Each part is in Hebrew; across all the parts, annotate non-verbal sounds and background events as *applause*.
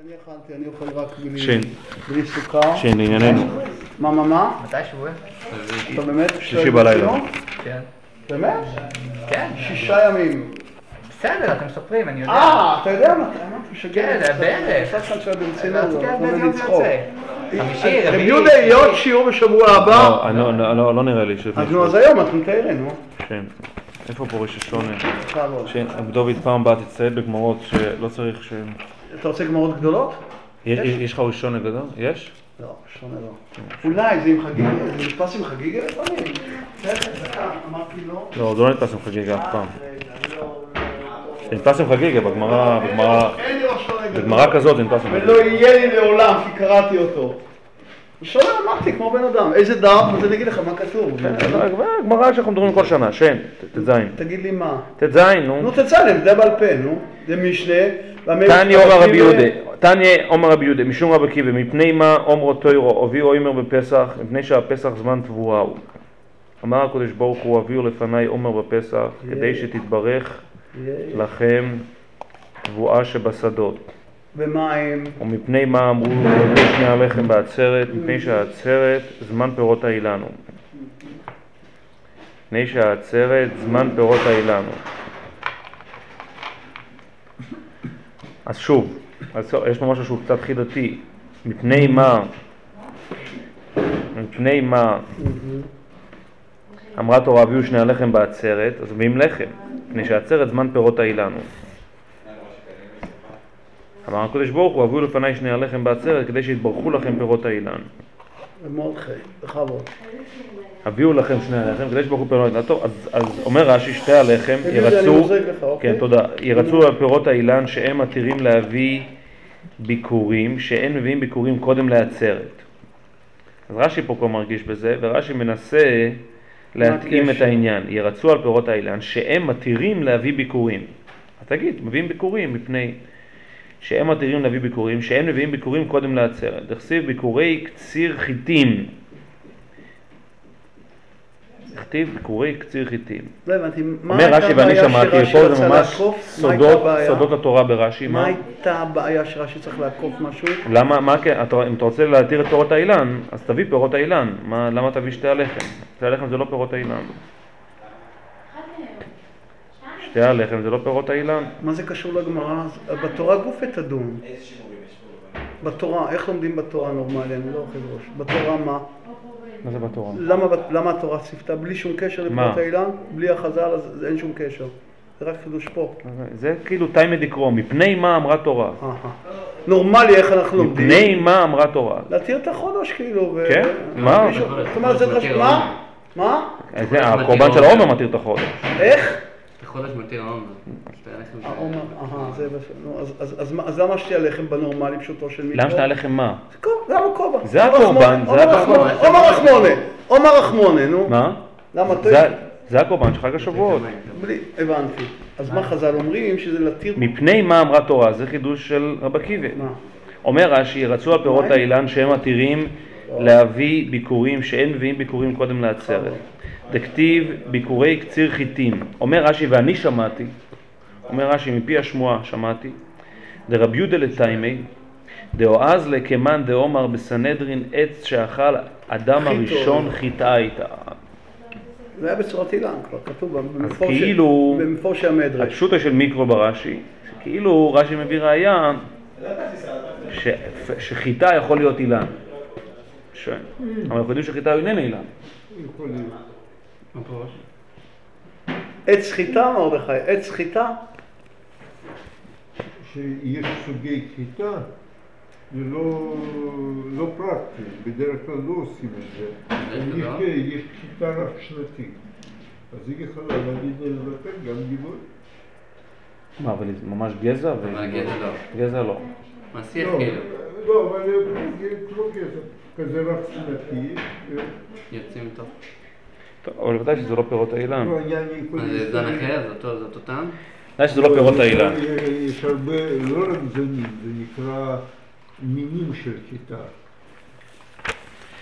אני אכלתי, אני אוכל רק בלי, שין. בלי סוכר. שין, לענייננו. מה, מה, מה? מתי שבוע? אתה באמת? שישי בלילה. כן. באמת? כן. שישה ימים. בסדר, אתם מספרים, אני יודע. אה, אתה יודע מה? כן, זה בערך. קצת כאן שהיה ברצינות, אנחנו זה לצחוק. יוצא. חמישי, רב רביעי. יהודה, יהיה עוד שיעור בשבוע הבא. לא, אני לא- לא- לא- לא נראה לי שלפני אז נו, אז שבוע. היום את מתארת, נו. שין. איפה פה ראש השונה? בכבוד. שין, דוד, פעם הבאה תצטייד בגמרות שלא צריך ש... אתה רוצה גמרות גדולות? יש- יש לך ראש שונה גדול? יש? לא, שונה לא. אולי זה עם חגיגה, זה נתפס עם חגיגה לפעמים. אמרתי לא. לא, זה לא נתפס עם חגיגה אף פעם. זה נתפס עם חגיגה בגמרא, בגמרא. בגמרא כזאת זה נתפס עם ולא חגיגה. יהיה לי לעולם, כי קראתי אותו. שונה אמרתי, כמו בן אדם. איזה דף? אז אני אגיד לך מה כתוב. גמרא שאנחנו מדברים כל שנה, שן, ט"ז. תגיד לי מה. ט"ז, נו. נו תצלם, זה בעל פה, נו. זה משנה. תניא אומר רבי יהודה, תניא אומר רבי יהודה, משום רבי עקיבא, מפני מה אומרו תוירו, הביאו עומר בפסח, מפני שהפסח זמן תבואה הוא. אמר הקדוש ברוך הוא, הביאו לפניי עומר בפסח, כדי שתתברך לכם תבואה שבשדות. ומים. ומפני מה אמרו הביאו שני הלחם בעצרת, מפני שהעצרת זמן פירות האילן הוא. מפני שהעצרת זמן פירות האילן הוא. אז שוב, אז יש פה משהו שהוא קצת חידתי. מפני מה, מפני מה אמרה תורה הביאו שני הלחם בעצרת, אז מביאים לחם, מפני שהעצרת זמן פירות האילן. אמר הקדוש ברוך הוא, הביאו לפניי שני הלחם בעצרת כדי שיתברכו לכם פירות האילן. ומרדכי, בכבוד. הביאו לכם שני הלחם כדי שיתברכו פירות האילן. טוב, אז, אז אומר רש"י, שתי הלחם ירצו, אוקיי? כן תודה, ירצו על פירות האילן שהם מתירים להביא ביקורים, שאין מביאים ביקורים קודם לעצרת. אז רש"י פה כבר מרגיש בזה, ורש"י מנסה להתאים את? העניין. ירצו על פירות האילן שהם מתירים להביא ביקורים. אז תגיד, מביאים ביקורים מפני שהם מתירים להביא ביקורים, שאין מביאים ביקורים קודם לעצרת. דכסיב ביקורי קציר חיטים. דכתיב ביקורי קציר חיטים. לא הבנתי, מה אומר הייתה רש"י ואני הבעיה שמעתי, שרש"י פה זה רצה ממש לעקוף? מה הייתה סודות, הבעיה? סודות התורה ברש"י. מה מה? הייתה הבעיה שרש"י צריך לעקוף משהו? למה, מה, כן, אתה- אם אתה רוצה להתיר את פירות האילן, אז תביא פירות האילן. מה, למה תביא שתי הלחם? שתי הלחם זה לא פירות האילן. שתי הלחם זה לא פירות האילן. מה זה קשור לגמרא? בתורה גופי תדון. בתורה, איך לומדים בתורה נורמלי? אני לא אוכל ראש. בתורה מה? מה זה בתורה? למה, למה התורה ציוותה בלי שום קשר מה? לפרוט האילן? בלי החז"ל אז אין שום קשר. זה רק חידוש פה. זה כאילו תימא דקרוא, מפני מה אמרה תורה? נורמלי, איך אנחנו לומדים? מפני מה אמרה תורה? להתיר את החודש כאילו. כן? מה? מישהו- זאת אומרת, זה חשוב. מה? מה? זה הקורבן של העומר מתיר את החודש. איך? בחודש מתיר העומר. העומר, אהה, זה בסדר. נו, אז- אז- אז מה- אז למה שתהיה לחם בנורמלי פשוטו של מיקרו? למה שתי הלחם מה? זה המקובה. זה הקורבן, זה הקורבן. עומר רחמונה, עומר רחמונה, נו. מה? למה? זה- זה הקורבן של חג השבועות. הבנתי. אז מה חז"ל אומרים? שזה להתיר... מפני מה אמרה תורה? זה חידוש של רבי עקיבא. מה? אומר רש"י, רצו על פירות? האילן שהם מתירים להביא ביקורים שאין מביאים ביקורים קודם לעצרת. דכתיב ביקורי קציר חיטים. אומר רש"י, ואני שמעתי, אומר רש"י, מפי השמועה שמעתי, דרב יהודה לתיימי, דאועז לקמן דאומר בסנהדרין עץ שאכל אדם. הראשון חיטה איתה. זה היה בצורת אילן כבר, כתוב במפורש- כאילו- במפורש המדרש. הפשוטה של מיקרו ברש"י, שכאילו רש"י מביא ראייה ש- שחיטה יכול להיות אילן. אבל אנחנו יודעים שחיטה איננה אילן. עץ חיטה, מרדכי, עץ חיטה? שיש סוגי חיטה, זה לא, לא פרקטי, בדרך כלל לא עושים את זה. יש, חיטה רב שנתית. אז היא יכולה להגיד לבטל גם גיבוי. מה, אבל זה ממש גזע? ו- אבל גזע לא. גזע לא. מעשיח לא, כאילו. לא, אבל כמו גזע, כזה רב שנתי. יוצאים. טוב, אבל ודאי שזה לא פירות האילן. לא, זה זן אחר? זה אותו- זה אותו טעם? ודאי שזה לא פירות האילן. יש הרבה, לא רק זנים, זה נקרא מינים של חיטה.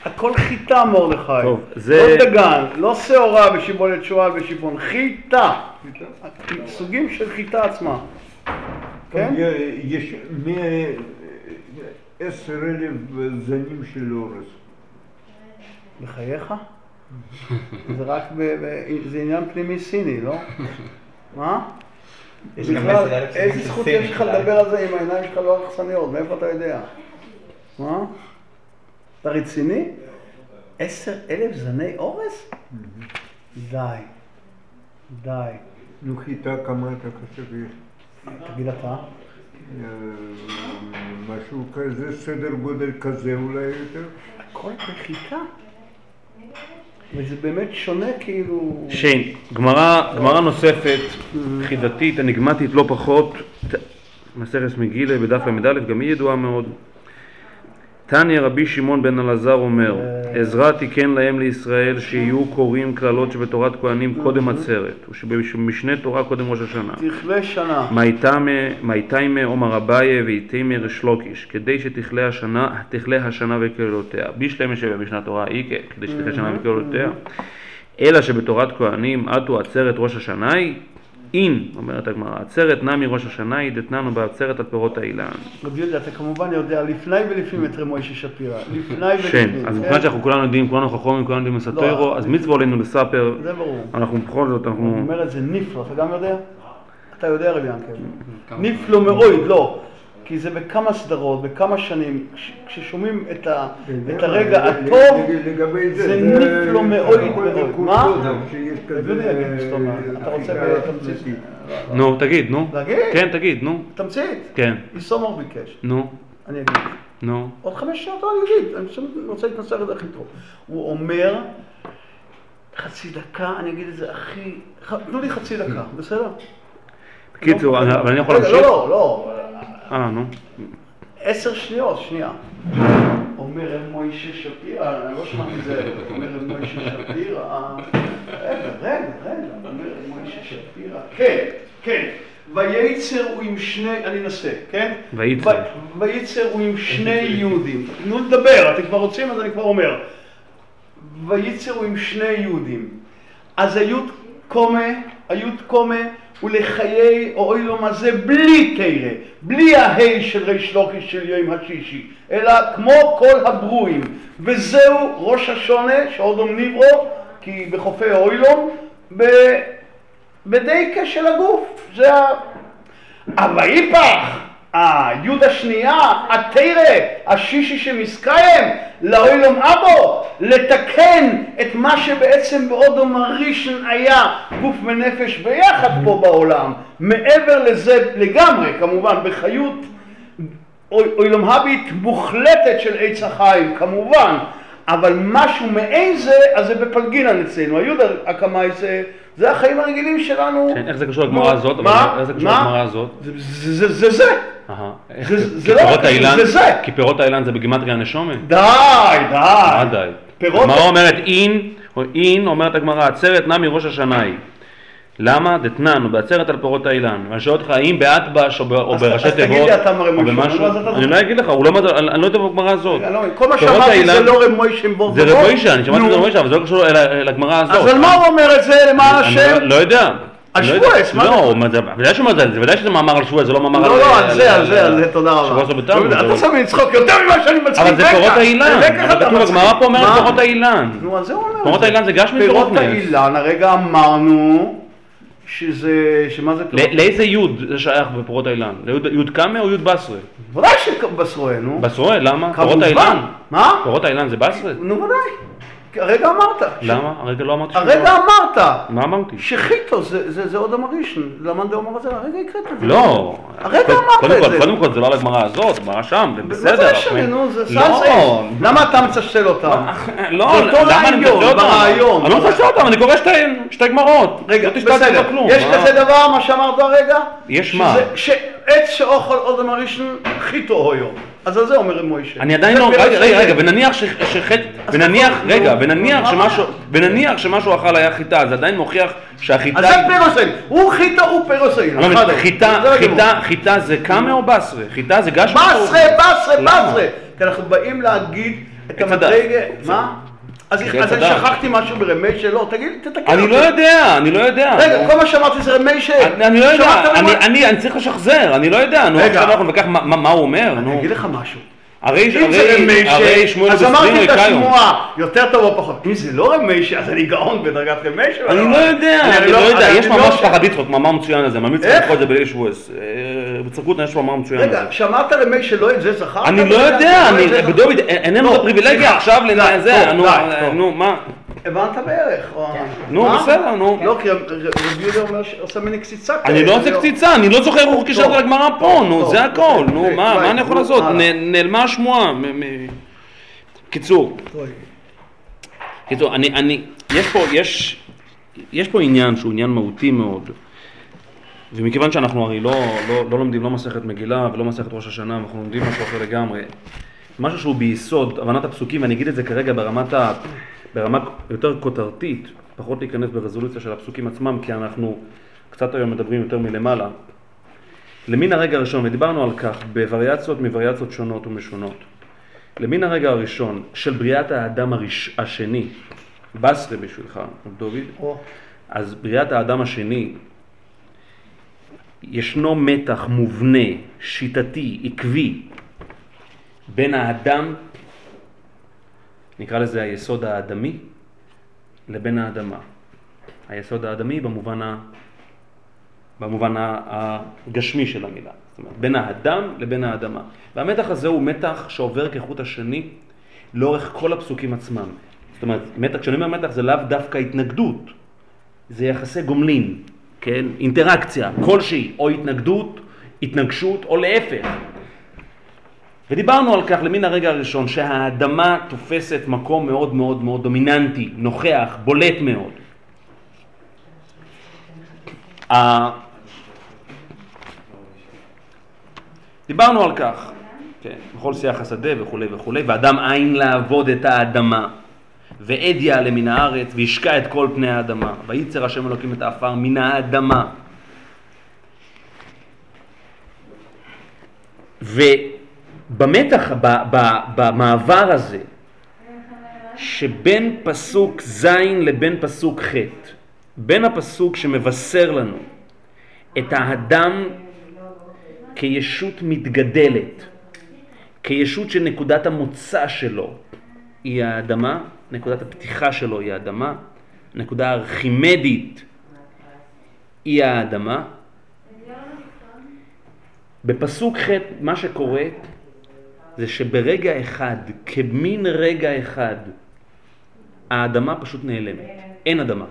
הכל חיטה, מרדכי. טוב, זה- לא דגן, לא שעורה בשיבולת שועל ושיבון, חיטה. סוגים של חיטה עצמה. כן? יש מאה עשר אלף זנים של אורז. בחייך? *laughs* זה רק, ב, ב, זה עניין פנימי סיני, לא? *laughs* מה? בכלל, איזה זכות יש לך. לדבר על זה אם העיניים שלך לא אכסניות? מאיפה אתה יודע? מה? אתה רציני? עשר אלף זני אורז? די. די. נו, חיטה כמה אתה חושב יש? תגיד אתה. אה, משהו כזה, סדר גודל כזה אולי יותר? הכל בחיטה? וזה באמת שונה כאילו... שיין, גמרא, נוספת, חידתית, אניגמטית לא פחות, מסכת מגילה בדף ל"א, גם היא ידועה מאוד. תניא רבי שמעון בן אלעזר אומר, עזרא תיקן להם לישראל שיהיו קוראים קללות שבתורת כהנים קודם עצרת, ושבמשנה תורה קודם ראש השנה. תכלה שנה. מייתיימה עומר אביי ואיתיימה ריש לוקיש, כדי שתכלה השנה, תכלה השנה וקללותיה. בישלמה שבמשנת תורה איקה, כדי שתכלה השנה וקללותיה. אלא שבתורת כהנים עטו עצרת ראש השנה היא, אין, אומרת הגמרא, עצרת נמי ראש השנה היא דתננו בעצרת על פירות האילן. רבי יהודה, אתה כמובן יודע לפני ולפנים את רב מוישה שפירא. לפני שם, ולפנים. אז כן? מבחינת שאנחנו כולנו יודעים, כולנו חכמים, כולנו יודעים לספרו, אז מצווה עלינו לספר, זה ברור. אנחנו בכל זאת, הוא אנחנו... אומר את זה נפלא, אתה גם יודע? אתה יודע רבי ינקל. נפלא מאוד, לא. כי זה בכמה סדרות, בכמה שנים, כש- כששומעים את ה- את הרגע הטוב, לגבי זה, זה נפלא מאוד מאוד. מה? אתה רוצה אכיפה בתמצית? שנתית. נו, תגיד, נו. להגיד? כן, תגיד, נו. תמצית. כן, איסומור ביקש. נו, אני אגיד. נו. עוד חמש שעות אני אגיד, אני רוצה להתנסח את זה הכי טוב. הוא אומר, חצי דקה, אני אגיד את זה הכי... תנו לי חצי דקה, בסדר? בקיצור, לא, אני- אבל אני יכול להמשיך? לא, לא, לא. אה, נו. עשר שניות, שנייה. אומר רב מוישה שפירא, אני לא שמעתי את זה, אומר רב מוישה שפירא, רגע, רגע, רגע, אומר רב מוישה שפירא, כן, כן, וייצר הוא עם שני, אני אנסה, כן? וייצר. וייצר הוא עם שני יהודים, תנו לדבר, אתם כבר רוצים אז אני כבר אומר, וייצר הוא עם שני יהודים, אז היוד קומה, היוד קומה ולחיי אוילום הזה בלי תרא, בלי ההי של ריש לוקיש של יום השישי, אלא כמו כל הברואים, וזהו ראש השונה שעודום ניברו, כי בחופי אוילום, ב- בדייקה של הגוף, זה ה... הוויפח, היוד השנייה, התרא, השישי שמסקיים, לאוילום אבו, לתקן את מה שבעצם באודום הראשון היה גוף ונפש ביחד פה בעולם, מעבר לזה לגמרי, כמובן, בחיות אוי- אוילום הבית מוחלטת של עץ החיים, כמובן, אבל משהו מעין זה, אז זה בפלגינן אצלנו, היוד הקמאי זה, זה החיים הרגילים שלנו. כן, איך זה קשור לגמרא הזאת? מה? איך זה קשור מה? לגמרא הזאת? זה זה זה זה. לא רק- זה זה. כי פירות האילן זה בגימטריה נשומה? די, מה די. די? פירות- הגמרא אומרת אין, או אין אומרת הגמרא, עצרת נע מראש השנה היא. למה? דתנן, או בעצרת על פירות האילן. ואני שואל אותך, האם באטבש או בראשי תיבות, או משה, במשהו, אתה אני. לא אגיד לך, הוא לא, אני אני לא יודע בגמרא הזאת. לא, כל מה פירות שאמרתי זה לא רב מוישה בו זה רב מוישה, אני שמעתי את רב מוישה, אבל זה לא קשור הגמרא הזאת. אז על מה הוא אומר את זה אני השם? לא- לא יודע. על לא. שבועס, מה זה? לא, ודאי שהוא אומר את זה, זה ודאי שזה מאמר על שבועס, זה לא מאמר על... לא, לא, על זה, על זה, על זה, תודה רבה. לא אתה שם לי לצחוק יותר ממה שאני מצחיק. אבל זה פירות האילן, כתוב. הגמרא פה אומרת? פירות האילן. נו, אז זה הוא אומר. פירות. האילן זה גשמי פירות פירות נס. האילן, הרגע אמרנו שזה, שמה זה? ל- לאיזה יוד זה שייך בפירות האילן? ליוד יוד קאמה או יוד בסרה? ודאי שבשרויה, נו. בסרה, למה? פירות כמובן. האילן. מה? פירות האילן זה בסרה? נו ודאי. הרגע אמרת. למה? הרגע לא אמרתי שום הרגע דבר. אמרת. מה אמרתי? שחיתו זה, עוד המראשון, למאן דאמר את זה, הרגע הקראת את זה. לא. הרגע אמרת את זה. קודם כל זה לא על הגמרא הזאת, הגמרא שם, זה מה בסדר. זה משנה, נו, זה לא. סלסי. למה אתה מצשל אותם? *laughs* לא, למה אני מפצה אותם? ברעיון. אני לא מפצה אותם, אני קורא שתי- שתי גמרות. רגע, לא בסדר. יש מה? כזה דבר, מה שאמרת הרגע? יש מה? שעץ שאוכל עוד המראשון, חיתו הויו. אז על זה אומר מוישה. אני עדיין לא, רגע, רגע. רגע, ונניח שחטא, ונניח, רגע, נו, ונניח מה שמשהו, הבעיה? ונניח שמשהו אכל היה חיטה, זה עדיין מוכיח שהחיטה... אז זה פירוסאין. הוא חיתו, הוא לא הוא. חיטה. חיטה, חיטה זה קאמה או בסרה? חיטה זה גש בסרה, בסרה? בסרה. כי אנחנו באים להגיד את. המדרגה, מה? אז אני. שכחתי משהו ברמי שלא, תגיד, תתקן אני אותי. לא יודע, אני לא יודע. רגע, כל מה שאמרתי זה רמי ש... אני אני לא יודע, אני- אני אני צריך לשחזר, אני לא יודע, נו. עכשיו אנחנו ניקח מה- הוא אומר, אני. אגיד לך משהו. הרי. שמואל אז אמרתי את. השמועה, יותר טוב או פחות. אם זה לא רמי ש... אז אני גאון בדרגת רמי ש... אני לא יודע, אני אני לא יודע, יש לא- ממש תחת יצחוק, מאמר מצוין על זה, ממליץ? לקרוא את זה בליל שבועס. אה, בצרקות יש מאמר מצוין על רגע. שמעת רמי שלא את זה זכרת? אני לא יודע, שלא אני? בדוד, איננו את הפריבילגיה. עכשיו זה, אה. נו, מה? הבנת בערך. או- נו? בסדר, נו. לא, כי רבי יהודה אומר שעושה ממני קציצה. אני כאלה, לא עושה קציצה, אני לא זוכר איך הוא קישר את הגמרא פה, נו, זה הכל, נו, אוקיי, מה אני יכול לעשות? נעלמה השמועה. קיצור, קיצור, אני, אני, יש פה, יש, יש פה עניין שהוא עניין מהותי מאוד, ומכיוון שאנחנו הרי לא, לא, לא לומדים לא מסכת מגילה ולא מסכת ראש השנה, אנחנו לומדים משהו אחר לגמרי, משהו שהוא ביסוד הבנת הפסוקים, ואני אגיד את זה כרגע ברמת ה, ברמה יותר כותרתית, פחות להיכנס ברזולוציה של הפסוקים עצמם, כי אנחנו קצת היום מדברים יותר מלמעלה. למין הרגע הראשון, ודיברנו על כך בווריאציות מווריאציות שונות ומשונות. למין הרגע הראשון של בריאת האדם הראש, השני, בסרי בשבילך, דוד, או, אז בריאת האדם השני, ישנו מתח מובנה, שיטתי, עקבי, בין האדם, נקרא לזה היסוד האדמי, לבין האדמה. היסוד האדמי במובן, ה... במובן הגשמי של המילה. זאת אומרת, בין האדם לבין האדמה. והמתח הזה הוא מתח שעובר כחוט השני לאורך כל הפסוקים עצמם. זאת אומרת, מתח, כשאני אומר מתח זה לאו דווקא התנגדות, זה יחסי גומלין, כן? אינטראקציה כלשהי, או התנגדות, התנגשות, או להפך. ודיברנו על כך למין הרגע הראשון, שהאדמה תופסת מקום מאוד מאוד מאוד דומיננטי, נוכח, בולט מאוד. דיברנו על כך, כן, בכל שיח השדה וכולי וכולי, ואדם אין לעבוד את האדמה, ועד יעלה מן הארץ, וישקע את כל פני האדמה, וייצר השם אלוקים את העפר מן האדמה. ובמתח, ב- ב- במעבר הזה, שבין פסוק ז' לבין פסוק ח', בין הפסוק שמבשר לנו את האדם כישות מתגדלת, כישות שנקודת המוצא שלו היא האדמה, נקודת הפתיחה שלו היא האדמה, נקודה הארכימדית היא האדמה. בפסוק ח' מה שקורה זה שברגע אחד, כמין רגע אחד, האדמה פשוט נעלמת, אין אדמה.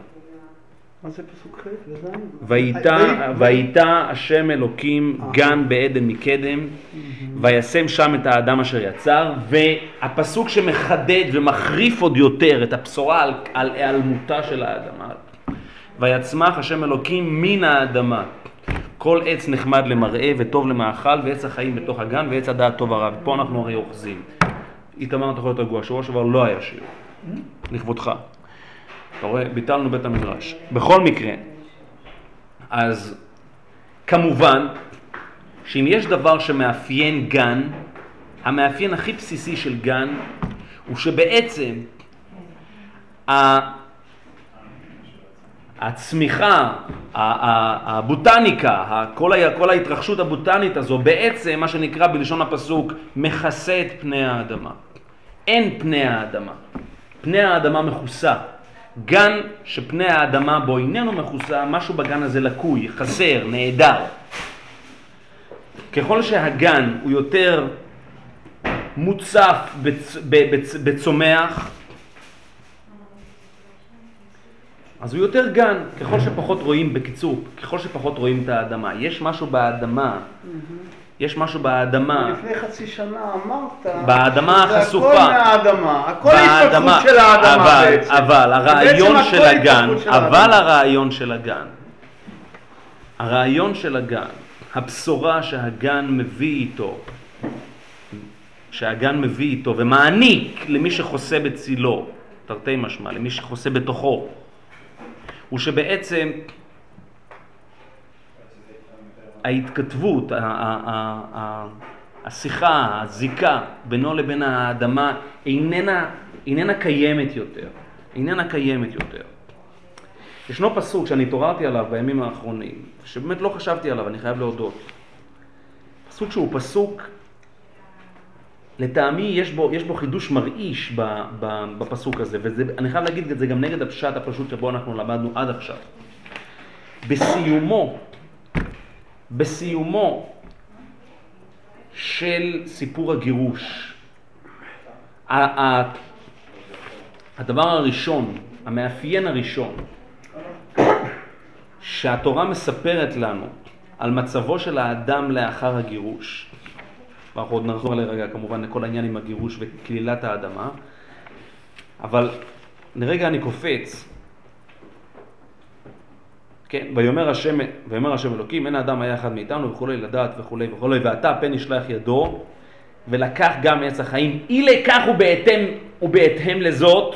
מה זה פסוק ח' ויתה השם אלוקים גן בעדן מקדם, וישם שם את האדם אשר יצר, והפסוק שמחדד ומחריף עוד יותר את הבשורה על, על היעלמותה של האדמה. ויצמח השם אלוקים מן האדמה. כל עץ נחמד למראה וטוב למאכל ועץ החיים בתוך הגן ועץ הדעת טוב ורע. ופה אנחנו הרי אוחזים. איתמר אתה יכול להיות רגוע, שבוע שעבר לא היה שיר. לכבודך. אתה רואה, ביטלנו בית המדרש. בכל מקרה, אז כמובן שאם יש דבר שמאפיין גן, המאפיין הכי בסיסי של גן הוא שבעצם ה- הצמיחה, הבוטניקה, כל ההתרחשות הבוטנית הזו בעצם מה שנקרא בלשון הפסוק מכסה את פני האדמה. אין פני האדמה. פני האדמה מכוסה. גן שפני האדמה בו איננו מכוסה, משהו בגן הזה לקוי, חסר, נעדר. ככל שהגן הוא יותר מוצף בצ, בצ, בצומח, אז הוא יותר גן, ככל שפחות רואים, בקיצור, ככל שפחות רואים את האדמה. יש משהו באדמה, יש משהו באדמה, לפני חצי שנה אמרת... באדמה החשופה. הכל מהאדמה. הכל באדמה, התפתחות של האדמה אבל, בעצם. אבל הרעיון בעצם של הגן, של אבל האדמה. הרעיון של הגן, הרעיון של הגן, הבשורה שהגן מביא איתו, שהגן מביא איתו ומעניק למי שחוסה בצילו, תרתי משמע, למי שחוסה בתוכו, הוא שבעצם ההתכתבות, השיחה, הזיקה בינו לבין האדמה איננה איננה קיימת יותר. איננה קיימת יותר. ישנו פסוק שאני התעוררתי עליו בימים האחרונים, שבאמת לא חשבתי עליו, אני חייב להודות. פסוק שהוא פסוק, לטעמי יש בו, יש בו חידוש מרעיש בפסוק הזה, ואני חייב להגיד את זה גם נגד הפשט הפשוט שבו אנחנו למדנו עד עכשיו. בסיומו, בסיומו של סיפור הגירוש, הדבר הראשון, המאפיין הראשון, שהתורה מספרת לנו על מצבו של האדם לאחר הגירוש, ואנחנו עוד נחזור לרגע כמובן לכל העניין עם הגירוש וכלילת האדמה, אבל לרגע אני קופץ, כן, ויאמר השם, ויאמר השם אלוקים, אין האדם היה אחד מאיתנו וכולי, לדעת וכולי וכולי, ועתה פן ישלח ידו, ולקח גם עץ החיים, אי לכך ובהתאם, ובהתאם לזאת,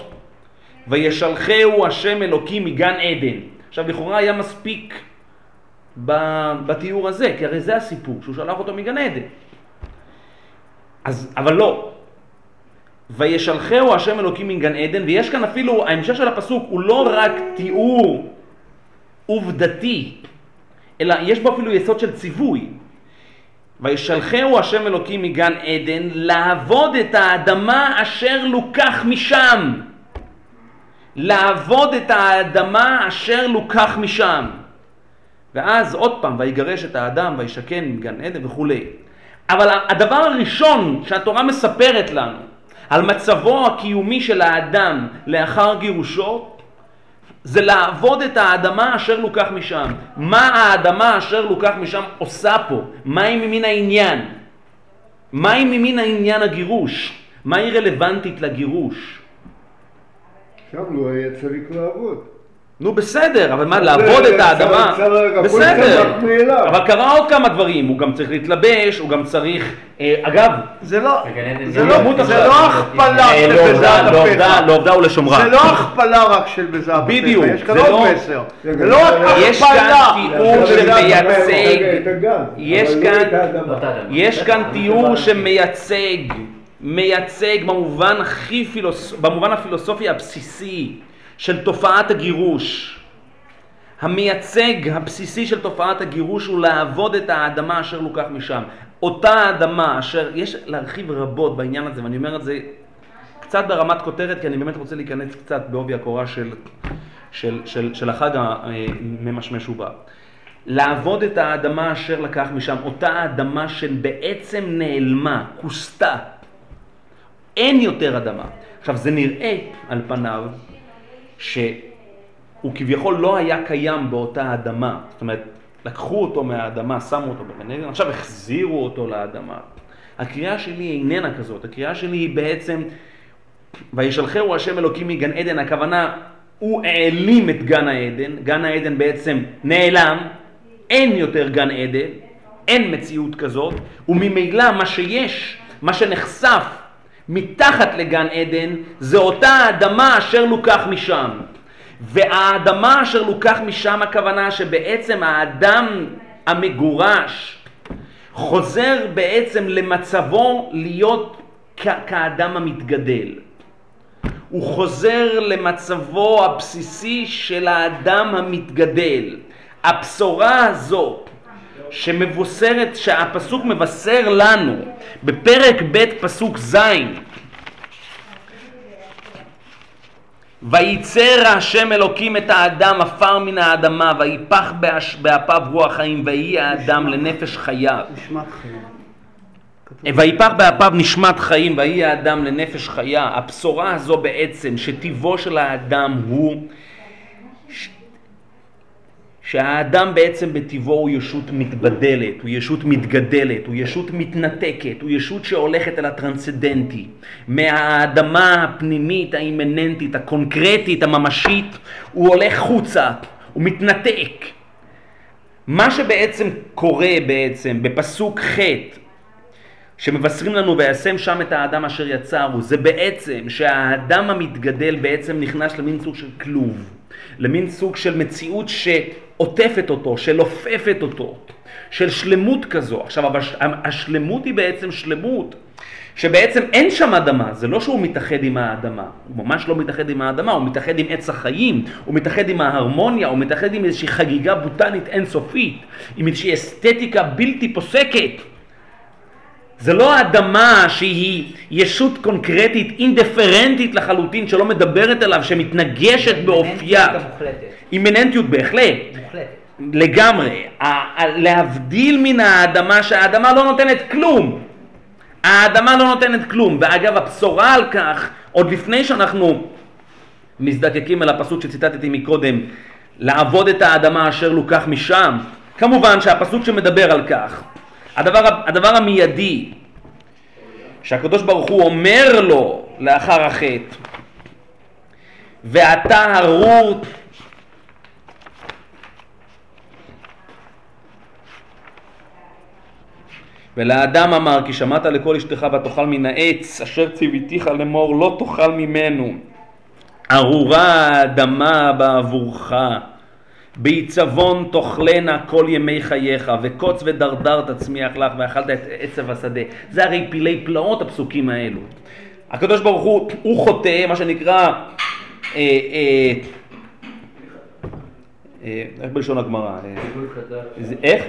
וישלחהו השם אלוקים מגן עדן. עכשיו לכאורה היה מספיק בתיאור הזה, כי הרי זה הסיפור, שהוא שלח אותו מגן עדן. אז, אבל לא. וישלחהו השם אלוקים מגן עדן, ויש כאן אפילו, ההמשך של הפסוק הוא לא רק תיאור עובדתי, אלא יש בו אפילו יסוד של ציווי. וישלחהו השם אלוקים מגן עדן לעבוד את האדמה אשר לוקח משם. לעבוד את האדמה אשר לוקח משם. ואז עוד פעם, ויגרש את האדם וישכן מגן עדן וכולי. אבל הדבר הראשון שהתורה מספרת לנו על מצבו הקיומי של האדם לאחר גירושו, זה לעבוד את האדמה אשר לוקח משם. מה האדמה אשר לוקח משם עושה פה? מהי ממין העניין? מהי ממין העניין הגירוש? מה היא רלוונטית לגירוש? שם לא היה צריך לעבוד. נו בסדר, אבל מה, לעבוד את האדמה, בסדר. אבל קרה עוד כמה דברים, הוא גם צריך להתלבש, הוא גם צריך, אה, אגב, זה לא, לא, עכשיו. לא הכפלה של בזעת אפיך. לעובדה ולשומרה. זה לא הכפלה רק של בזעת אפיך, בדיוק, יש כאן זה עוד לא- מסר. זה לא רק יש הכפלה. כאן תיאור שמייצג, יש לא כאן-. לא. יש תיאור שמייצג, מייצג במובן הכי פילוס... במובן הפילוסופי הבסיסי של תופעת הגירוש. המייצג הבסיסי של תופעת הגירוש הוא לעבוד את האדמה אשר לוקח משם. אותה אדמה אשר, יש להרחיב רבות בעניין הזה, ואני אומר את זה קצת ברמת כותרת, כי אני באמת רוצה להיכנס קצת בעובי הקורה של, של, של, של החג הממשמש ובא. לעבוד את האדמה אשר לקח משם, אותה אדמה שבעצם נעלמה, כוסתה. אין יותר אדמה. עכשיו, זה נראה על פניו שהוא כביכול לא היה קיים באותה אדמה. זאת אומרת, לקחו אותו מהאדמה, שמו אותו בגן עדן, עכשיו החזירו אותו לאדמה. הקריאה שלי איננה כזאת, הקריאה שלי היא בעצם, וישלחהו השם אלוקים מגן עדן, הכוונה, הוא העלים את גן העדן, גן העדן בעצם נעלם, אין יותר גן עדן, אין מציאות כזאת, וממילא מה שיש, מה שנחשף מתחת לגן עדן, זה אותה אדמה אשר לוקח משם. והאדמה אשר לוקח משם הכוונה שבעצם האדם המגורש חוזר בעצם למצבו להיות כ- כאדם המתגדל. הוא חוזר למצבו הבסיסי של האדם המתגדל. הבשורה הזו שמבושרת, שהפסוק מבשר לנו בפרק ב' פסוק ז' וייצר השם אלוקים את האדם עפר מן האדמה ויפח באש- באפיו רוח חיים ויהי האדם לנפש חייו. ויפח באפיו נשמת חיים ויהי האדם לנפש חיה. הבשורה הזו בעצם שטיבו של האדם הוא שהאדם בעצם בטיבו הוא ישות מתבדלת, הוא ישות מתגדלת, הוא ישות מתנתקת, הוא ישות שהולכת אל הטרנסצדנטי. מהאדמה הפנימית, האימננטית, הקונקרטית, הממשית, הוא הולך חוצה, הוא מתנתק. מה שבעצם קורה בעצם בפסוק ח' שמבשרים לנו וישם שם את האדם אשר יצרו, זה בעצם שהאדם המתגדל בעצם נכנס למין סוג של כלוב, למין סוג של מציאות שעוטפת אותו, שלופפת אותו, של שלמות כזו. עכשיו, השלמות היא בעצם שלמות שבעצם אין שם אדמה, זה לא שהוא מתאחד עם האדמה, הוא ממש לא מתאחד עם האדמה, הוא מתאחד עם עץ החיים, הוא מתאחד עם ההרמוניה, הוא מתאחד עם איזושהי חגיגה בוטנית אינסופית, עם איזושהי אסתטיקה בלתי פוסקת. זה לא האדמה שהיא ישות קונקרטית, אינדיפרנטית לחלוטין, שלא מדברת אליו, שמתנגשת באופייה. אימננטיות בהחלט. מוחלטת. לגמרי. להבדיל מן האדמה, שהאדמה לא נותנת כלום. האדמה לא נותנת כלום. ואגב, הבשורה על כך, עוד לפני שאנחנו מזדקקים אל הפסוק שציטטתי מקודם, לעבוד את האדמה אשר לוקח משם, כמובן שהפסוק שמדבר על כך, הדבר, הדבר המיידי שהקדוש ברוך הוא אומר לו לאחר החטא, ואתה ארור ולאדם אמר כי שמעת לקול אשתך ותאכל מן העץ אשר ציוויתיך לאמור לא תאכל ממנו. ארורה האדמה בעבורך. בעיצבון תאכלנה כל ימי חייך וקוץ ודרדר תצמיח לך ואכלת את עצב השדה. זה הרי פילי פלאות הפסוקים האלו. הקדוש ברוך הוא, הוא חוטא מה שנקרא אה, אה, אה, איך בלשון הגמרא? איך?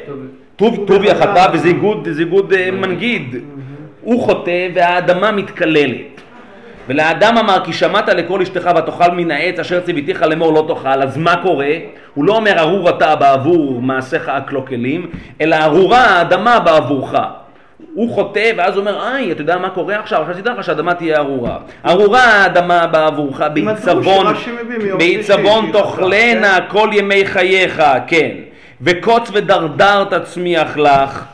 טוב טובי החטא וזה איגוד, זה איגוד אה, מנגיד. הוא חוטא והאדמה מתקללת. ולאדם אמר כי שמעת לקול אשתך ותאכל מן העץ אשר ציוויתיך לאמור לא תאכל, אז מה קורה? הוא לא אומר ארור אתה בעבור מעשיך הקלוקלים, אלא ארורה האדמה בעבורך. הוא חוטא ואז אומר, איי, אתה יודע מה קורה עכשיו? עכשיו תדע לך שהאדמה תהיה ארורה. ארורה האדמה בעבורך, בעיצבון, שרש"י מביא מיום בעיצבון שלישי, תאכלנה כל ימי חייך, כן. וקוץ ודרדר תצמיח לך.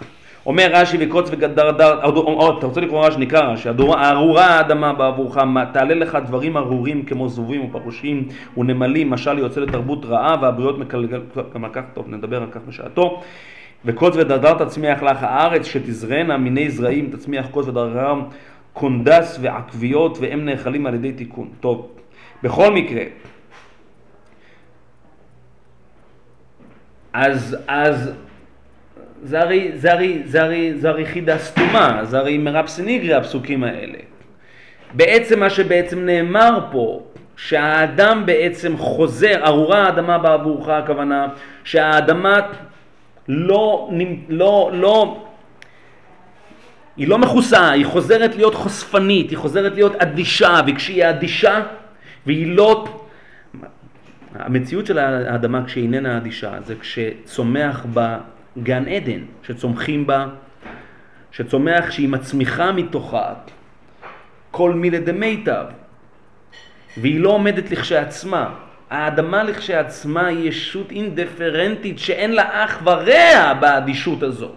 אומר רש"י וקוץ ודרדר, עוד- עוד, אתה רוצה לקרוא רש"י, נקרא רש"י, "הדור- הארורה האדמה בעבורך, תעלה לך דברים ארורים כמו זבובים ופרושים ונמלים, משל יוצא לתרבות רעה והבריות מקלגל, גם על כך, טוב, נדבר על כך בשעתו. וקוץ ודרדר תצמיח לך הארץ שתזרענה מיני זרעים תצמיח קוץ ודרדר קונדס ועקביות והם נאכלים על ידי תיקון. טוב, בכל מקרה, אז, אז זה הרי, זה הרי, זה הרי, זה הרי חידה סתומה, זה הרי סניגרי הפסוקים האלה. בעצם מה שבעצם נאמר פה, שהאדם בעצם חוזר, ארורה האדמה בעבורך הכוונה, שהאדמה לא, לא, לא, היא לא מכוסה, היא חוזרת להיות חושפנית, היא חוזרת להיות אדישה, וכשהיא אדישה והיא לא... המציאות של האדמה כשהיא איננה אדישה זה כשצומח בה גן עדן, שצומחים בה, שצומח, שהיא מצמיחה מתוכה כל מילי דמיטב, והיא לא עומדת לכשעצמה. האדמה לכשעצמה היא ישות אינדיפרנטית שאין לה אח ורע באדישות הזו.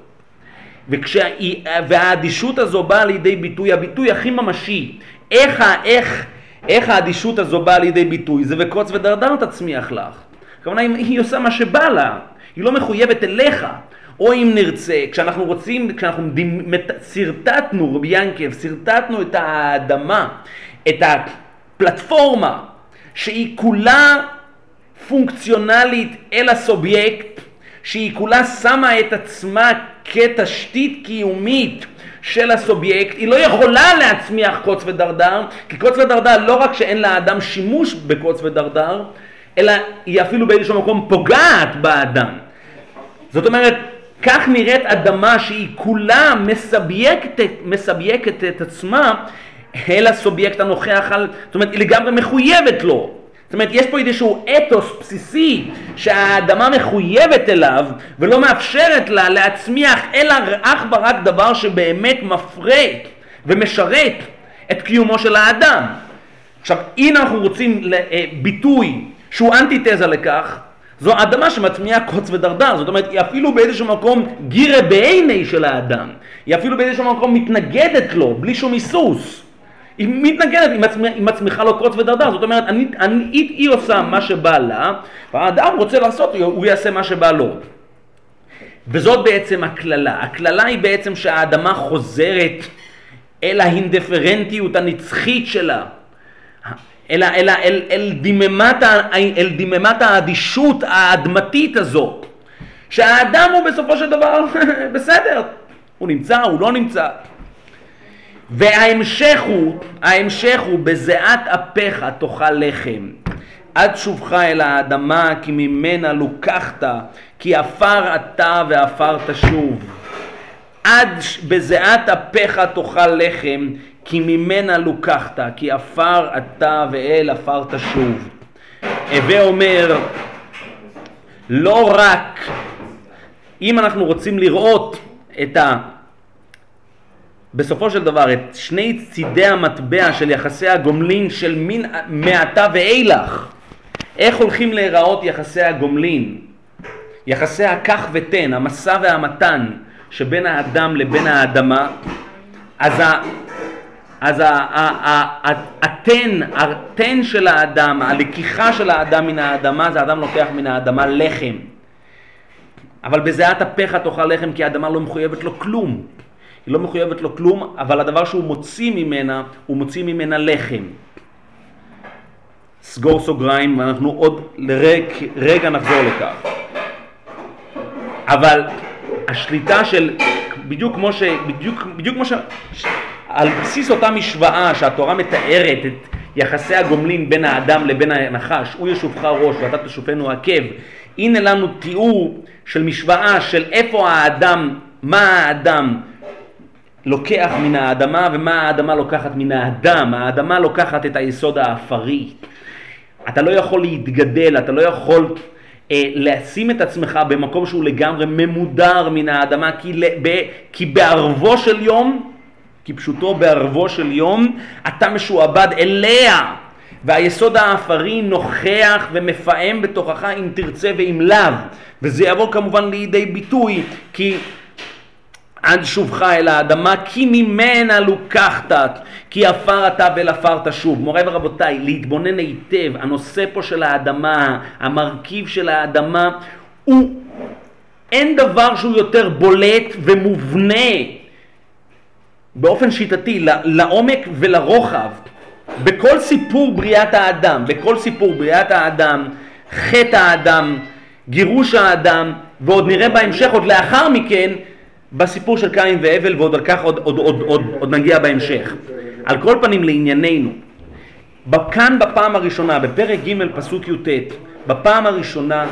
וכשהיא, והאדישות הזו באה לידי ביטוי, הביטוי הכי ממשי, איך, איך, איך האדישות הזו באה לידי ביטוי, זה וקוץ ודרדר תצמיח לך. הכוונה היא, היא עושה מה שבא לה, היא לא מחויבת אליך. או אם נרצה, כשאנחנו רוצים, כשאנחנו שרטטנו, רבי ינקב, שרטטנו את האדמה, את הפלטפורמה, שהיא כולה פונקציונלית אל הסובייקט, שהיא כולה שמה את עצמה כתשתית קיומית של הסובייקט, היא לא יכולה להצמיח קוץ ודרדר, כי קוץ ודרדר לא רק שאין לאדם שימוש בקוץ ודרדר, אלא היא אפילו באיזשהו מקום פוגעת באדם. זאת אומרת, כך נראית אדמה שהיא כולה מסבייקת, מסבייקת את עצמה אל הסובייקט הנוכח על, זאת אומרת, היא לגמרי מחויבת לו. זאת אומרת, יש פה איזשהו אתוס בסיסי שהאדמה מחויבת אליו ולא מאפשרת לה להצמיח אלא אך ורק דבר שבאמת מפרה ומשרת את קיומו של האדם. עכשיו, אם אנחנו רוצים אה, ביטוי שהוא אנטיתזה לכך, זו אדמה שמצמיעה קוץ ודרדר, זאת אומרת, היא אפילו באיזשהו מקום גירה בעיני של האדם, היא אפילו באיזשהו מקום מתנגדת לו, בלי שום היסוס. היא מתנגדת, היא, מצמ... היא מצמיחה לו קוץ ודרדר, זאת אומרת, אני, אני, היא, עושה מה שבא לה, והאדם רוצה לעשות, הוא יעשה מה שבא לו. וזאת בעצם הקללה. הקללה היא בעצם שהאדמה חוזרת אל האינדיפרנטיות הנצחית שלה, אל, אל, אל, אל, דממת, ה- אל דממת האדישות האדמתית הזאת, שהאדם הוא בסופו של דבר *laughs* בסדר, הוא נמצא, הוא לא נמצא. וההמשך הוא, ההמשך הוא, בזיעת אפיך תאכל לחם. עד שובך אל האדמה, כי ממנה לוקחת, כי עפר אתה ועפר תשוב. עד בזיעת אפיך תאכל לחם, כי ממנה לוקחת, כי עפר אתה ואל עפר תשוב. הווה אומר, לא רק אם אנחנו רוצים לראות את ה... בסופו של דבר, את שני צידי המטבע של יחסי הגומלין של מין מעתה ואילך, איך הולכים להיראות יחסי הגומלין, יחסי הקח ותן, המשא והמתן שבין האדם לבין האדמה, אז, ה, אז התן, התן של האדם, הלקיחה של האדם מן האדמה, זה האדם לוקח מן האדמה לחם. אבל בזיעת אפיך תאכל לחם כי האדמה לא מחויבת לו כלום. היא לא מחויבת לו כלום, אבל הדבר שהוא מוציא ממנה, הוא מוציא ממנה לחם. סגור סוגריים, ואנחנו עוד לרגע רגע נחזור לכך. אבל השליטה של, בדיוק כמו ש... בדיוק, בדיוק כמו ש... ש- על בסיס אותה משוואה שהתורה מתארת את יחסי הגומלין בין האדם לבין הנחש, הוא ישופך ראש ואתה תשופנו עקב, הנה לנו תיאור של משוואה של איפה האדם, מה האדם לוקח מן האדמה ומה האדמה לוקחת מן האדם. האדמה לוקחת את היסוד האפרי. אתה לא יכול להתגדל, אתה לא יכול אה, לשים את עצמך במקום שהוא לגמרי ממודר מן האדמה, כי, ל, ב, כי בערבו של יום, כפשוטו בערבו של יום, אתה משועבד אליה. והיסוד האפרי נוכח ומפעם בתוכך אם תרצה ואם לאו. וזה יבוא כמובן לידי ביטוי, כי עד שובך אל האדמה, כי ממנה לוקחת, כי עפר אתה ואל עפר תשוב. מוריי ורבותיי, להתבונן היטב, הנושא פה של האדמה, המרכיב של האדמה, הוא, אין דבר שהוא יותר בולט ומובנה באופן שיטתי לעומק ולרוחב. בכל סיפור בריאת האדם, בכל סיפור בריאת האדם, חטא האדם, גירוש האדם, ועוד נראה בהמשך, עוד לאחר מכן, בסיפור של קין והבל, ועוד על כך עוד, עוד, עוד, עוד, עוד נגיע בהמשך. על כל פנים לענייננו, כאן בפעם הראשונה, בפרק ג' פסוק י"ט, בפעם הראשונה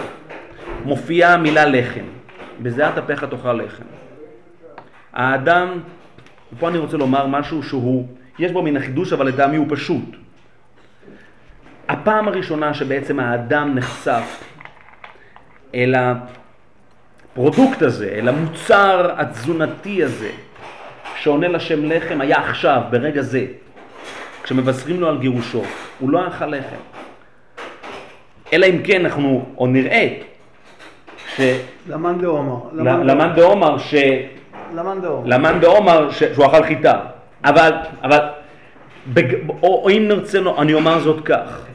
מופיעה המילה לחם. בזיעת אפיך תאכל לחם. האדם, ופה אני רוצה לומר משהו שהוא, יש בו מן החידוש, אבל לטעמי הוא פשוט. הפעם הראשונה שבעצם האדם נחשף אל הפרודוקט הזה, אל המוצר התזונתי הזה, שעונה לשם לחם, היה עכשיו, ברגע זה, כשמבשרים לו על גירושו. הוא לא אכל לחם. אלא אם כן אנחנו, או נראה, ש... למאן דעומר. למאן דעומר ש... למאן דעומר. למאן דעומר ש- שהוא אכל חיטה. אבל, אבל, בג... או, או אם נרצה, אני אומר זאת כך,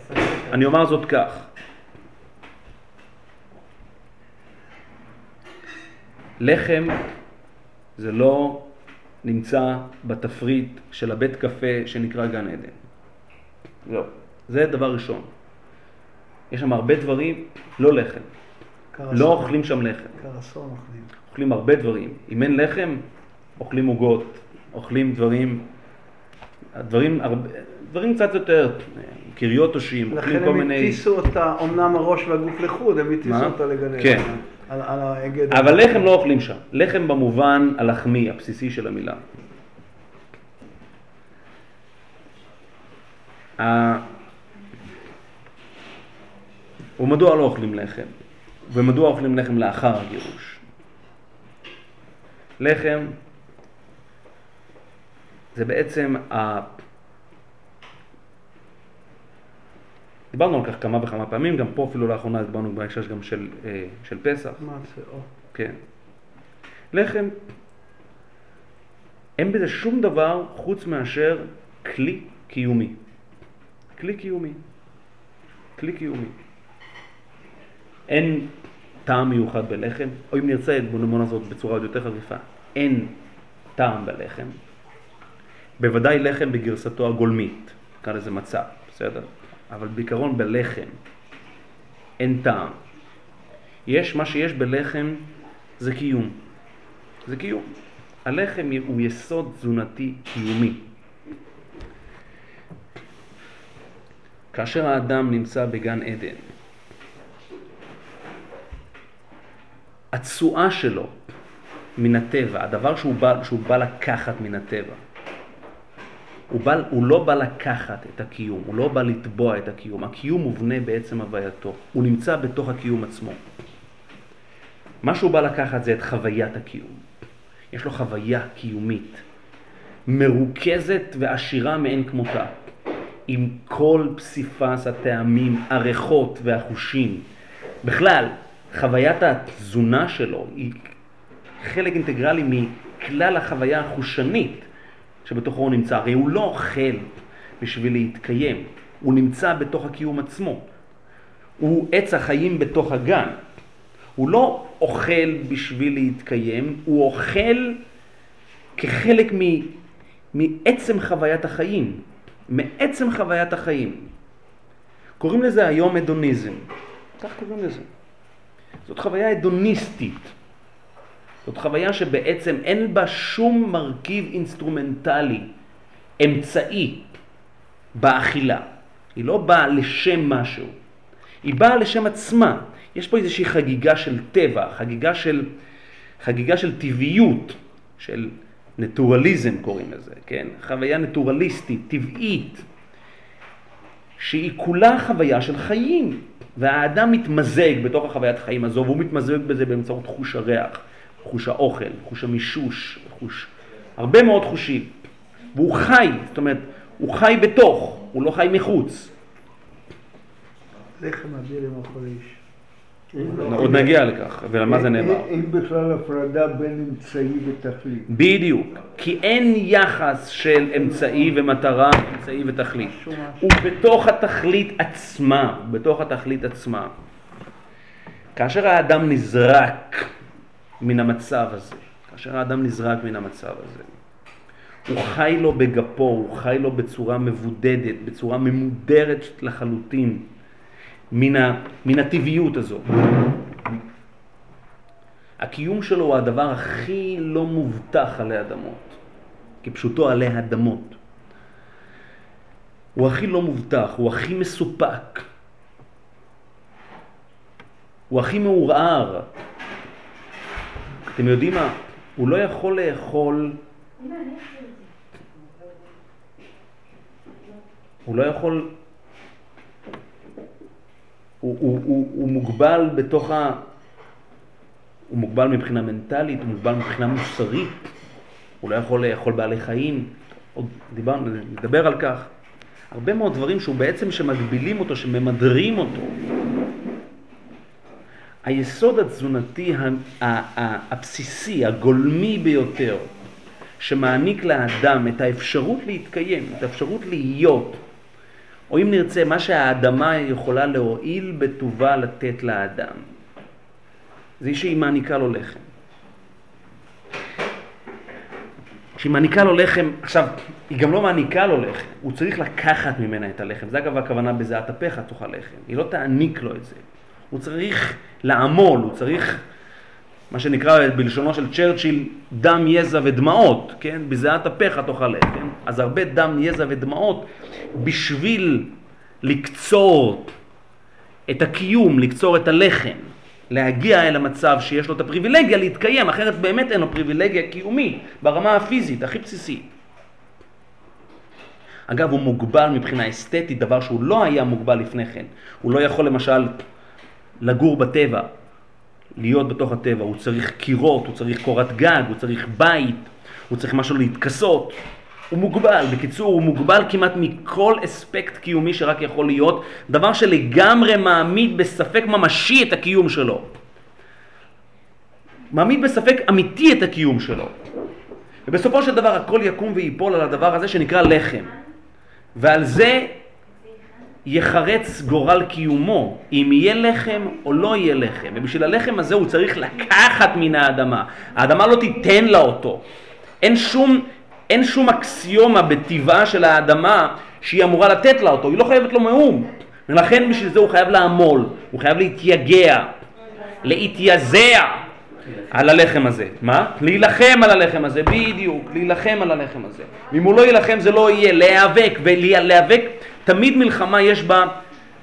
אני אומר זאת כך. לחם זה לא נמצא בתפריט של הבית קפה שנקרא גן עדן. לא. זה דבר ראשון. יש שם הרבה דברים, לא לחם. קרסון. לא אוכלים שם לחם. קרסון אוכלים. אוכלים הרבה דברים. אם אין לחם, אוכלים עוגות, אוכלים דברים, דברים, הרבה, דברים קצת יותר, קריות תושים, אוכלים לכן כל הם מיני... הטיסו אותה, אמנם הראש והגוף לחוד, הם הטיסו? אותה לגן עדן. כן. על על ההגד. אבל לחם לא אוכלים שם. לחם במובן הלחמי, הבסיסי של המילה. ומדוע לא אוכלים לחם? ומדוע אוכלים לחם לאחר הגירוש? לחם זה בעצם דיברנו על כך כמה וכמה פעמים, גם פה אפילו לאחרונה דיברנו בהקשר גם של, אה, של פסח. מה זה? או. כן. לחם, אין בזה שום דבר חוץ מאשר כלי קיומי. כלי קיומי. כלי קיומי. אין טעם מיוחד בלחם, או אם נרצה, בוא זאת בצורה עוד יותר חריפה, אין טעם בלחם. בוודאי לחם בגרסתו הגולמית, נקרא לזה מצה, בסדר? אבל בעיקרון בלחם אין טעם. יש, מה שיש בלחם זה קיום. זה קיום. הלחם הוא יסוד תזונתי קיומי. כאשר האדם נמצא בגן עדן, התשואה שלו מן הטבע, הדבר שהוא בא, שהוא בא לקחת מן הטבע, הוא, בא, הוא לא בא לקחת את הקיום, הוא לא בא לתבוע את הקיום, הקיום מובנה בעצם הווייתו, הוא נמצא בתוך הקיום עצמו. מה שהוא בא לקחת זה את חוויית הקיום. יש לו חוויה קיומית, מרוכזת ועשירה מאין כמותה, עם כל פסיפס הטעמים, הריחות והחושים. בכלל, חוויית התזונה שלו היא חלק אינטגרלי מכלל החוויה החושנית שבתוכו הוא נמצא. הרי הוא לא אוכל בשביל להתקיים, הוא נמצא בתוך הקיום עצמו. הוא עץ החיים בתוך הגן. הוא לא אוכל בשביל להתקיים, הוא אוכל כחלק מ, מעצם חוויית החיים, מעצם חוויית החיים. קוראים לזה היום הדוניזם, כך קוראים לזה. זאת חוויה הדוניסטית. זאת חוויה שבעצם אין בה שום מרכיב אינסטרומנטלי, אמצעי, באכילה. היא לא באה לשם משהו, היא באה לשם עצמה. יש פה איזושהי חגיגה של טבע, חגיגה של, חגיגה של טבעיות, של נטורליזם קוראים לזה, כן? חוויה נטורליסטית, טבעית, שהיא כולה חוויה של חיים, והאדם מתמזג בתוך החוויית חיים הזו, והוא מתמזג בזה באמצעות חוש הריח, חוש האוכל, חוש המישוש, חוש... הרבה מאוד חושים. והוא חי, זאת אומרת, הוא חי בתוך, הוא לא חי מחוץ. לחם אוויר עם אוכל איש. עוד נגיע לכך, ולמה זה נאמר. אין בכלל הפרדה בין אמצעי ותכלית. בדיוק, כי אין יחס של אמצעי ומטרה, אמצעי ותכלית. הוא בתוך התכלית עצמה, בתוך התכלית עצמה. כאשר האדם נזרק מן המצב הזה, כאשר האדם נזרק מן המצב הזה, הוא חי לו בגפו, הוא חי לו בצורה מבודדת, בצורה ממודרת לחלוטין. מן, ה, מן הטבעיות הזו. הקיום שלו הוא הדבר הכי לא מובטח עלי אדמות, כפשוטו עלי אדמות. הוא הכי לא מובטח, הוא הכי מסופק, הוא הכי מעורער. אתם יודעים מה? הוא לא יכול לאכול... הוא לא יכול הוא, הוא, הוא, הוא מוגבל בתוך ה... הוא מוגבל מבחינה מנטלית, הוא מוגבל מבחינה מוסרית, הוא לא יכול לאכול בעלי חיים, עוד דיברנו, נדבר על כך. הרבה מאוד דברים שהוא בעצם שמגבילים אותו, שממדרים אותו. היסוד התזונתי הבסיסי, הגולמי ביותר, שמעניק לאדם את האפשרות להתקיים, את האפשרות להיות, או אם נרצה, מה שהאדמה יכולה להועיל בטובה לתת לאדם, זה שהיא מעניקה לו לחם. כשהיא מעניקה לו לחם, עכשיו, היא גם לא מעניקה לו לחם, הוא צריך לקחת ממנה את הלחם. זה אגב הכוונה בזיעת אפיך תאכל לחם. היא לא תעניק לו את זה. הוא צריך לעמול, הוא צריך, מה שנקרא בלשונו של צ'רצ'יל, דם, יזע ודמעות, כן? בזיעת אפיך תאכל לחם. אז הרבה דם, יזע ודמעות בשביל לקצור את הקיום, לקצור את הלחם, להגיע אל המצב שיש לו את הפריבילגיה להתקיים, אחרת באמת אין לו פריבילגיה קיומית ברמה הפיזית הכי בסיסית. אגב, הוא מוגבל מבחינה אסתטית, דבר שהוא לא היה מוגבל לפני כן. הוא לא יכול למשל לגור בטבע, להיות בתוך הטבע, הוא צריך קירות, הוא צריך קורת גג, הוא צריך בית, הוא צריך משהו להתכסות. הוא מוגבל, בקיצור הוא מוגבל כמעט מכל אספקט קיומי שרק יכול להיות, דבר שלגמרי מעמיד בספק ממשי את הקיום שלו. מעמיד בספק אמיתי את הקיום שלו. ובסופו של דבר הכל יקום וייפול על הדבר הזה שנקרא לחם. ועל זה יחרץ גורל קיומו, אם יהיה לחם או לא יהיה לחם. ובשביל הלחם הזה הוא צריך לקחת מן האדמה. האדמה לא תיתן לה אותו. אין שום אין שום אקסיומה בטבעה של האדמה שהיא אמורה לתת לה אותו, היא לא חייבת לו מאום. ולכן בשביל זה הוא חייב לעמול, הוא חייב להתייגע, להתייזע על הלחם הזה. מה? להילחם על הלחם הזה, בדיוק, להילחם על הלחם הזה. אם הוא לא יילחם זה לא יהיה, להיאבק, ולהיאבק תמיד מלחמה יש בה,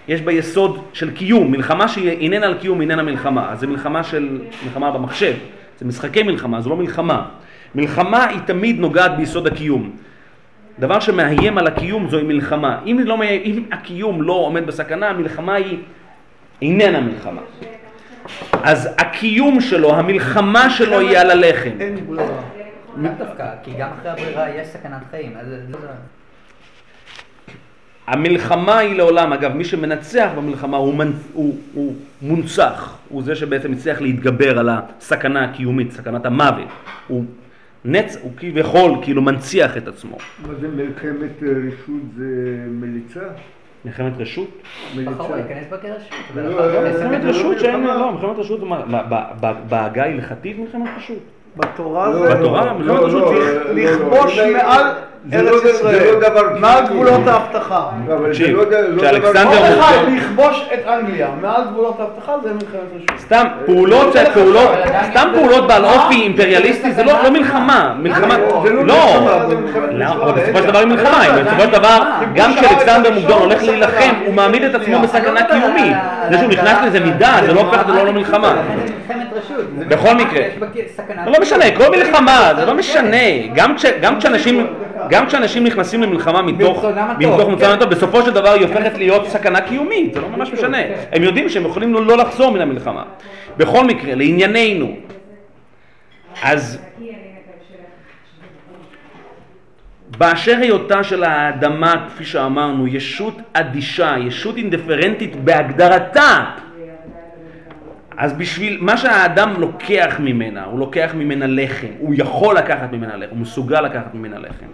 יש בה יסוד של קיום, מלחמה שהיא איננה על קיום, איננה מלחמה. אז זה מלחמה של, מלחמה במחשב, זה משחקי מלחמה, זו לא מלחמה. מלחמה היא תמיד נוגעת ביסוד הקיום. דבר שמאיים על הקיום זוהי מלחמה. אם, לא, אם הקיום לא עומד בסכנה, המלחמה היא איננה מלחמה. אז הקיום שלו, המלחמה שלו היא על הלחם. אין ברירה. לאו דווקא, כי גם אחרי הברירה יש סכנת חיים. אז זה. המלחמה היא לעולם, אגב, מי שמנצח במלחמה הוא, מנ... הוא, הוא מונצח, הוא זה שבעצם הצליח להתגבר על הסכנה הקיומית, סכנת המוות. הוא, נצ... הוא כביכול כאילו מנציח את עצמו. מה זה מלחמת אה, רשות זה מליצה? מלחמת רשות? בחרו. להיכנס מלחמת רשות שאין. לא, מלחמת רשות, בעגה ההלכתית מלחמת רשות. בתורה לא, זה בתורה, לא, לא, לא, לא, לא, לכבוש לא, מעל לא- ארץ ישראל, לא כאילו. גבולות ההבטחה. לא, תקשיב, לא לא כשאלכסנדר כל מוקדון- אחד לכבוש את אנגליה מעל גבולות ההבטחה זה מלחמת רשות. סתם פעולות, סתם פעולות בעל מה? אופי אימפריאליסטי זה לא לא מלחמה, מלחמה, לא לא, לא, אבל בסופו של. דבר היא מלחמה, בסופו של דבר. גם כשאלכסנדר מוקדון הולך להילחם. הוא מעמיד את עצמו לא בסכנה קיומית. זה שהוא נכנס לזה מידה, זה לא הופך את זה לא למלחמה. בכל מלחמה, מקרה. סכנת לא משנה. כל מלחמה, זה לא משנה. גם כש- גם כשאנשים... נכנסים למלחמה מתוך מתוך מוצא כן. טוב, בסופו של דבר היא הופכת להיות סכנה קיומית, זה לא ממש משנה. הם יודעים שהם יכולים לא לחזור מן המלחמה. בכל מקרה, לענייננו, אז באשר היותה של האדמה, כפי שאמרנו, ישות אדישה, ישות אינדיפרנטית בהגדרתה, אז בשביל מה שהאדם לוקח ממנה, הוא לוקח ממנה לחם, הוא יכול לקחת ממנה לחם, הוא מסוגל לקחת ממנה לחם.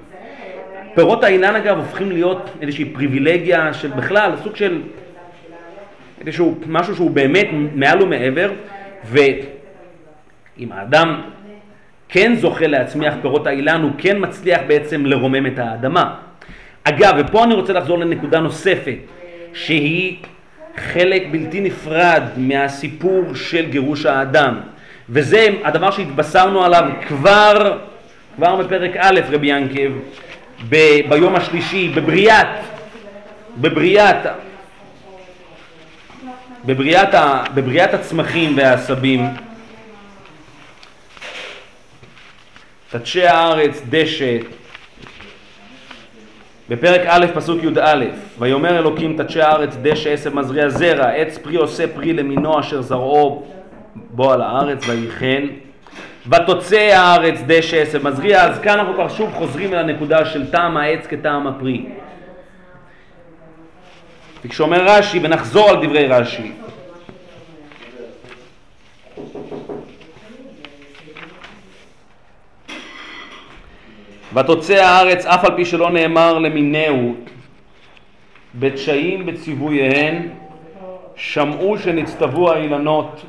פירות האילן אגב הופכים להיות איזושהי פריבילגיה של בכלל, סוג של איזשהו משהו שהוא באמת מעל ומעבר, ואם האדם כן זוכה להצמיח פירות האילן, הוא כן מצליח בעצם לרומם את האדמה. אגב, ופה אני רוצה לחזור לנקודה נוספת, שהיא חלק בלתי נפרד מהסיפור של גירוש האדם, וזה הדבר שהתבשרנו עליו כבר, כבר בפרק א', רבי ינקב, ב- ביום השלישי, בבריאת, בבריאת, בבריאת, ה- בבריאת הצמחים והעשבים, תדשי הארץ דשא, בפרק א', פסוק י"א, ויאמר אלוקים תדשי הארץ דשא עשב מזריע זרע, עץ פרי עושה פרי למינו אשר זרעו בו על הארץ ויחן, ותוצא הארץ דשא עשב מזריע, אז כאן אנחנו כבר שוב חוזרים אל הנקודה של טעם העץ כטעם הפרי. וכשאומר רש"י, ונחזור על דברי רש"י, ותוצא הארץ אף על פי שלא נאמר למינהו בתשעים בציווייהן שמעו שנצטוו האילנות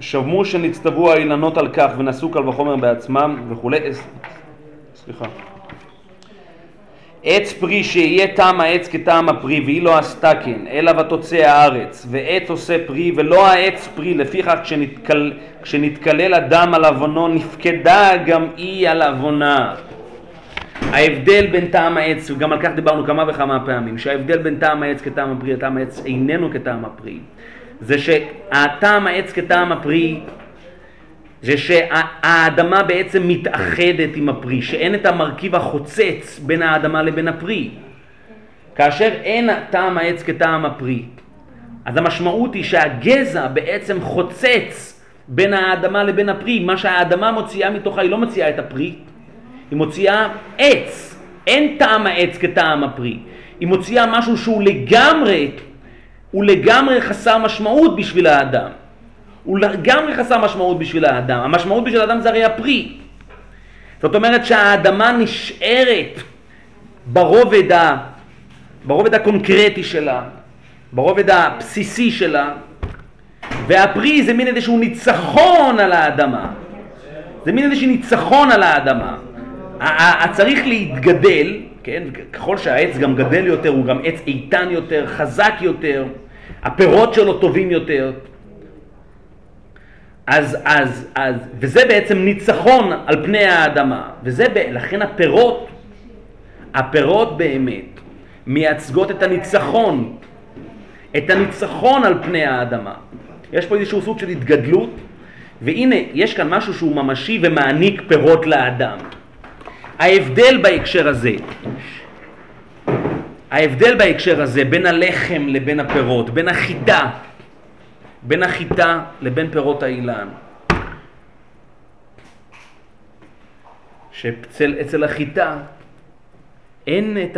שמעו שנצטוו האילנות על כך ונשאו קל וחומר בעצמם וכולי סליחה עץ פרי שיהיה טעם העץ כטעם הפרי והיא לא עשתה כן אלא ותוצא הארץ. ועץ עושה פרי ולא העץ פרי. לפיכך כשנתקל, כשנתקלל אדם על עוונו נפקדה גם היא על עוונה. ההבדל בין טעם העץ, וגם על כך דיברנו כמה וכמה פעמים, שההבדל בין טעם העץ כטעם הפרי לטעם העץ איננו כטעם הפרי, זה שהטעם העץ כטעם הפרי זה שהאדמה בעצם מתאחדת עם הפרי, שאין את המרכיב החוצץ בין האדמה לבין הפרי. כאשר אין טעם העץ כטעם הפרי, אז המשמעות היא שהגזע בעצם חוצץ בין האדמה לבין הפרי. מה שהאדמה מוציאה מתוכה, היא לא מוציאה את הפרי, היא מוציאה עץ. אין טעם העץ כטעם הפרי. היא מוציאה משהו שהוא לגמרי, הוא לגמרי חסר משמעות בשביל האדם. הוא לגמרי חסר משמעות בשביל האדם. המשמעות בשביל האדם זה הרי הפרי. זאת אומרת שהאדמה נשארת ברובד, ה, ברובד הקונקרטי שלה, ברובד הבסיסי שלה, והפרי זה מין איזשהו ניצחון על האדמה. זה מין איזשהו ניצחון על האדמה. צריך להתגדל, כן, ככל שהעץ גם גדל יותר, הוא גם עץ איתן יותר, חזק יותר, הפירות שלו טובים יותר. אז, אז, אז, וזה בעצם ניצחון על פני האדמה, וזה, לכן הפירות, הפירות באמת מייצגות את הניצחון, את הניצחון על פני האדמה. יש פה איזשהו סוג של התגדלות, והנה, יש כאן משהו שהוא ממשי ומעניק פירות לאדם. ההבדל בהקשר הזה, ההבדל בהקשר הזה בין הלחם לבין הפירות, בין החיטה, בין החיטה לבין פירות האילן, שאצל החיטה אין את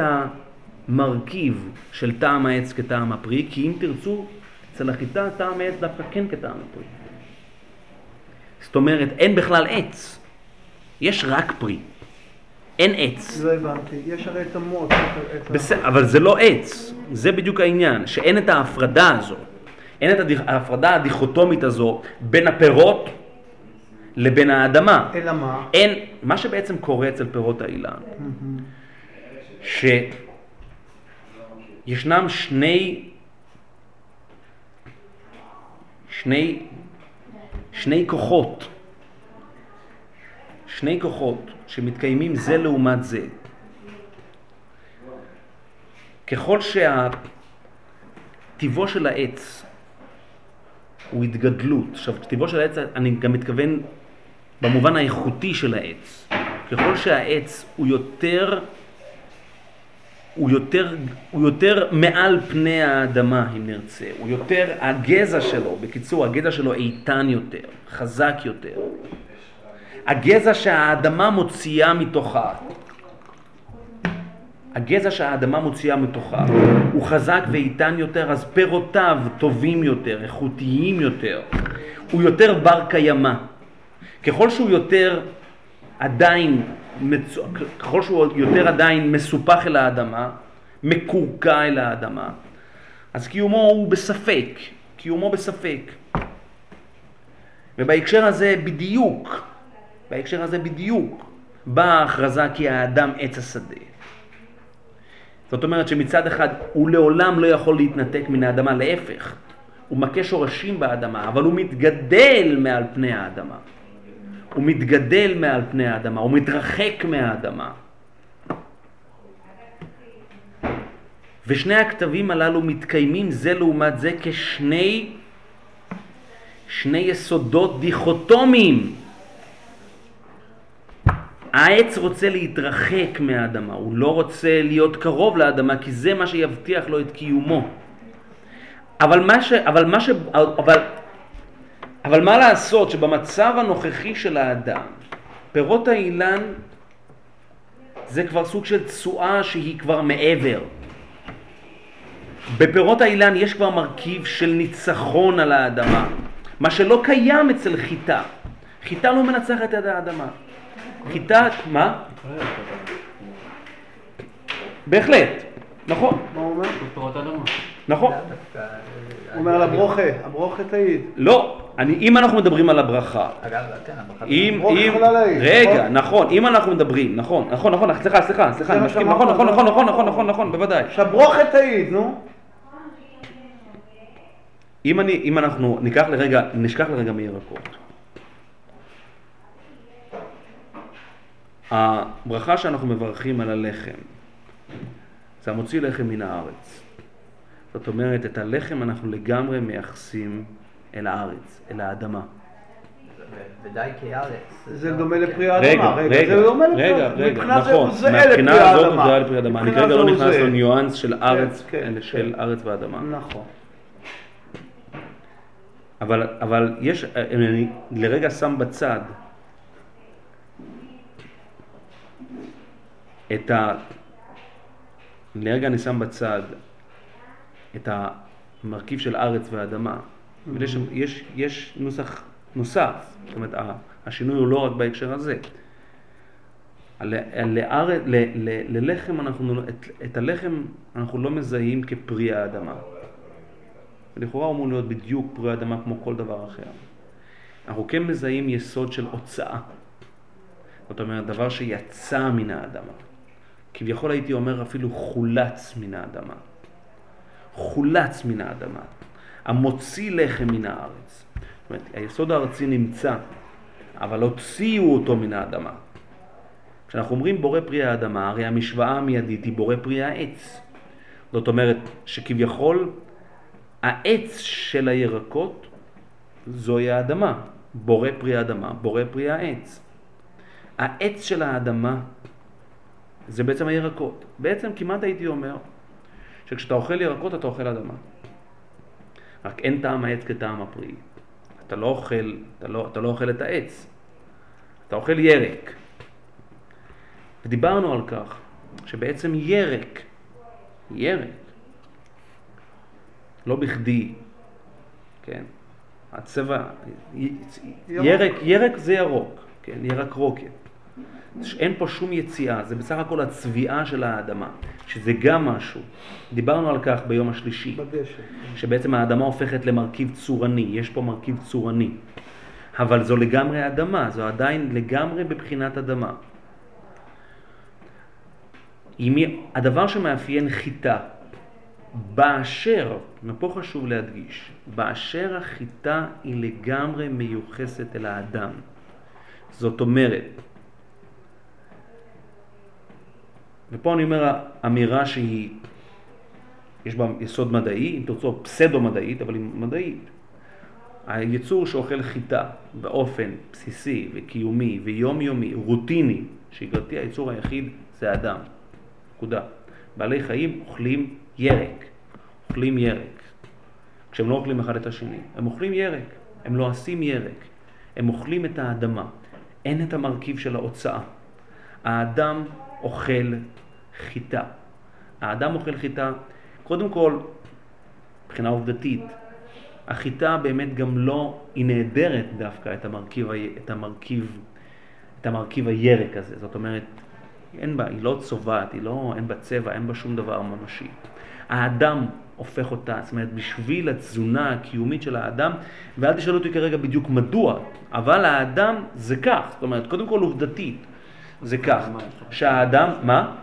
המרכיב של טעם העץ כטעם הפרי, כי אם תרצו, אצל החיטה טעם העץ דווקא כן כטעם הפרי. זאת אומרת, אין בכלל עץ, יש רק פרי, אין עץ. לא הבנתי, יש הרי את המוץ. אבל זה לא עץ, זה בדיוק העניין, שאין את ההפרדה הזו, אין את ההפרדה הדיכוטומית הזו בין הפירות לבין האדמה. אלא מה? אין, מה שבעצם קורה אצל פירות האילן, שישנם שני, שני, שני כוחות, שני כוחות שמתקיימים זה לעומת זה. ככל שהטיבו של העץ הוא התגדלות, עכשיו טיבו של העץ אני גם מתכוון במובן האיכותי של העץ. ככל שהעץ הוא יותר, הוא יותר, הוא יותר מעל פני האדמה, אם נרצה. הוא יותר, הגזע שלו, בקיצור, הגזע שלו איתן יותר, חזק יותר. הגזע שהאדמה מוציאה מתוכה, הגזע שהאדמה מוציאה מתוכה הוא חזק ואיתן יותר, אז פירותיו טובים יותר, איכותיים יותר. הוא יותר בר קיימא. ככל שהוא יותר עדיין, ככל שהוא יותר עדיין מסופח אל האדמה, מקורקע אל האדמה, אז קיומו הוא בספק, קיומו בספק. ובהקשר הזה בדיוק, בהקשר הזה בדיוק, באה ההכרזה כי האדם עץ השדה. זאת אומרת שמצד אחד הוא לעולם לא יכול להתנתק מן האדמה, להפך, הוא מכה שורשים באדמה, אבל הוא מתגדל מעל פני האדמה. הוא מתגדל מעל פני האדמה, הוא מתרחק מהאדמה. ושני הכתבים הללו מתקיימים זה לעומת זה כשני שני יסודות דיכוטומיים. העץ רוצה להתרחק מהאדמה, הוא לא רוצה להיות קרוב לאדמה כי זה מה שיבטיח לו את קיומו. אבל מה ש... אבל מה ש... אבל... אבל מה לעשות שבמצב הנוכחי של האדם, פירות האילן זה כבר סוג של תשואה שהיא כבר מעבר. בפירות האילן יש כבר מרכיב של ניצחון על האדמה, מה שלא קיים אצל חיטה. חיטה לא מנצחת את האדמה. חיטה, מה? בהחלט, נכון, מה הוא אומר? פירות אדמה. נכון. הוא אומר על הברוכה, הברוכה תעיד. לא, אני, אם אנחנו מדברים על הברכה, אגב, כן, הברכה אם, אם, רגע, נכון? נכון, אם אנחנו מדברים, נכון, נכון, נכון, סליחה, סליחה, סליחה, אני מסכים, נכון, נכון, נכון, נכון. נכון, נכון, נכון, בוודאי. שהברוכה תעיד, נו. אם אני, אם אנחנו ניקח לרגע, נשכח לרגע מירקות. הברכה שאנחנו מברכים על הלחם, זה המוציא לחם מן הארץ. זאת אומרת, את הלחם אנחנו לגמרי מייחסים אל הארץ, אל האדמה. ודי כארץ. זה דומה כן. לפרי האדמה. רגע, רגע, זה דומה לפרי רגע, האדמה. רגע, מבחינה זה נכון, מהבחינה לפרי הזאת האדמה. זהה לפרי האדמה, אני מבחינה כרגע לא זה נכנס. לניואנס של ארץ, כן, של כן. ארץ ואדמה. נכון. אבל, אבל יש, אני לרגע שם בצד את ה... לרגע אני שם בצד את המרכיב של ארץ ואדמה. אבל יש, יש, יש נוסח נוסף, זאת אומרת, השינוי הוא לא רק בהקשר הזה. ל- לאר- ל- ל- ללחם אנחנו, את, את הלחם אנחנו לא מזהים כפרי האדמה. ולכאורה הוא אמור להיות בדיוק פרי אדמה כמו כל דבר אחר. אנחנו כן מזהים יסוד של הוצאה. זאת אומרת, דבר שיצא מן האדמה. כביכול הייתי אומר אפילו חולץ מן האדמה. חולץ מן האדמה. המוציא לחם מן הארץ. זאת אומרת, היסוד הארצי נמצא, אבל הוציאו אותו מן האדמה. כשאנחנו אומרים בורא פרי האדמה, הרי המשוואה המיידית היא בורא פרי העץ. זאת אומרת שכביכול העץ של הירקות זוהי האדמה, בורא פרי האדמה, בורא פרי העץ. העץ של האדמה זה בעצם הירקות. בעצם כמעט הייתי אומר שכשאתה אוכל ירקות אתה אוכל אדמה. רק אין טעם העץ כטעם הפרי. אתה לא אוכל, אתה לא, אתה לא אוכל את העץ, אתה אוכל ירק. ודיברנו על כך שבעצם ירק, ירק, לא בכדי, כן, הצבע, י- ירק, ירק זה ירוק, כן, ירק רוקת. אין פה שום יציאה, זה בסך הכל הצביעה של האדמה, שזה גם משהו. דיברנו על כך ביום השלישי, בדשא. שבעצם האדמה הופכת למרכיב צורני, יש פה מרכיב צורני. אבל זו לגמרי אדמה, זו עדיין לגמרי בבחינת אדמה. אם הדבר שמאפיין חיטה, באשר, ופה חשוב להדגיש, באשר החיטה היא לגמרי מיוחסת אל האדם. זאת אומרת, ופה אני אומר אמירה שהיא, יש בה יסוד מדעי, אם תרצו פסדו-מדעית, אבל היא מדעית. היצור שאוכל חיטה באופן בסיסי וקיומי ויומיומי, רוטיני, שגרתי היצור היחיד זה אדם. נקודה. בעלי חיים אוכלים ירק, אוכלים ירק. כשהם לא אוכלים אחד את השני, הם אוכלים ירק, הם לועסים ירק, הם אוכלים את האדמה. אין את המרכיב של ההוצאה. האדם אוכל חיטה. האדם אוכל חיטה, קודם כל, מבחינה עובדתית, החיטה באמת גם לא, היא נעדרת דווקא את המרכיב, את המרכיב, את המרכיב הירק הזה. זאת אומרת, אין בה, היא לא צובעת, היא לא, אין בה צבע, אין בה שום דבר ממשי. האדם הופך אותה, זאת אומרת, בשביל התזונה הקיומית של האדם, ואל תשאלו אותי כרגע בדיוק מדוע, אבל האדם זה כך, זאת אומרת, קודם כל עובדתית, זה כך, שהאדם, מה?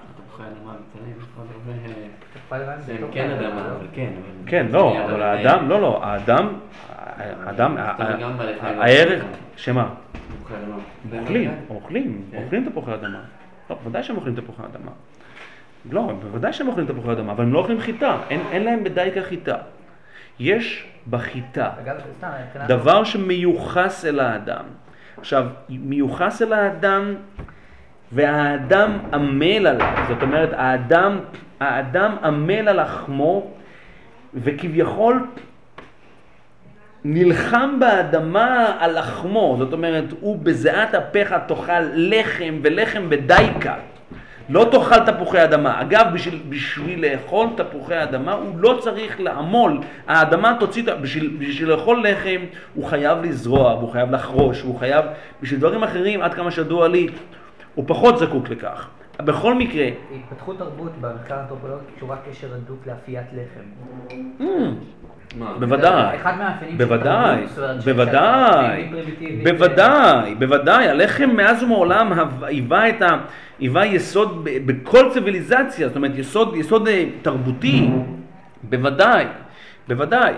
תפוחי לבן שהם בתוך כן לא? אבל כן. כן, לא, אבל אה, האדם, לא, לא, האדם, האדם. הערך, שמה? אדמה. אוכלים, אוכלים, כן. אוכלים תפוחי אדמה. לא, בוודאי שהם אוכלים תפוחי אדמה. לא, בוודאי שהם אוכלים תפוחי אדמה, אבל הם לא אוכלים חיטה, אין, להם בדייקה חיטה. יש בחיטה. דבר שמיוחס אל האדם. עכשיו, מיוחס אל האדם והאדם עמל עליו, זאת אומרת, האדם, האדם עמל על לחמו וכביכול נלחם באדמה על לחמו, זאת אומרת, הוא בזיעת אפיך תאכל לחם ולחם בדייקה. לא תאכל תפוחי אדמה. אגב, בשביל, בשביל לאכול תפוחי אדמה הוא לא צריך לעמול. האדמה תוציא, בשביל, בשביל לאכול לחם הוא חייב לזרוע, והוא חייב לחרוש, והוא חייב, בשביל דברים אחרים, עד כמה שידוע לי, הוא פחות זקוק לכך. בכל מקרה, התפתחות תרבות במחקר האנתרופולוגי קשורה קשר הדוק לאפיית לחם. מה? בוודאי, בוודאי, בוודאי, בוודאי, בוודאי, הלחם מאז ומעולם היווה את ה... היווה יסוד בכל ציוויליזציה, זאת אומרת יסוד, יסוד אה, תרבותי, בוודאי, בוודאי.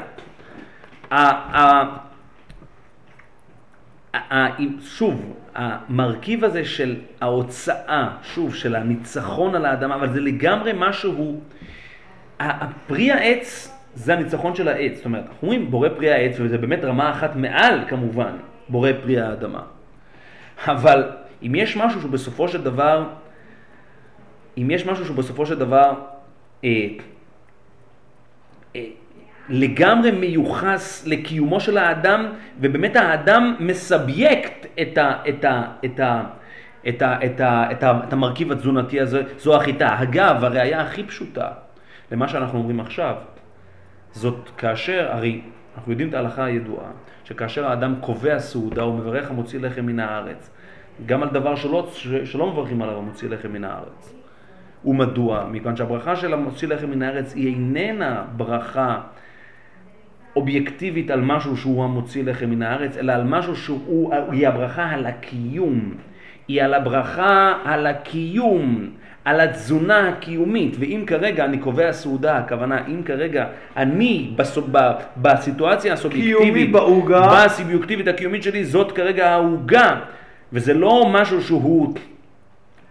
שוב, המרכיב הזה של ההוצאה, שוב, של הניצחון על האדמה, אבל זה לגמרי משהו, פרי העץ זה הניצחון של העץ, זאת אומרת, אנחנו אומרים בורא פרי העץ, וזה באמת רמה אחת מעל כמובן בורא פרי האדמה. אבל אם יש משהו שבסופו של דבר, אם יש משהו שבסופו של דבר אה, אה, לגמרי מיוחס לקיומו של האדם, ובאמת האדם מסבייקט את, ה, את, ה, את, ה, את, ה, את, ה, את, ה, את המרכיב התזונתי הזה, זו החיטה. אגב, הראייה הכי פשוטה למה שאנחנו אומרים עכשיו, זאת כאשר, הרי אנחנו יודעים את ההלכה הידועה, שכאשר האדם קובע סעודה הוא מברך המוציא לחם מן הארץ, גם על דבר שלא, שלא מברכים עליו המוציא לחם מן הארץ. ומדוע? מכיוון שהברכה של המוציא לחם מן הארץ היא איננה ברכה אובייקטיבית על משהו שהוא המוציא לחם מן הארץ, אלא על משהו שהוא, היא הברכה על הקיום. היא על הברכה על הקיום, על התזונה הקיומית. ואם כרגע אני קובע סעודה, הכוונה, אם כרגע אני בסו, ב, בסיטואציה הסובייקטיבית, קיומי בעוגה. בסובייקטיבית הקיומית שלי, זאת כרגע העוגה. וזה לא משהו שהוא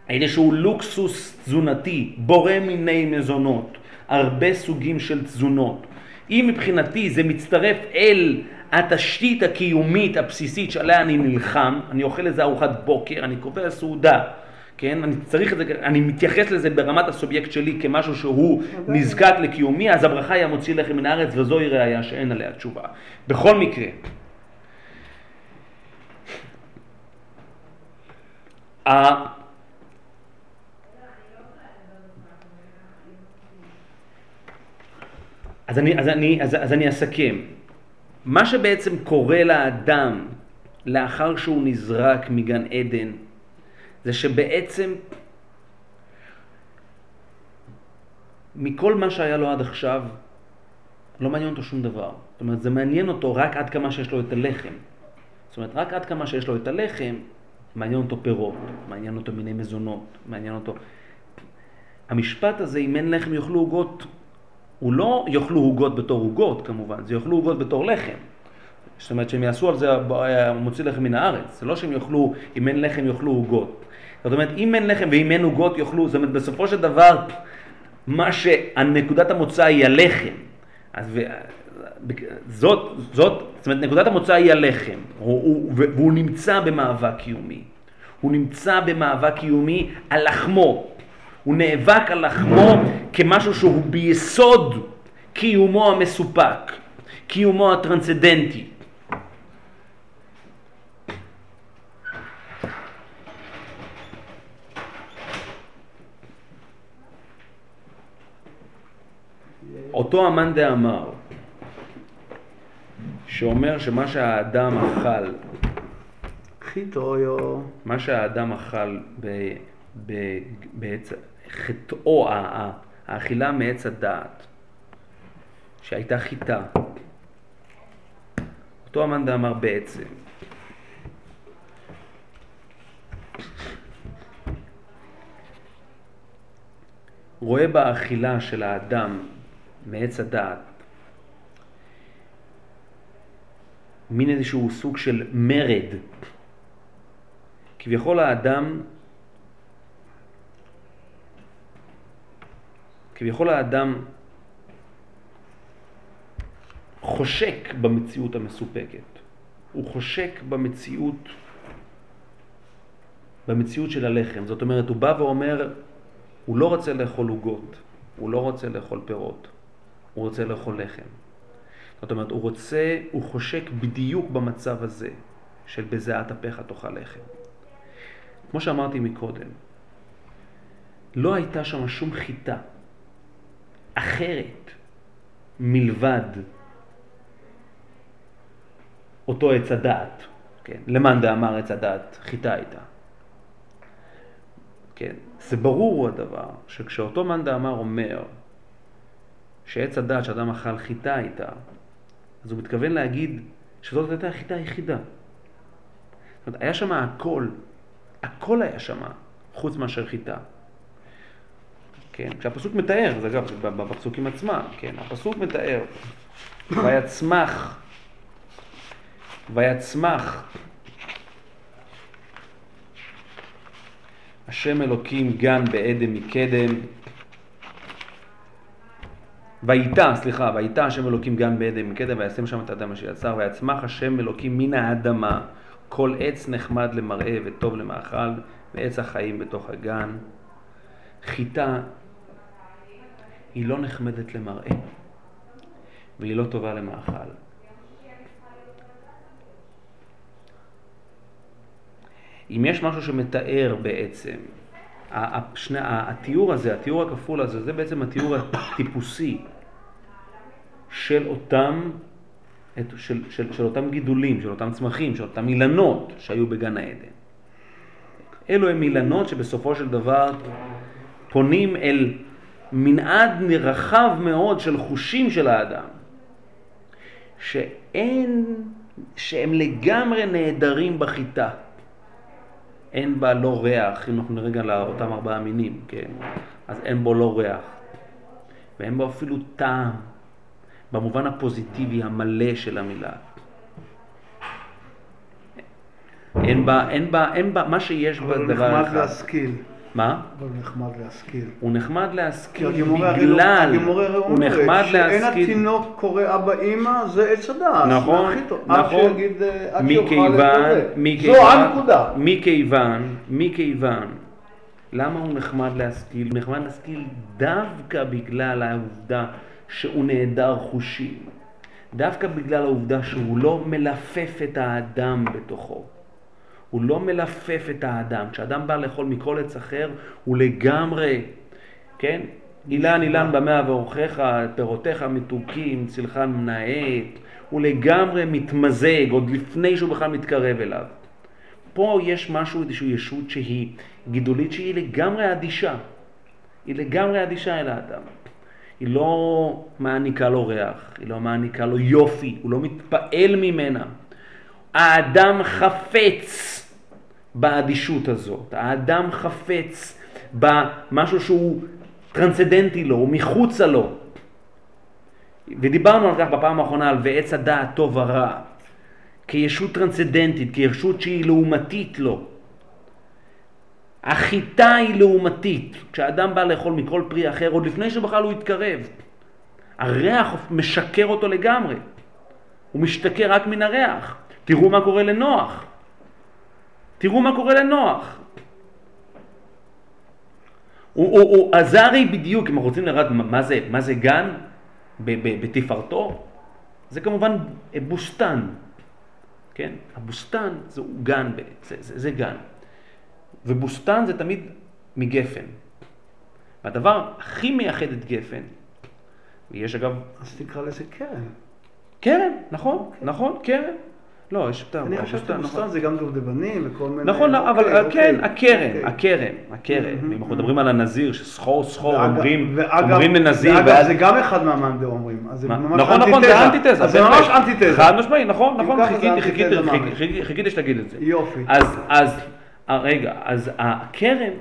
איזשהו לוקסוס תזונתי, בורא מיני מזונות, הרבה סוגים של תזונות. אם מבחינתי זה מצטרף אל התשתית הקיומית הבסיסית שעליה אני נלחם, אני אוכל איזה ארוחת בוקר, אני קובע סעודה, כן, אני צריך את זה, אני מתייחס לזה ברמת הסובייקט שלי כמשהו שהוא נזקק לקיומי, אז הברכה היא המוציא לחם מן הארץ וזוהי ראייה שאין עליה תשובה. בכל מקרה, ה- אז אני, אז, אני, אז, אז אני אסכם. מה שבעצם קורה לאדם לאחר שהוא נזרק מגן עדן, זה שבעצם מכל מה שהיה לו עד עכשיו, לא מעניין אותו שום דבר. זאת אומרת, זה מעניין אותו רק עד כמה שיש לו את הלחם. זאת אומרת, רק עד כמה שיש לו את הלחם, מעניין אותו פירות, מעניין אותו מיני מזונות, מעניין אותו... המשפט הזה, אם אין לחם יאכלו עוגות, הוא לא יאכלו עוגות בתור עוגות כמובן, זה יאכלו עוגות בתור לחם. זאת אומרת שהם יעשו על זה מוציא לחם מן הארץ, זה לא שהם יאכלו, אם אין לחם יאכלו עוגות. זאת אומרת, אם אין לחם ואם אין עוגות יאכלו, זאת אומרת, בסופו של דבר, מה שהנקודת המוצא היא הלחם. אז ו... זאת, זאת, זאת אומרת, נקודת המוצא היא הלחם, הוא, הוא, והוא נמצא במאבק קיומי. הוא נמצא במאבק קיומי על לחמו. הוא נאבק על לחמו כמשהו שהוא ביסוד קיומו המסופק, קיומו הטרנסצדנטי. אותו המאן דאמר, שאומר שמה שהאדם אכל, חיטויו. מה שהאדם אכל ב- ב- בעץ, חטאו, האכילה מעץ הדעת, שהייתה חיטה, אותו המאן דאמר בעצם, רואה באכילה של האדם מעץ הדעת מין איזשהו סוג של מרד. כביכול האדם, כביכול האדם חושק במציאות המסופקת. הוא חושק במציאות, במציאות של הלחם. זאת אומרת, הוא בא ואומר, הוא לא רוצה לאכול עוגות, הוא לא רוצה לאכול פירות, הוא רוצה לאכול לחם. זאת אומרת, הוא רוצה, הוא חושק בדיוק במצב הזה של בזיעת אפיך תאכל לחם. כמו שאמרתי מקודם, לא הייתה שם שום חיטה אחרת מלבד אותו עץ הדעת, כן? למאן דאמר עץ הדעת, חיטה הייתה. כן? זה ברור הדבר, שכשאותו מאן דאמר אומר שעץ הדעת שאדם אכל חיטה איתה, אז הוא מתכוון להגיד שזאת הייתה החיטה היחידה. זאת אומרת, היה שם הכל, הכל היה שם, חוץ מאשר חיטה. כן, כשהפסוק מתאר, זה אגב, בפסוקים עצמם, כן, הפסוק מתאר, ויצמח, ויצמח השם אלוקים גן בעדן מקדם, ויטע, סליחה, ויטע השם אלוקים גן בעדן מקדם, וישם שם את האדם אשר יצר, ויצמח השם אלוקים מן האדמה, כל עץ נחמד למראה וטוב למאכל, ועץ החיים בתוך הגן. חיטה היא לא נחמדת למראה, והיא לא טובה למאכל. אם יש משהו שמתאר בעצם, השני, התיאור הזה, התיאור הכפול הזה, זה בעצם התיאור הטיפוסי של אותם, של, של, של אותם גידולים, של אותם צמחים, של אותם אילנות שהיו בגן העדן. אלו הם אילנות שבסופו של דבר פונים אל מנעד רחב מאוד של חושים של האדם, שאין, שהם לגמרי נעדרים בחיטה. אין בה לא ריח, אם אנחנו נרגע לאותם ארבעה מינים, כן, אז אין בו לא ריח, ואין בו אפילו טעם, במובן הפוזיטיבי המלא של המילה. אין בה, אין בה, אין בה, מה שיש בה אבל דבר נחמד אחד. להשכיל. מה? אבל נחמד להשכיל. הוא נחמד כי להשכיל בגלל, לא- הרי הוא נחמד אומרת שאין להשכיל, התינוק קורא אבא אימא זה עץ הדעת. נכון, טוב. עד נכון. שיגיד, אה, עד שיוכל מכיוון, לקרוא. מכיוון, זו הנקודה. מכיוון, מכיוון, למה הוא נחמד להשכיל? הוא נחמד להשכיל דווקא בגלל העובדה שהוא נעדר חושים. דווקא בגלל העובדה שהוא לא מלפף את האדם בתוכו. הוא לא מלפף את האדם. כשאדם בא לאכול מכל עץ אחר, הוא לגמרי, כן? אילן אילן במה ואורחיך, פירותיך מתוקים, צילך מנאט. הוא לגמרי מתמזג עוד לפני שהוא בכלל מתקרב אליו. פה יש משהו, איזושהי ישות שהיא גידולית, שהיא לגמרי אדישה. היא לגמרי אדישה אל האדם. היא לא מעניקה לו ריח, היא לא מעניקה לו יופי, הוא לא מתפעל ממנה. האדם חפץ באדישות הזאת, האדם חפץ במשהו שהוא טרנסדנטי לו, הוא מחוצה לו. ודיברנו על כך בפעם האחרונה, על ועץ הדעת טוב ורע, כישות טרנסדנטית, כישות שהיא לעומתית לו. החיטה היא לעומתית, כשאדם בא לאכול מכל פרי אחר, עוד לפני שבכלל הוא יתקרב. הריח משקר אותו לגמרי, הוא משתכר רק מן הריח. תראו מה קורה לנוח. תראו מה קורה לנוח. הוא, הוא, הוא, הרי בדיוק, אם אנחנו רוצים לראות מה זה, מה זה גן בתפארתו, זה כמובן בוסתן, כן? הבוסתן זה גן, זה, זה, זה גן. ובוסתן זה תמיד מגפן. והדבר הכי מייחד את גפן, ויש אגב, אז תקרא לזה קרן. כרם, נכון, נכון, כרם. לא, יש יותר, אני חושב הבוסתן, נכון. זה גם דובדבנים וכל מיני... נכון, לא, אבל אוקיי, כן, אוקיי, הכרם, אוקיי. הכרם, הכרם. אם אנחנו מדברים על הנזיר, שסחור סחור אומרים, לנזיר, ואגב. זה גם אחד מהמאן דאומרים. נכון, נכון, זה אנטיתזה. זה ממש. אנטיתזה. חד משמעי, נכון, נכון, חיכיתי, שתגיד את זה. יופי. אז, אז, אה, רגע, אז הכרם,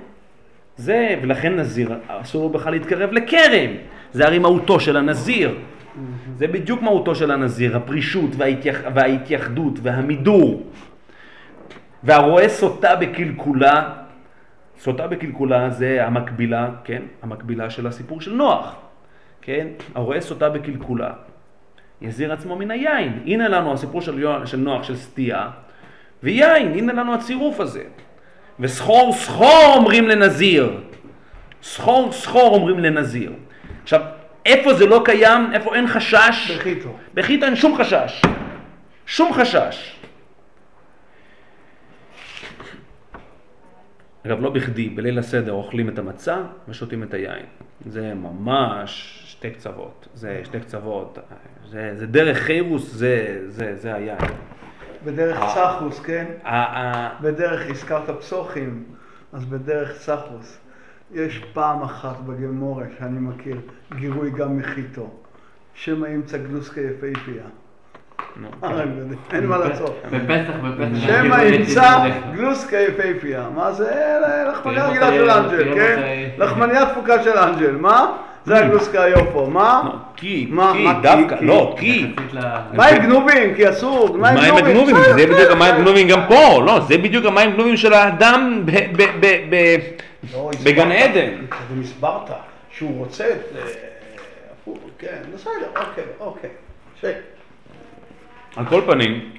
זה, ולכן נזיר, אסור לו בכלל להתקרב לכרם. זה הרי מהותו של הנזיר. זה בדיוק מהותו של הנזיר, הפרישות וההתייח, וההתייחדות והמידור. והרואה סוטה בקלקולה, סוטה בקלקולה זה המקבילה, כן? המקבילה של הסיפור של נוח, כן? הרואה סוטה בקלקולה, יזיר עצמו מן היין. הנה לנו הסיפור של, יו- של נוח של סטייה, ויין, הנה לנו הצירוף הזה. וסחור סחור אומרים לנזיר. סחור סחור אומרים לנזיר. עכשיו, איפה זה לא קיים, איפה אין חשש? בחיתו. בחיטה אין שום חשש. שום חשש. אגב, לא בכדי, בליל הסדר אוכלים את המצה ושותים את היין. זה ממש שתי קצוות. זה שתי קצוות. זה, זה דרך חירוס, זה, זה, זה היין. בדרך. צחוס, כן? בדרך, הזכרת פסוחים, אז בדרך צחוס. יש פעם אחת בגמורה שאני מכיר, גירוי גם מחיתו. שמא ימצא גלוסקה יפהפייה. אה, אין מה לעשות. בפסח, בפסח. שמא ימצא גלוסקה יפהפייה. מה זה? אה, לחמניה תראו רגילה של אנג'ל, כן? לחמניה תפוקה של אנג'ל. מה? זה הגלוסקה היופו. מה? כי, מה- כי? דווקא? לא, כי. עם גנובים? כי אסור. מים גנובים? הגנובים, זה בדיוק כן, המים כן. הגנובים גם פה, לא, זה בדיוק המים הגנובים של האדם ב- לא, בגן. עדן. קודם הסברת שהוא רוצה את... כן, בסדר, אוקיי, אוקיי. ש- על כל פנים,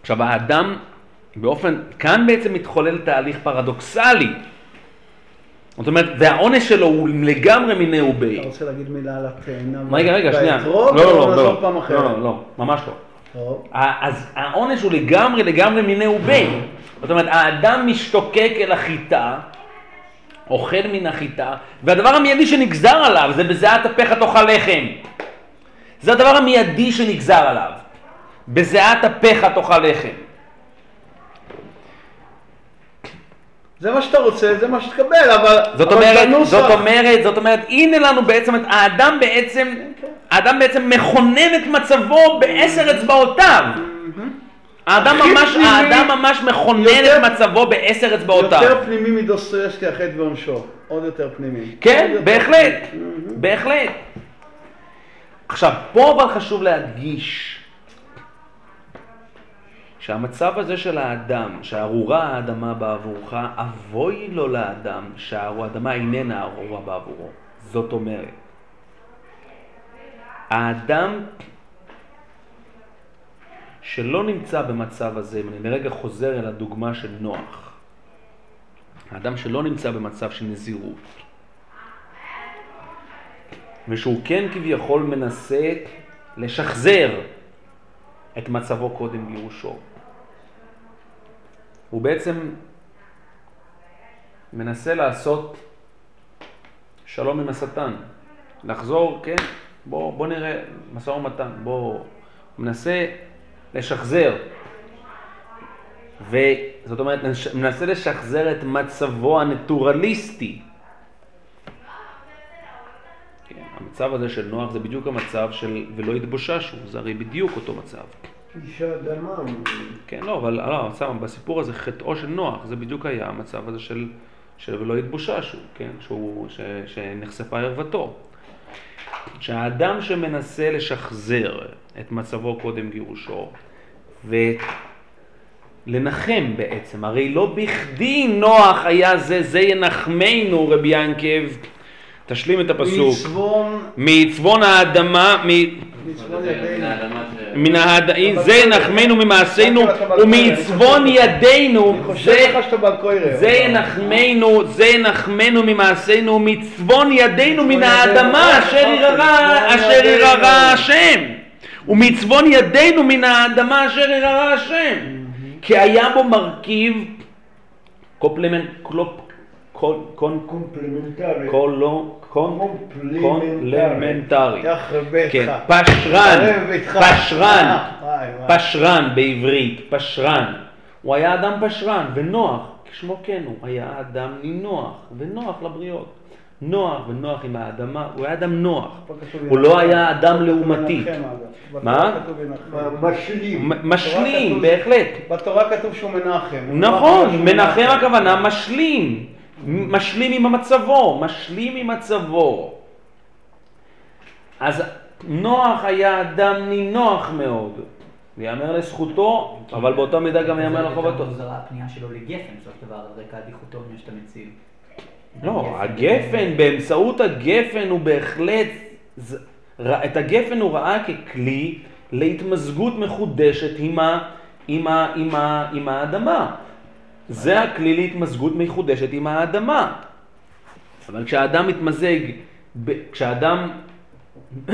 עכשיו האדם באופן, כאן בעצם מתחולל תהליך פרדוקסלי. זאת אומרת, והעונש שלו הוא לגמרי מיני ובי. אתה רוצה להגיד מילה על התאנה? רגע, רגע, שנייה. לא, לא, לא, לא, אחרת? לא, לא, ממש לא. אז העונש הוא לגמרי לגמרי מיני ובי. זאת אומרת, האדם משתוקק אל החיטה, אוכל מן החיטה, והדבר המיידי שנגזר עליו זה בזיעת אפיך תאכל לחם. זה הדבר המיידי שנגזר עליו. בזיעת אפיך תאכל לחם. זה מה שאתה רוצה, זה מה שתקבל, אבל... זאת אבל אומרת, בנוסח- זאת אומרת, זאת אומרת, הנה לנו בעצם, האדם בעצם, האדם בעצם מכונן את מצבו בעשר אצבעותיו. האדם ממש, האדם ממש מכונן את מצבו בעשר אצבעותיו. יותר פנימי מדוסטויבסקי החטא ועונשו. עוד יותר פנימי. כן, בהחלט, פנימי. בהחלט. עכשיו, פה אבל חשוב להדגיש שהמצב הזה של האדם, שארורה האדמה בעבורך, אבוי לו לאדם שהאדמה איננה ארורה בעבורו. זאת אומרת, האדם שלא נמצא במצב הזה, אם אני לרגע חוזר אל הדוגמה של נוח, האדם שלא נמצא במצב של נזירות, ושהוא כן כביכול מנסה לשחזר את מצבו קודם גירושו. הוא בעצם מנסה לעשות שלום עם השטן, לחזור, כן, בוא, בוא נראה משא ומתן, בוא, הוא מנסה לשחזר, וזאת אומרת, מנסה לשחזר את מצבו הנטורליסטי. כן, המצב הזה של נוח זה בדיוק המצב של ולא יתבוששו, זה הרי בדיוק אותו מצב. אישה דמם. כן, לא, אבל לא, סתם, בסיפור הזה חטאו של נוח, זה בדיוק היה המצב הזה של, של ולא יתבוששו, כן, שהוא, ש, שנחשפה ערוותו. שהאדם שמנסה לשחזר את מצבו קודם גירושו, ולנחם בעצם, הרי לא בכדי נוח היה זה, זה ינחמנו, רבי ינקב, תשלים את הפסוק. מעצבון האדמה, מן האד... זה ינחמנו ממעשינו ומעצבון ידינו, זה, ינחמנו, זה ינחמנו ממעשינו ומצבון ידינו מן האדמה ידינו. אשר ידינו. יררה השם ומצבון ידינו מן האדמה אשר יררה השם כי היה בו מרכיב קומפלמנט, קלופ, קול, קון, קומפלמנטרי. קולו, קון, קומפלמנטרי. כן, פשרן. פשרן, אה. פשרן בעברית, פשרן. הוא היה אדם פשרן, ונוח, כשמו כן הוא, היה אדם נינוח, ונוח לבריות. נוח ונוח עם האדמה, הוא היה אדם נוח. הוא. לא היה אדם לעומתי. מה? משלים. משלים, בהחלט. בתורה כתוב שהוא מנחם. הוא נכון, מנחם הכוונה משלים, משלים עם מצבו, משלים עם מצבו. אז נוח היה אדם נינוח מאוד, ויאמר לזכותו, אבל באותה מידה גם יאמר לחובתו. מוזרה הפנייה שלו לגפן, בסופו של דבר, על רקע הדיכוטומיה שאתה מציב. לא, הגפן, באמצעות הגפן הוא בהחלט, את הגפן הוא ראה ככלי להתמזגות מחודשת עם, ה, עם, ה, עם, ה, עם האדמה. זה הכלי להתמזגות מחודשת עם האדמה. אבל כשהאדם מתמזג, כשהאדם *clears throat*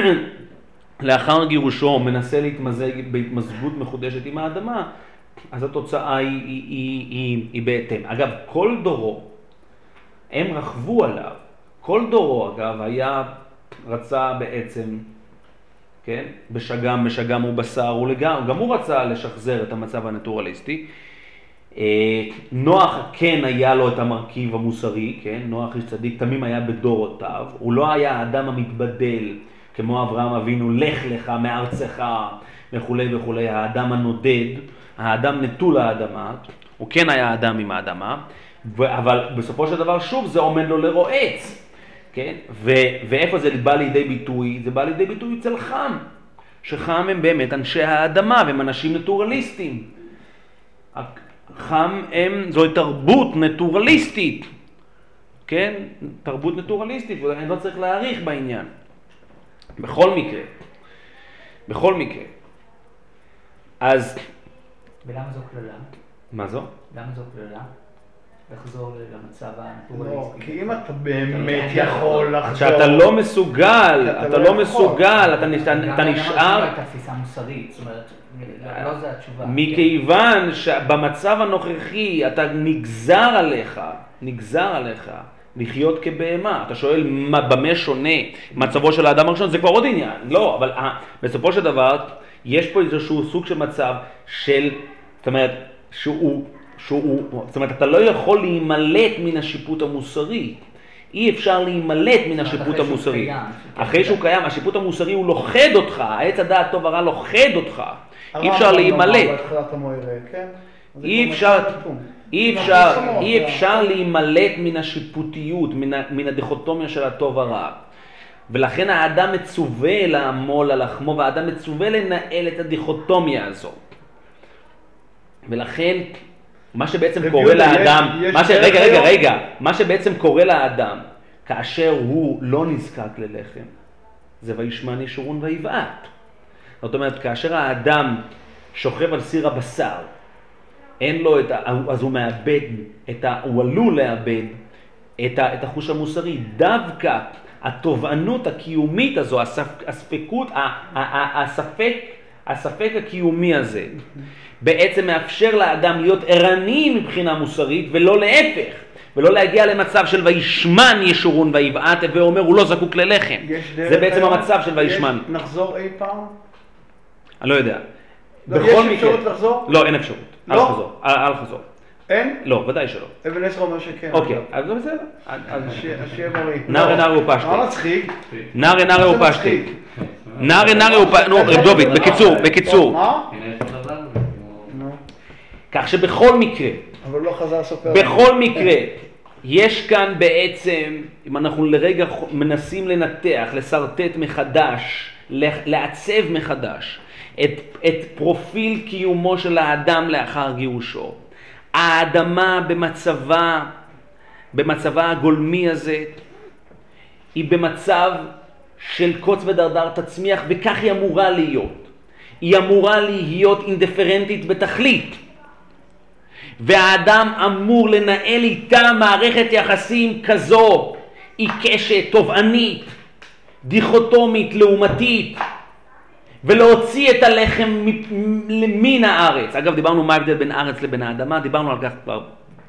לאחר גירושו מנסה להתמזג בהתמזגות מחודשת עם האדמה, אז התוצאה היא, היא, היא, היא, היא בהתאם. אגב, כל דורו, הם רכבו עליו. כל דורו, אגב, היה, רצה בעצם, כן, בשגם, בשגם ובשר, ולגמרי, גם הוא רצה לשחזר את המצב הנטורליסטי. אה, נוח כן היה לו את המרכיב המוסרי, כן, נוח איש צדיק תמים היה בדורותיו, הוא לא היה האדם המתבדל כמו אברהם אבינו, לך לך מארצך וכולי וכולי, האדם הנודד, האדם נטול האדמה, הוא כן היה אדם עם האדמה, אבל בסופו של דבר שוב זה עומד לו לרועץ, כן, ו- ואיפה זה בא לידי ביטוי? זה בא לידי ביטוי אצל חם, שחם הם באמת אנשי האדמה והם אנשים נטורליסטים. חם הם, זוהי תרבות נטורליסטית, כן? תרבות נטורליסטית, ואני לא צריך להעריך בעניין. בכל מקרה, בכל מקרה. אז, ולמה זו קללה? מה זו? למה זו קללה? לחזור למצב לא, הנטורליסטי. כי אם אתה באמת אתה יכול. לחזור... כשאתה לא מסוגל, אתה לא לא. מסוגל, אתה נש- גם אתה גם נשאר... לא הייתה תפיסה מוסרית, זאת אומרת, לא לא זו התשובה. מכיוון שבמצב הנוכחי אתה נגזר עליך, נגזר עליך לחיות כבהמה. אתה שואל מה, במה שונה מצבו של האדם הראשון, זה כבר עוד עניין. לא, אבל אה, בסופו של דבר יש פה איזשהו סוג של מצב של, זאת אומרת, שהוא, שהוא, זאת אומרת, אתה לא יכול להימלט מן השיפוט המוסרי. אי אפשר להימלט מן השיפוט אחרי שהוא המוסרי. קיים, אחרי שהוא קיים, השיפוט המוסרי הוא לוכד אותך, העץ הדעת טוב ורע לוכד אותך. אי אפשר הרמב"ם להימלט. כן? אי אפשר. אי אפשר, אי אפשר להימלט מן השיפוטיות, מן, הדיכוטומיה של הטוב הרע. ולכן האדם מצווה לעמול על לחמו, והאדם מצווה לנהל את הדיכוטומיה הזו. ולכן, מה שבעצם קורה לאדם, מה ש... רגע, רגע? רגע, מה שבעצם קורה לאדם, כאשר הוא לא נזקק ללחם, זה וישמן ישורון ויבעט. זאת אומרת, כאשר האדם שוכב על סיר הבשר, אין לו את ה... אז הוא מאבד, את ה... הוא עלול לאבד את, ה... את החוש המוסרי. דווקא התובענות הקיומית הזו, הספ... הספקות. הספק, הספק הקיומי הזה, בעצם מאפשר לאדם להיות ערני מבחינה מוסרית ולא להפך. ולא להגיע למצב של וישמן ישורון ויבעט, ואומר הוא לא זקוק ללחם. יש זה בעצם היום? המצב של וישמן. יש- נחזור אי פעם? אני לא יודע. לא, בכל יש מקרה- אפשרות לחזור? לא, אין אפשרות. אל לא? חזור. אל אל חזור. אין? לא, ודאי שלא. אבן עזרא אומר שכן. אוקיי, אגב. אז זה בסדר. שיהיה- בריא. נערי לא. נערי ופשטי. מה מצחיק? נערי נערי ופשטי. נערי נערי ופשטי. נו, רב דוד, בקיצור, בקיצור. מה? הנה יש לו דבר. נו, כך שבכל מקרה, אבל לא חזר סופר. בכל מקרה, יש כאן בעצם, אם אנחנו לרגע מנסים לנתח, לשרטט מחדש, לעצב מחדש את, את פרופיל קיומו של האדם לאחר גירושו. האדמה במצבה, במצבה הגולמי הזה, היא במצב של קוץ ודרדר תצמיח, וכך היא אמורה להיות. היא אמורה להיות אינדיפרנטית בתכלית. והאדם אמור לנהל איתה מערכת יחסים כזו, עיקשת, תובענית, דיכוטומית, לעומתית, ולהוציא את הלחם מן הארץ. אגב, דיברנו מה ההבדל בין הארץ לבין האדמה, דיברנו על כך כבר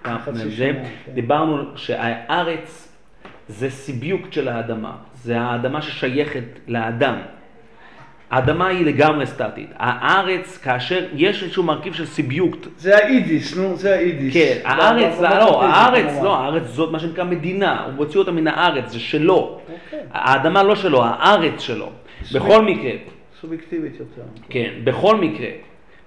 פעם זה. כן. דיברנו שהארץ זה סיביוקט של האדמה, זה האדמה ששייכת לאדם. האדמה היא לגמרי סטטית. הארץ, כאשר יש איזשהו מרכיב של סיביוקט, זה האידיס, נו, זה האידיס. כן, ב- הארץ, לא, לא, ב- הארץ. לא, הארץ זאת מה שנקרא מדינה, הוא מוציא אותה מן הארץ, זה שלו. אוקיי. האדמה לא שלו, הארץ שלו. בכל מקרה, סובייקטיבית יותר. כן, בכל מקרה,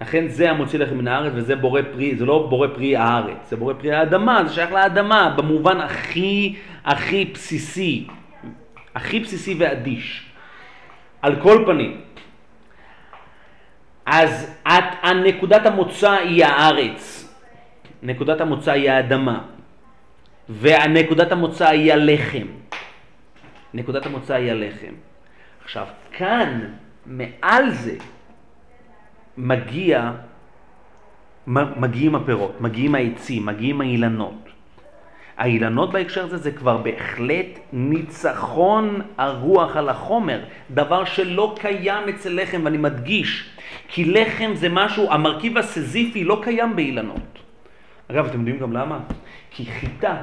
לכן זה המוציא לחם מן הארץ וזה בורא פרי, זה לא בורא פרי הארץ, זה בורא פרי האדמה, זה שייך לאדמה במובן הכי הכי בסיסי, הכי בסיסי ואדיש. על כל פנים, אז את, הנקודת המוצא היא הארץ, נקודת המוצא היא האדמה, ונקודת המוצא היא הלחם. נקודת המוצא היא הלחם. עכשיו, כאן, מעל זה, מגיע, מגיעים הפירות, מגיעים העצים, מגיעים האילנות. האילנות בהקשר הזה זה כבר בהחלט ניצחון הרוח על החומר, דבר שלא קיים אצל לחם, ואני מדגיש, כי לחם זה משהו, המרכיב הסזיפי לא קיים באילנות. אגב, אתם יודעים גם למה? כי חיטה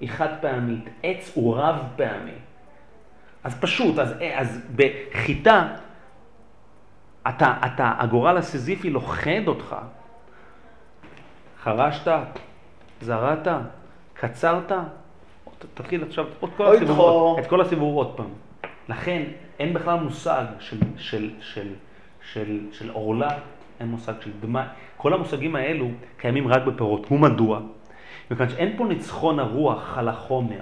היא חד פעמית, עץ הוא רב פעמי. אז פשוט, אז, אז בחיטה, אתה, אתה, הגורל הסזיפי לוכד אותך. חרשת, זרעת, קצרת, תתחיל עכשיו עוד כל הסיבוב. את כל הסיבוב עוד פעם. לכן אין בכלל מושג של, של, של, של, של עורלה, אין מושג של דמי, כל המושגים האלו קיימים רק בפירות. ומדוע? מכיוון שאין פה ניצחון הרוח על החומר.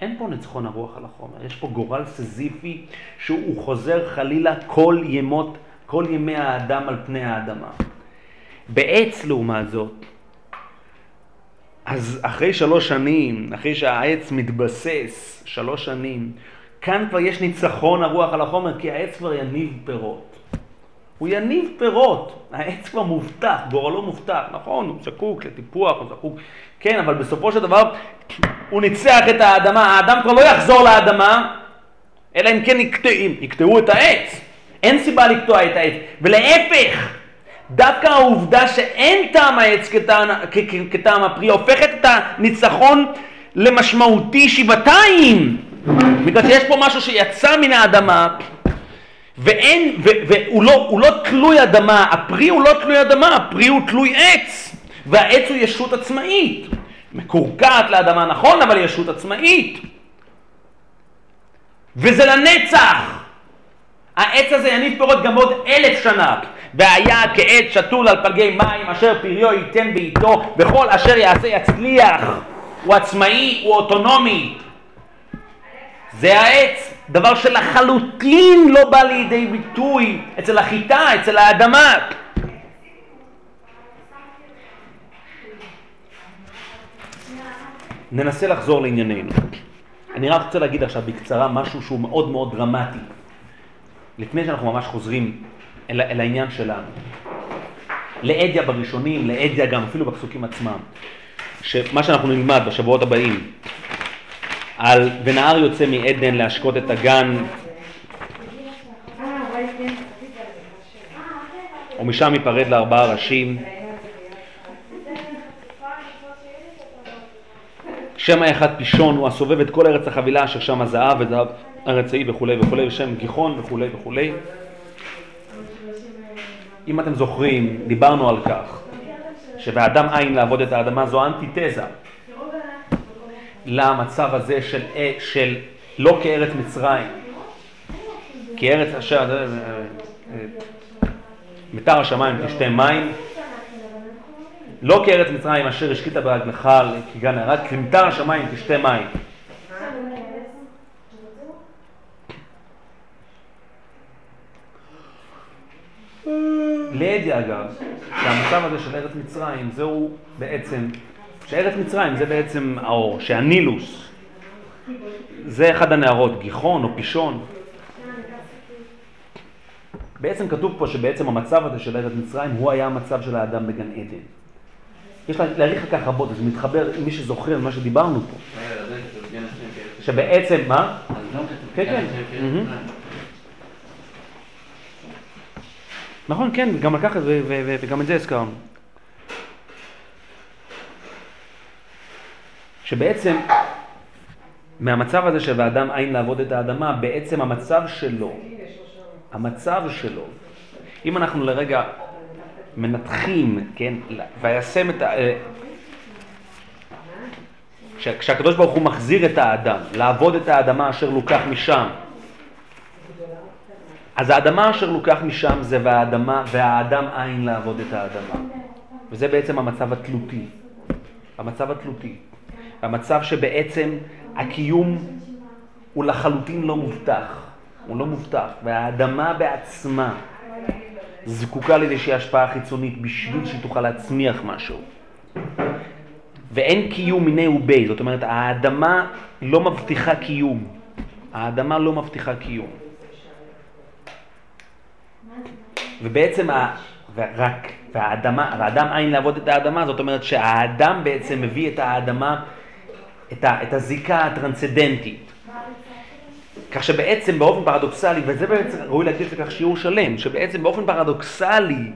אין פה ניצחון הרוח על החומר, יש פה גורל סזיפי שהוא חוזר חלילה כל ימות, כל ימי האדם על פני האדמה. בעץ לעומת זאת, אז אחרי שלוש שנים, אחרי שהעץ מתבסס שלוש שנים, כאן כבר יש ניצחון הרוח על החומר, כי העץ כבר יניב פירות. הוא יניב פירות, העץ כבר מובטח, גורלו מובטח, נכון, הוא זקוק לטיפוח, הוא זקוק, כן, אבל בסופו של דבר הוא ניצח את האדמה, האדם כבר לא יחזור לאדמה, אלא אם כן יקטע, יקטעו את העץ. אין סיבה לקטוע את העץ, ולהפך, דווקא העובדה שאין טעם העץ כטעם, כטעם הפרי, הופכת את הניצחון למשמעותי שבעתיים. בגלל שיש פה משהו שיצא מן האדמה, ואין, ו, והוא לא, הוא לא תלוי אדמה, הפרי הוא לא תלוי אדמה, הפרי הוא תלוי עץ, והעץ הוא ישות עצמאית. מקורקעת לאדמה נכון, אבל ישות עצמאית. וזה לנצח. העץ הזה יניב פירות גם עוד אלף שנה. והיה כעץ שתול על פלגי מים, אשר פריו ייתן בעיתו, וכל אשר יעשה יצליח. הוא עצמאי, הוא אוטונומי. זה העץ, דבר שלחלוטין לא בא לידי ביטוי אצל החיטה, אצל האדמה. ננסה לחזור לענייננו. אני רק רוצה להגיד עכשיו בקצרה משהו שהוא מאוד מאוד דרמטי, לפני שאנחנו ממש חוזרים אל, אל העניין שלנו. לאדיה בראשונים, לאדיה גם אפילו בפסוקים עצמם, שמה שאנחנו נלמד בשבועות הבאים, על ונהר יוצא מעדן להשקות את הגן, ומשם ייפרד לארבעה ראשים. שם האחד פישון הוא הסובב את כל ארץ החבילה אשר שם הזהב וזהב ארצאי וכולי וכולי, ושם גיחון וכולי וכולי. אם אתם זוכרים, דיברנו על כך שבאדם עין לעבוד את האדמה זו אנטיתזה למצב הזה של, של לא כארץ מצרים, כי ארץ אשר, מטר השמיים תשתה מים, לא כארץ מצרים אשר השקית ברגלך כגן הרג, כי מטר השמיים תשתה מים. לידיה אגב, שהמצב הזה של ארץ מצרים זהו בעצם, שארץ מצרים זה בעצם האור, שהנילוס זה אחד הנערות, גיחון או פישון. בעצם כתוב פה שבעצם המצב הזה של ארץ מצרים הוא היה המצב של האדם בגן עדן. יש להעריך לכך רבות, זה מתחבר, מי שזוכר מה שדיברנו פה. שבעצם, מה? כן, כן. נכון, כן, גם את זה, וגם את זה הזכרנו. שבעצם, מהמצב הזה של האדם עין לעבוד את האדמה, בעצם המצב שלו, המצב שלו, אם אנחנו לרגע מנתחים, כן, וישם את ה... כשהקדוש ברוך הוא מחזיר את האדם, לעבוד את האדמה אשר לוקח משם, אז האדמה אשר לוקח משם זה והאדמה, והאדם עין לעבוד את האדמה. וזה בעצם המצב התלותי. המצב התלותי. המצב שבעצם הקיום הוא לחלוטין לא מובטח. הוא לא מובטח. והאדמה בעצמה זקוקה לאיזושהי השפעה חיצונית בשביל שהיא תוכל להצמיח משהו. ואין קיום מיני ובי, זאת אומרת האדמה לא מבטיחה קיום. האדמה לא מבטיחה קיום. ובעצם ה... והאדמה, והאדם עין לעבוד את האדמה, זאת אומרת שהאדם בעצם מביא את האדמה, את, ה, את הזיקה הטרנסצדנטית. כך שבעצם באופן פרדוקסלי, וזה בעצם ראוי להקדיש לכך שיעור שלם, שבעצם באופן פרדוקסלי,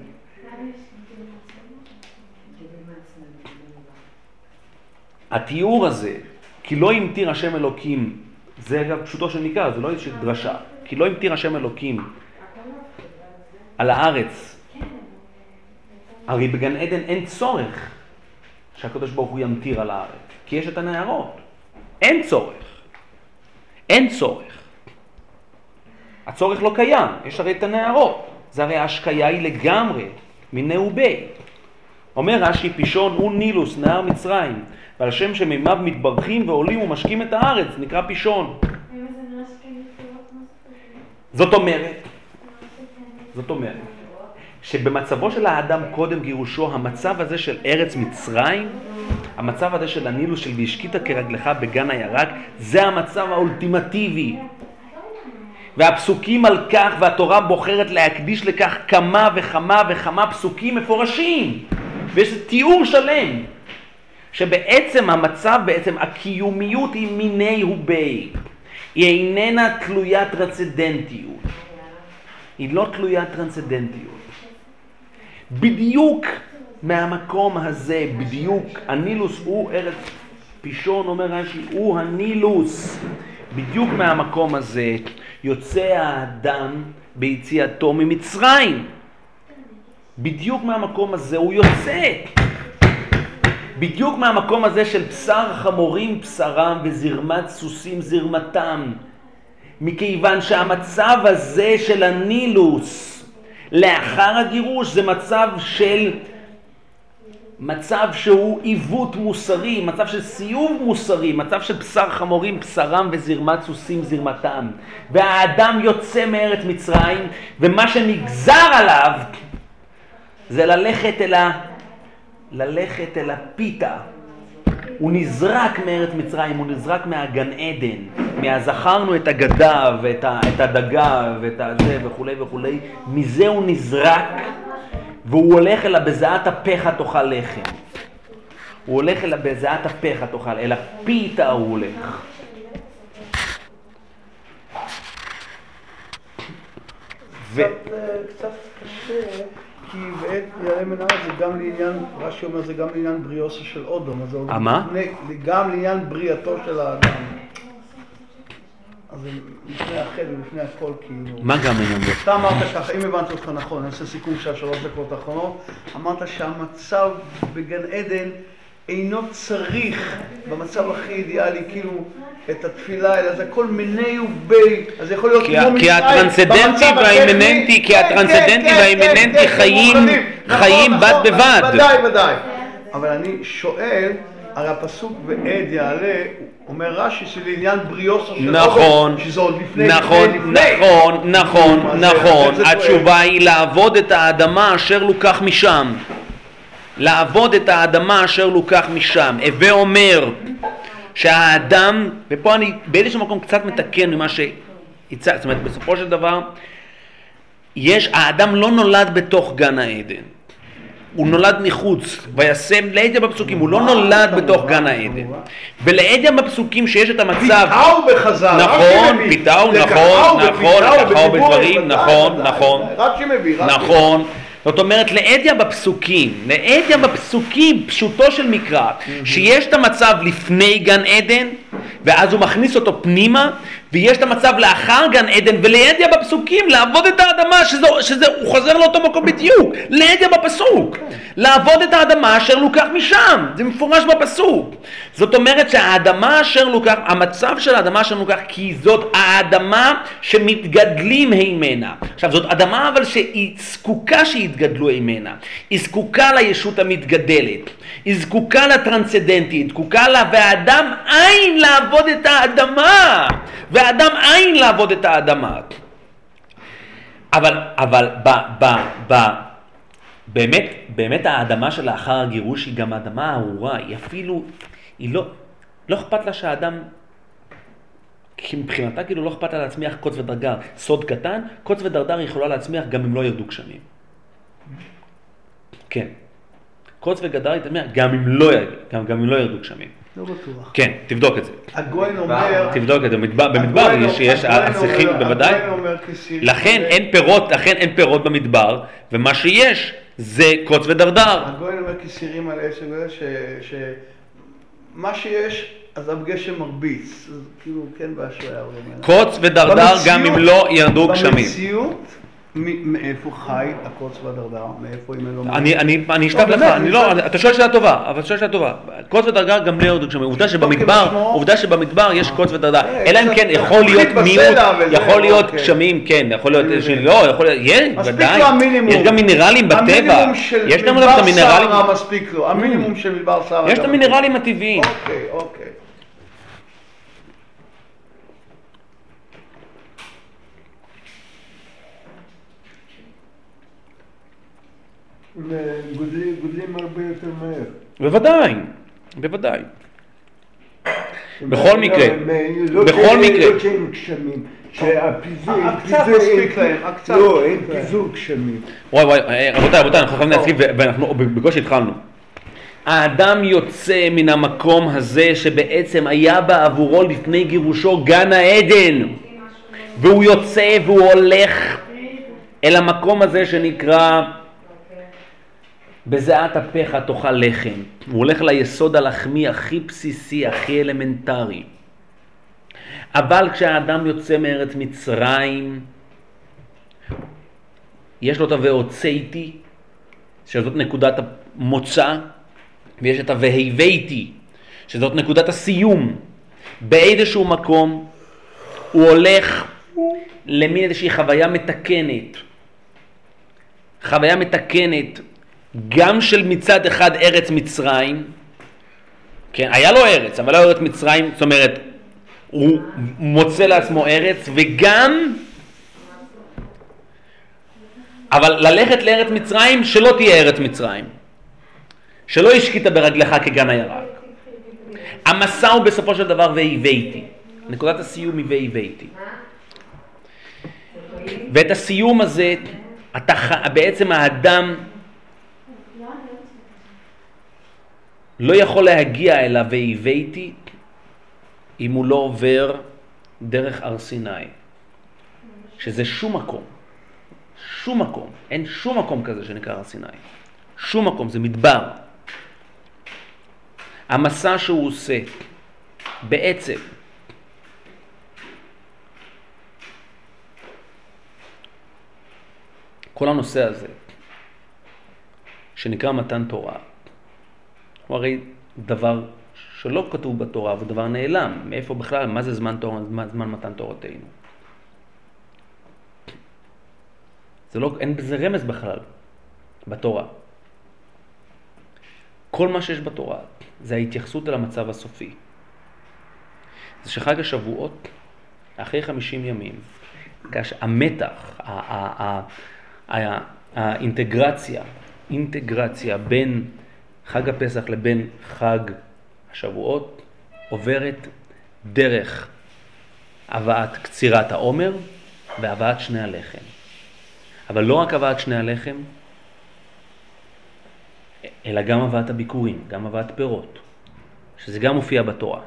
התיאור הזה, כי לא המטיר השם אלוקים, זה אגב פשוטו של ניכר, זה לא איזושהי דרשה, כי לא המטיר השם אלוקים על הארץ. הרי בגן עדן אין צורך שהקדוש ברוך הוא ימטיר על הארץ, כי יש את הנערות. אין צורך. אין צורך. הצורך לא קיים, יש הרי את הנערות. זה הרי ההשקיה היא לגמרי מנאובי. אומר רש"י, פישון הוא נילוס, נהר מצרים, ועל שם שמימיו מתברכים ועולים ומשקים את הארץ, נקרא פישון. זאת אומרת, זאת אומרת, שבמצבו של האדם קודם גירושו, המצב הזה של ארץ מצרים, המצב הזה של הנילוס של והשקית כרגלך בגן הירק, זה המצב האולטימטיבי. והפסוקים על כך, והתורה בוחרת להקדיש לכך כמה וכמה וכמה פסוקים מפורשים. ויש תיאור שלם, שבעצם המצב, בעצם הקיומיות היא מיני ובי. היא איננה תלוית טרנסצדנטיות. היא לא תלוית טרנסצדנטיות. בדיוק מהמקום הזה, בדיוק, הנילוס הוא ארץ, פישון אומר רש"י, הוא הנילוס. בדיוק מהמקום הזה יוצא האדם ביציאתו ממצרים. בדיוק מהמקום הזה הוא יוצא. בדיוק מהמקום הזה של בשר חמורים בשרם וזרמת סוסים זרמתם. מכיוון שהמצב הזה של הנילוס לאחר הגירוש זה מצב של מצב שהוא עיוות מוסרי, מצב של סיום מוסרי, מצב של בשר חמורים בשרם וזרמת סוסים זרמתם. והאדם יוצא מארץ מצרים, ומה שנגזר עליו זה ללכת אל, ה... ללכת אל הפיתה, הוא נזרק מארץ מצרים, הוא נזרק מהגן עדן, מהזכרנו את הגדה ואת ה- את הדגה ואת הזה וכולי וכולי, מזה הוא נזרק והוא הולך אל בזעת אפיך תאכל לחם. הוא הולך אל בזעת אפיך תאכל, אל הפיתה הוא הולך. ו... קצת, אה, קשה, כי בעת יעלה מן הארץ זה גם לעניין, רש"י אומר זה גם לעניין בריאוסו של אודום, אז זה עוד אה, מה? גם לעניין בריאתו של האדם. אז לפני החטא ולפני הכל כאילו. מה גם אין לנו? אתה אמרת ככה, אם הבנתי אותך נכון, אני עושה סיכום של השלוש דקות האחרונות, אמרת שהמצב בגן עדן אינו צריך במצב הכי אידיאלי כאילו את התפילה, אלא זה הכל מיני ובי, אז זה יכול להיות כמו ה- כי מצרים, הטרנסדנטי והאימננטי-. כי כן, הטרנסדנטי כן, והאימננטי כן, כן, חיים- מאוחדים. נכון, חיים בד נכון, בבד. ודאי, ודאי. אבל אני שואל, הרי הפסוק ועד יעלה, אומר רש"י שלעניין בריאוסו של נכון, שזה עוד לפני, נכון, לפני, לפני. נכון, נכון, זה- נכון. התשובה היא לעבוד את האדמה אשר לוקח משם. לעבוד את האדמה אשר לוקח משם. הווה אומר שהאדם, ופה אני באיזשהו מקום קצת מתקן ממה שהצגתי, זאת אומרת בסופו של דבר, יש, האדם לא נולד בתוך גן העדן. הוא נולד מחוץ, וישם לעדיה בפסוקים, הוא לא נולד בתוך גן העדן. ולעדיה בפסוקים שיש את המצב, פיתהו בחז"ל, נכון, רש"י מביא. פיתהו, לקחהו נכון, נכון, לקחהו בדיבור, בדברים, נכון, נכון. נכון. זאת אומרת, לעדיה בפסוקים, לעדיה בפסוקים, פשוטו של מקרא, שיש את המצב לפני גן עדן, ואז הוא מכניס אותו פנימה, ויש את המצב לאחר גן עדן, ולעדיה בפסוקים, לעבוד את האדמה, שזה, שזה, הוא חוזר לאותו מקום בדיוק, לעדיה בפסוק, לעבוד את האדמה אשר לוקח משם, זה מפורש בפסוק. זאת אומרת שהאדמה אשר לוקח, המצב של האדמה אשר לוקח, כי זאת האדמה שמתגדלים ממנה. עכשיו זאת אדמה אבל שהיא זקוקה שיתגדלו ממנה, היא זקוקה לישות המתגדלת, היא זקוקה לטרנסדנטי, היא זקוקה לה, והאדם אין לעבוד את האדמה, והאדם אין לעבוד את האדמה. אבל, אבל ב, ב, ב, באמת, באמת האדמה שלאחר הגירוש היא גם האדמה הארורה, היא אפילו, היא לא, לא אכפת לה שהאדם, כי מבחינתה כאילו לא אכפת לה להצמיח קוץ ודרגר. סוד קטן, קוץ ודרדר יכולה להצמיח גם אם לא ירדו גשמים. כן. קוץ וגדר היא גם אם לא, גם, גם אם לא ירדו גשמים. לא בטוח. כן, תבדוק את זה. הגויין אומר... תבדוק את זה. במדבר, יש, יש אומר- בוודאי. לכן אין פירות, לכן אין פירות במדבר, ומה שיש זה קוץ ודרדר. הגויין אומר כסירים על אש הגויין ש... מה שיש, אז הגשם מרביץ. כאילו, כן באשריה אומרים. קוץ ודרדר גם אם לא ירדו גשמים. במציאות, מאיפה חי הקוץ והדרדר? מאיפה אם אין לו... אני, אני, אני אשכח לא, לך, אני אני לא, אתה שואל שאלה טובה, אבל שואל שאלה טובה. קוץ ודרגר גם לא ירדו גשמים. עובדה שבמדבר. עובדה שבמדבר יש קוץ ודרדר. אה, אלא אם כן יכול להיות מיעוט, יכול להיות אוקיי. גשמים, כן, יכול להיות. לא, יכול להיות, יש, מספיק ודאי. יש גם מינרלים בטבע. יש גם את המינרלים, מספיק לו. המינימום של מדבר סהרה. יש את גם המינרלים הטבעיים. אוקיי, אוקיי. גודלים הרבה יותר מהר. בוודאי, בוודאי. בכל לא, מקרה, לא בכל מקרה. לא שאין גשמים. שהפיזור, אה, אין קצת פיזור, מספיק להם, אה, קצת לא, אין. פיזור גשמים. וואי וואי, אה, רבותיי, רבותיי, אנחנו חייבים להתחיל ו- ואנחנו בקושי התחלנו. האדם יוצא מן המקום הזה שבעצם היה בעבורו לפני גירושו גן העדן והוא יוצא והוא הולך אל המקום הזה שנקרא בזיעת אפיך תאכל לחם. הוא הולך ליסוד הלחמי הכי בסיסי, הכי אלמנטרי. אבל כשהאדם יוצא מארץ מצרים, יש לו את ה"ואוצאתי", שזאת נקודת המוצא, ויש את ה"והבאתי", שזאת נקודת הסיום. באיזשהו מקום הוא הולך למין איזושהי חוויה מתקנת. חוויה מתקנת גם של מצד אחד ארץ מצרים, כן, היה לו ארץ, אבל לא ארץ מצרים, זאת אומרת, הוא מוצא לעצמו ארץ, וגם אבל ללכת לארץ מצרים שלא תהיה ארץ מצרים. שלא השקית ברגלך כגן הירק. המסע הוא בסופו של דבר והבאתי. נקודת הסיום היא והבאתי. ואת הסיום הזה, אתה, בעצם האדם לא יכול להגיע אליו והבאתי אם הוא לא עובר דרך הר סיני, שזה שום מקום, שום מקום, אין שום מקום כזה שנקרא הר סיני, שום מקום, זה מדבר. המסע שהוא עושה בעצם כל הנושא הזה שנקרא מתן תורה הוא הרי דבר שלא כתוב בתורה, אבל דבר נעלם. מאיפה בכלל, מה זה זמן, תורה, זמן, מתן תורתנו? זה לא, אין בזה רמז בכלל בתורה. כל מה שיש בתורה זה ההתייחסות אל המצב הסופי. זה שחג השבועות, אחרי 50 ימים, כאשר המתח, ה- ה- ה- ה- האינטגרציה, אינטגרציה בין חג הפסח לבין חג השבועות עוברת דרך הבאת קצירת העומר והבאת שני הלחם. אבל לא רק הבאת שני הלחם, אלא גם הבאת הביקורים, גם הבאת פירות, שזה גם מופיע בתורה.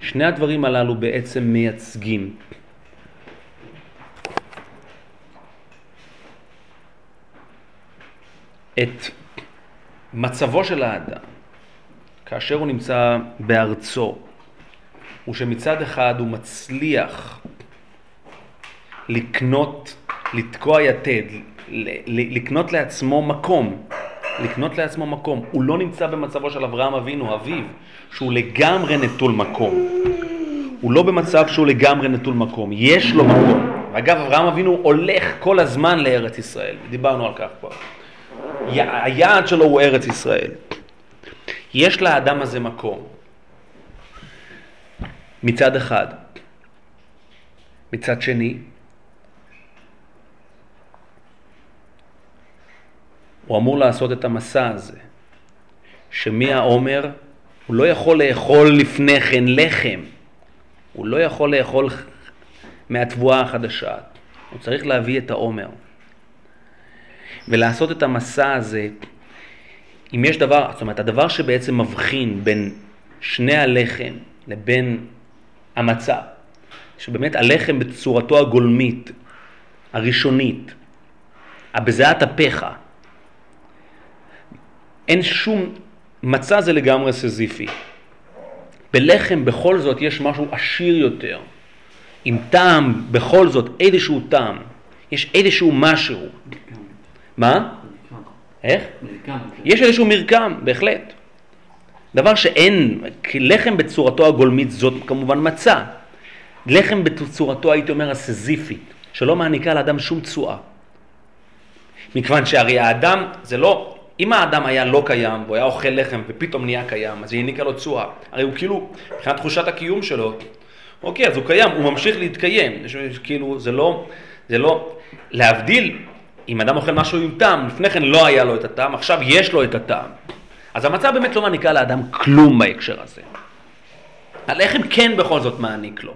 שני הדברים הללו בעצם מייצגים את מצבו של האדם כאשר הוא נמצא בארצו, הוא שמצד אחד הוא מצליח לקנות, לתקוע יתד, לקנות לעצמו מקום, לקנות לעצמו מקום. הוא לא נמצא במצבו של אברהם אבינו, אביו, שהוא לגמרי נטול מקום. הוא לא במצב שהוא לגמרי נטול מקום, יש לו מקום. ואגב, אברהם אבינו הולך כל הזמן לארץ ישראל, דיברנו על כך כבר. היעד שלו הוא ארץ ישראל. יש לאדם הזה מקום. מצד אחד. מצד שני, הוא אמור לעשות את המסע הזה, שמהעומר הוא לא יכול לאכול לפני כן לחם, הוא לא יכול לאכול מהתבואה החדשה, הוא צריך להביא את העומר. ולעשות את המסע הזה, אם יש דבר, זאת אומרת, הדבר שבעצם מבחין בין שני הלחם לבין המצה, שבאמת הלחם בצורתו הגולמית, הראשונית, בזיעת אפיך, אין שום, מצה זה לגמרי סזיפי. בלחם בכל זאת יש משהו עשיר יותר, עם טעם, בכל זאת איזשהו טעם, יש איזשהו משהו. מה? איך? מרקם. יש איזשהו מרקם, בהחלט. דבר שאין, לחם בצורתו הגולמית זאת כמובן מצה. לחם בצורתו, הייתי אומר, הסזיפית, שלא מעניקה לאדם שום תשואה. מכיוון שהרי האדם, זה לא, אם האדם היה לא קיים, והוא היה אוכל לחם ופתאום נהיה קיים, אז היא העניקה לו תשואה. הרי הוא כאילו, מבחינת תחושת הקיום שלו, אוקיי, אז הוא קיים, הוא ממשיך להתקיים. יש- כאילו, זה לא, זה לא, להבדיל, אם אדם אוכל משהו עם טעם, לפני כן לא היה לו את הטעם, עכשיו יש לו את הטעם. אז המצב באמת לא מעניקה לאדם כלום בהקשר הזה. הלחם כן בכל זאת מעניק לו.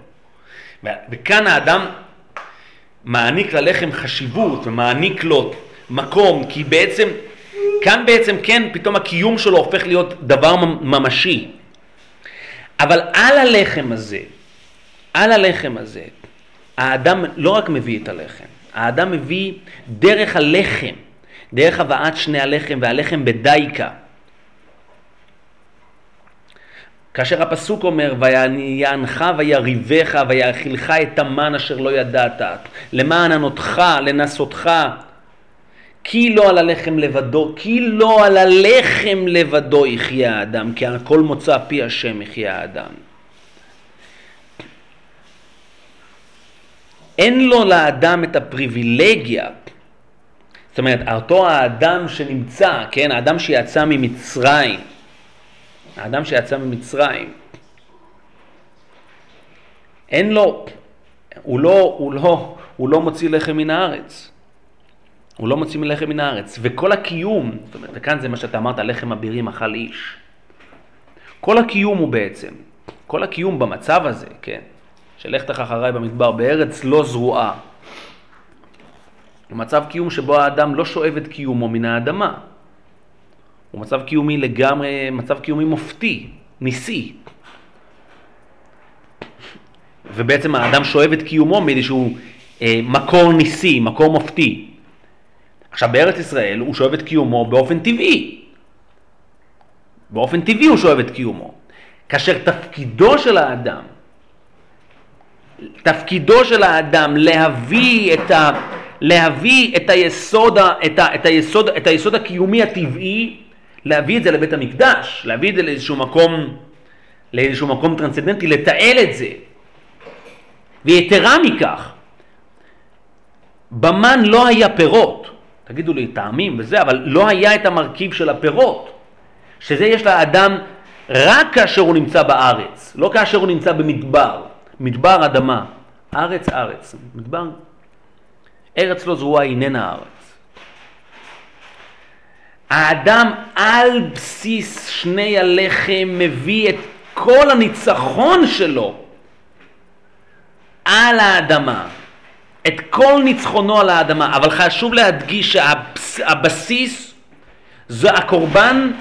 וכאן האדם מעניק ללחם חשיבות ומעניק לו מקום, כי בעצם, כאן בעצם כן פתאום הקיום שלו הופך להיות דבר ממ- ממשי. אבל על הלחם הזה, על הלחם הזה, האדם לא רק מביא את הלחם, האדם מביא דרך הלחם, דרך הבאת שני הלחם והלחם בדייקה. כאשר הפסוק אומר, ויענך ויריבך ויאכילך את המן אשר לא ידעת, למען ענותך, לנסותך, כי לא על הלחם לבדו, כי לא על הלחם לבדו יחיה האדם, כי על כל מוצא פי השם יחיה האדם. אין לו לאדם את הפריבילגיה, זאת אומרת, אותו האדם שנמצא, כן, האדם שיצא ממצרים, האדם שיצא ממצרים, אין לו, הוא לא, הוא לא, הוא לא מוציא לחם מן הארץ. הוא לא מוציא מלחם מן הארץ. וכל הקיום, זאת אומרת, וכאן זה מה שאתה אמרת, לחם אבירים אכל איש. כל הקיום הוא בעצם, כל הקיום במצב הזה, כן, של לך תך אחריי במדבר, בארץ לא זרועה. הוא מצב קיום שבו האדם לא שואב את קיומו מן האדמה. הוא מצב קיומי לגמרי, מצב קיומי מופתי, ניסי. ובעצם האדם שואב את קיומו מאיזשהו אה, מקור ניסי, מקור מופתי. עכשיו בארץ ישראל הוא שואב את קיומו באופן טבעי. באופן טבעי הוא שואב את קיומו. כאשר תפקידו של האדם, תפקידו של האדם להביא את, ה, להביא את, היסוד, את, ה, את, היסוד, את היסוד הקיומי הטבעי, להביא את זה לבית המקדש, להביא את זה לאיזשהו מקום, לאיזשהו מקום טרנסצנדנטי, לתעל את זה. ויתרה מכך, במן לא היה פירות, תגידו לי טעמים וזה, אבל לא היה את המרכיב של הפירות, שזה יש לאדם רק כאשר הוא נמצא בארץ, לא כאשר הוא נמצא במדבר, מדבר אדמה, ארץ ארץ, מדבר, ארץ לא זרועה איננה ארץ. האדם על בסיס שני הלחם מביא את כל הניצחון שלו על האדמה, את כל ניצחונו על האדמה, אבל חשוב להדגיש שהבסיס זה הקורבן,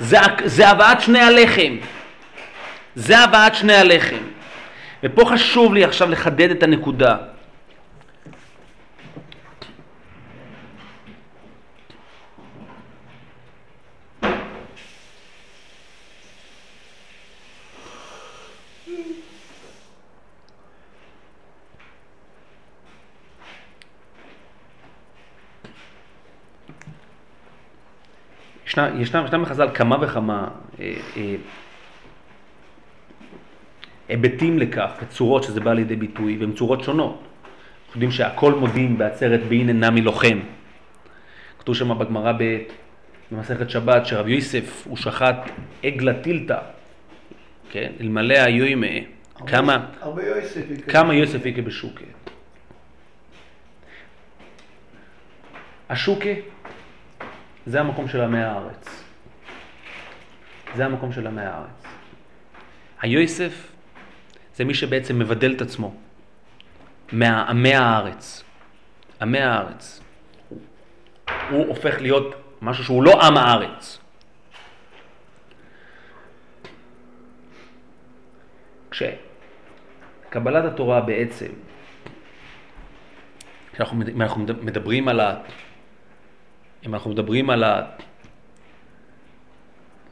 זה, זה הבאת שני הלחם, זה הבאת שני הלחם. ופה חשוב לי עכשיו לחדד את הנקודה. ישנה, ישנם, ישנם בחז"ל כמה וכמה אה, אה, היבטים לכך וצורות שזה בא לידי ביטוי, והן צורות שונות. אנחנו יודעים שהכל מודים בעצרת באין נמי לוחם. כתוב שם בגמרא ב- במסכת שבת שרב יוסף הוא שחט עגלה טילתא, כן, אלמלא היו עימי, כמה. כמה יוסף יקה בשוקה. השוקה זה המקום של עמי הארץ. זה המקום של עמי הארץ. היוסף זה מי שבעצם מבדל את עצמו מעמי הארץ. עמי הארץ. הוא הופך להיות משהו שהוא לא עם הארץ. כשקבלת התורה בעצם, כשאנחנו אם אנחנו מד- מדברים על ה... אם אנחנו מדברים על ה...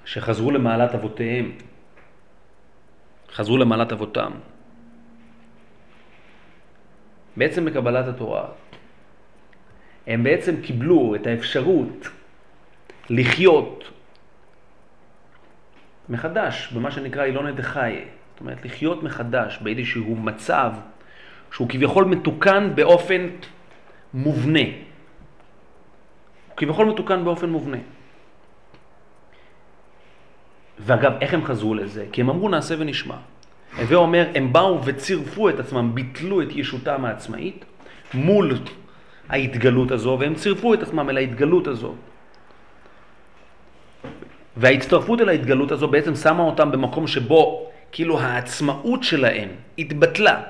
שחזרו למעלת אבותיהם, חזרו למעלת אבותם. בעצם בקבלת התורה, הם בעצם קיבלו את האפשרות לחיות מחדש במה שנקרא אילונת דחיי. זאת אומרת, לחיות מחדש באיזשהו מצב שהוא כביכול מתוקן באופן מובנה. הוא כביכול מתוקן באופן מובנה. ואגב, איך הם חזרו לזה? כי הם אמרו נעשה ונשמע. הווה אומר, הם באו וצירפו את עצמם, ביטלו את ישותם העצמאית מול ההתגלות הזו, והם צירפו את עצמם אל ההתגלות הזו. וההצטרפות אל ההתגלות הזו בעצם שמה אותם במקום שבו כאילו העצמאות שלהם התבטלה.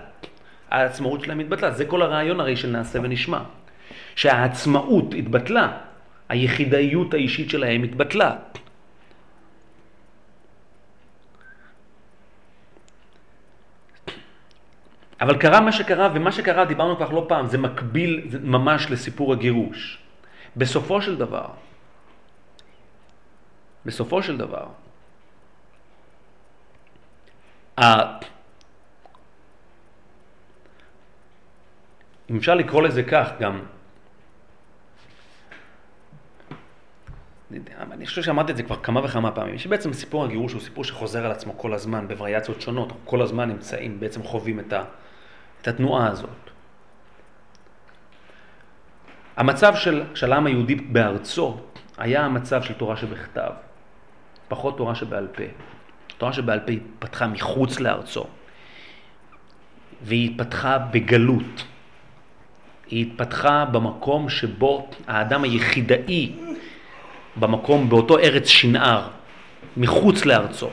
העצמאות שלהם התבטלה, זה כל הרעיון הרי של נעשה ונשמע. שהעצמאות התבטלה, היחידאיות האישית שלהם התבטלה. אבל קרה מה שקרה, ומה שקרה, דיברנו כך לא פעם, זה מקביל ממש לסיפור הגירוש. בסופו של דבר, בסופו של דבר, אם אפשר לקרוא לזה כך גם, אני חושב שאמרתי את זה כבר כמה וכמה פעמים, שבעצם סיפור הגירוש הוא סיפור שחוזר על עצמו כל הזמן בווריאציות שונות, כל הזמן נמצאים, בעצם חווים את, ה, את התנועה הזאת. המצב של, של העם היהודי בארצו היה המצב של תורה שבכתב, פחות תורה שבעל פה. תורה שבעל פה התפתחה מחוץ לארצו, והיא התפתחה בגלות. היא התפתחה במקום שבו האדם היחידאי, במקום, באותו ארץ שנער, מחוץ לארצו.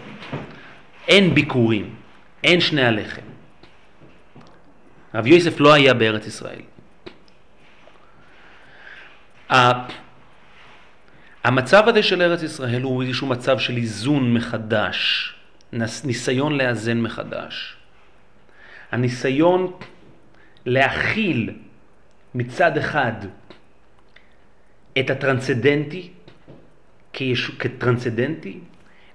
אין ביקורים, אין שני הלחם. רב יוסף לא היה בארץ ישראל. המצב הזה של ארץ ישראל הוא איזשהו מצב של איזון מחדש, ניסיון לאזן מחדש. הניסיון להכיל מצד אחד את הטרנסצדנטי כיש... כטרנסצדנטי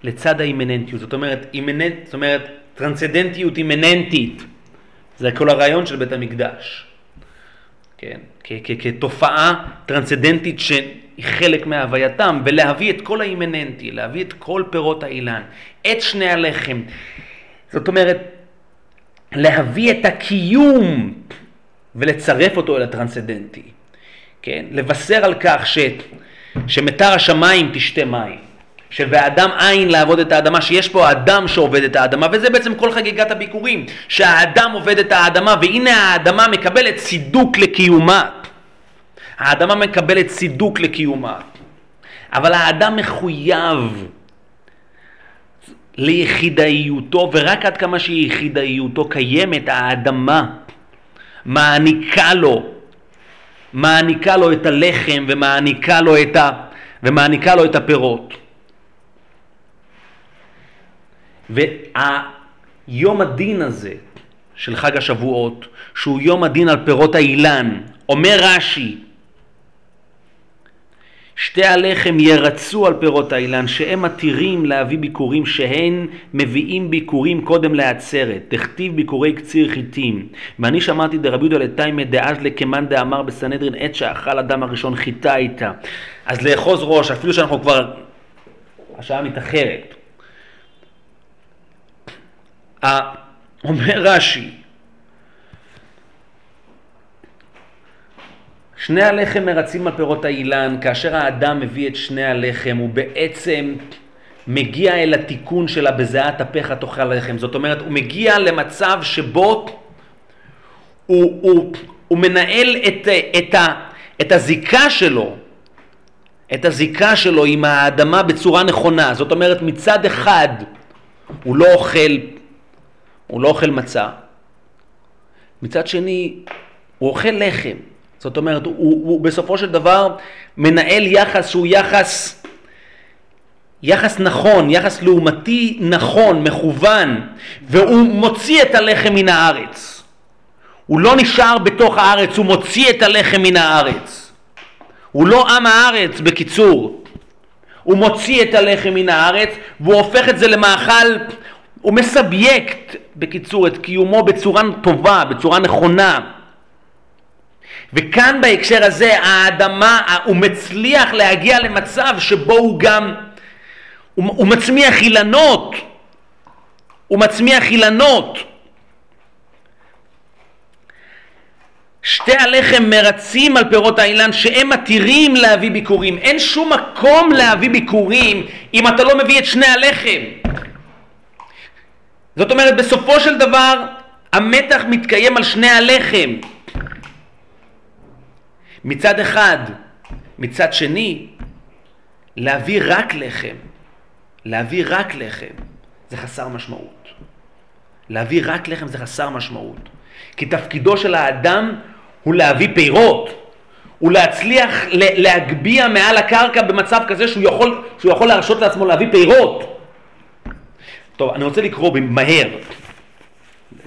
לצד האימננטיות. זאת אומרת, אימננט... זאת אומרת, טרנסצדנטיות אימננטית. זה כל הרעיון של בית המקדש. כן? כתופעה טרנסצדנטית שהיא חלק מהווייתם, ולהביא את כל האימננטי, להביא את כל פירות האילן, את שני הלחם. זאת אומרת, להביא את הקיום ולצרף אותו אל הטרנסצדנטי. כן? לבשר על כך ש, שמתר השמיים תשתה מים. שבאדם אין לעבוד את האדמה, שיש פה אדם שעובד את האדמה, וזה בעצם כל חגיגת הביקורים, שהאדם עובד את האדמה, והנה האדמה מקבלת צידוק לקיומה. האדמה מקבלת צידוק לקיומה. אבל האדם מחויב ליחידאיותו, ורק עד כמה שיחידאיותו קיימת, האדמה מעניקה לו, מעניקה לו את הלחם ומעניקה לו את, ה, ומעניקה לו את הפירות. והיום הדין הזה של חג השבועות, שהוא יום הדין על פירות האילן, אומר רש"י, שתי הלחם ירצו על פירות האילן, שהם מתירים להביא ביקורים, שהן מביאים ביקורים קודם לעצרת, תכתיב ביקורי קציר חיטים. ואני שמעתי דרבי יהודה לתיימא דאז לקמן דאמר בסנהדרין, עת שאכל אדם הראשון חיטה איתה. אז לאחוז ראש, אפילו שאנחנו כבר, השעה מתאחרת. אומר רש"י, שני הלחם מרצים על פירות האילן, כאשר האדם מביא את שני הלחם, הוא בעצם מגיע אל התיקון של הבזעת אפיך תאכל לחם. זאת אומרת, הוא מגיע למצב שבו הוא, הוא, הוא מנהל את, את, ה, את הזיקה שלו, את הזיקה שלו עם האדמה בצורה נכונה. זאת אומרת, מצד אחד הוא לא אוכל, הוא לא אוכל מצה, מצד שני הוא אוכל לחם. זאת אומרת, הוא, הוא בסופו של דבר מנהל יחס שהוא יחס, יחס נכון, יחס לעומתי נכון, מכוון, והוא מוציא את הלחם מן הארץ. הוא לא נשאר בתוך הארץ, הוא מוציא את הלחם מן הארץ. הוא לא עם הארץ, בקיצור. הוא מוציא את הלחם מן הארץ, והוא הופך את זה למאכל, הוא מסבייקט, בקיצור, את קיומו בצורה טובה, בצורה נכונה. וכאן בהקשר הזה האדמה, הוא מצליח להגיע למצב שבו הוא גם, הוא, הוא מצמיח אילנות, הוא מצמיח אילנות. שתי הלחם מרצים על פירות האילן שהם מתירים להביא ביקורים. אין שום מקום להביא ביקורים אם אתה לא מביא את שני הלחם. זאת אומרת, בסופו של דבר המתח מתקיים על שני הלחם. מצד אחד, מצד שני, להביא רק לחם, להביא רק לחם, זה חסר משמעות. להביא רק לחם זה חסר משמעות. כי תפקידו של האדם הוא להביא פירות, הוא להצליח להגביה מעל הקרקע במצב כזה שהוא יכול, שהוא יכול להרשות לעצמו להביא פירות. טוב, אני רוצה לקרוא מהר.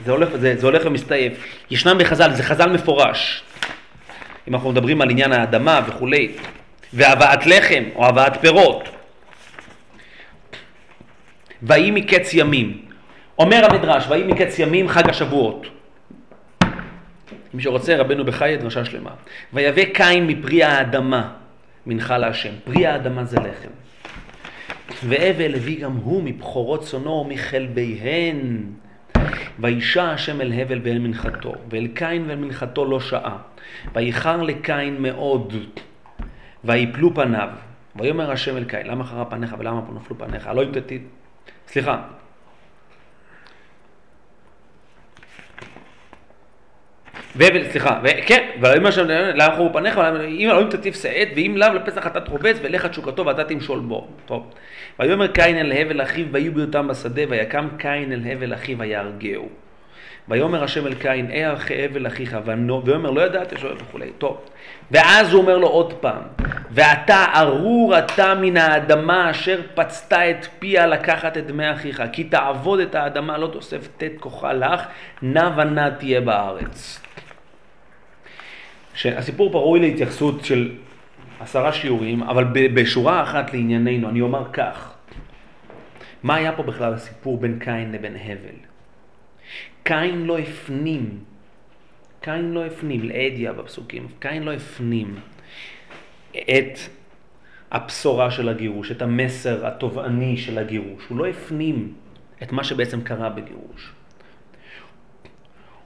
זה הולך, זה, זה הולך ומסתעף. ישנם בחז"ל, זה חז"ל מפורש. אם אנחנו מדברים על עניין האדמה וכולי, והבאת לחם או הבאת פירות. ויהי מקץ ימים. אומר המדרש, ויהי מקץ ימים חג השבועות. מי שרוצה, רבנו בחיי דרשה שלמה. ויבא קין מפרי האדמה מנחה להשם. פרי האדמה זה לחם. והבל הביא גם הוא מבכורות צונו ומכלביהן. וישע השם אל הבל ואל מנחתו, ואל קין ואל מנחתו לא שעה. ואיחר לקין מאוד, ויפלו פניו. ויאמר השם אל קין, למה חרה פניך ולמה פה נפלו פניך? הלא אם תתית... סליחה. והבל, סליחה, כן, ויאמר שם, לך הוא פניך, אם אלוהים תטיף שאת, ואם לאו לפסח אתה תרובץ, ולך תשוקתו ואתה תמשול בו. טוב. ויאמר קין אל הבל אחיו, ויהיו בהיותם בשדה, ויקם קין אל הבל אחיו, ויהרגהו. ויאמר השם אל קין, אה אחי הבל אחיך, ויאמר לא ידעתי שואל וכולי. טוב. ואז הוא אומר לו עוד פעם, ואתה ארור אתה מן האדמה אשר פצת את פיה לקחת את דמי אחיך, כי תעבוד את האדמה לא תוסף תת כוחה לך, נע ונע תהיה בארץ. שהסיפור פה ראוי להתייחסות של עשרה שיעורים, אבל בשורה אחת לענייננו, אני אומר כך, מה היה פה בכלל הסיפור בין קין לבין הבל? קין לא הפנים, קין לא הפנים, לאדיה בפסוקים, קין לא הפנים את הבשורה של הגירוש, את המסר התובעני של הגירוש, הוא לא הפנים את מה שבעצם קרה בגירוש.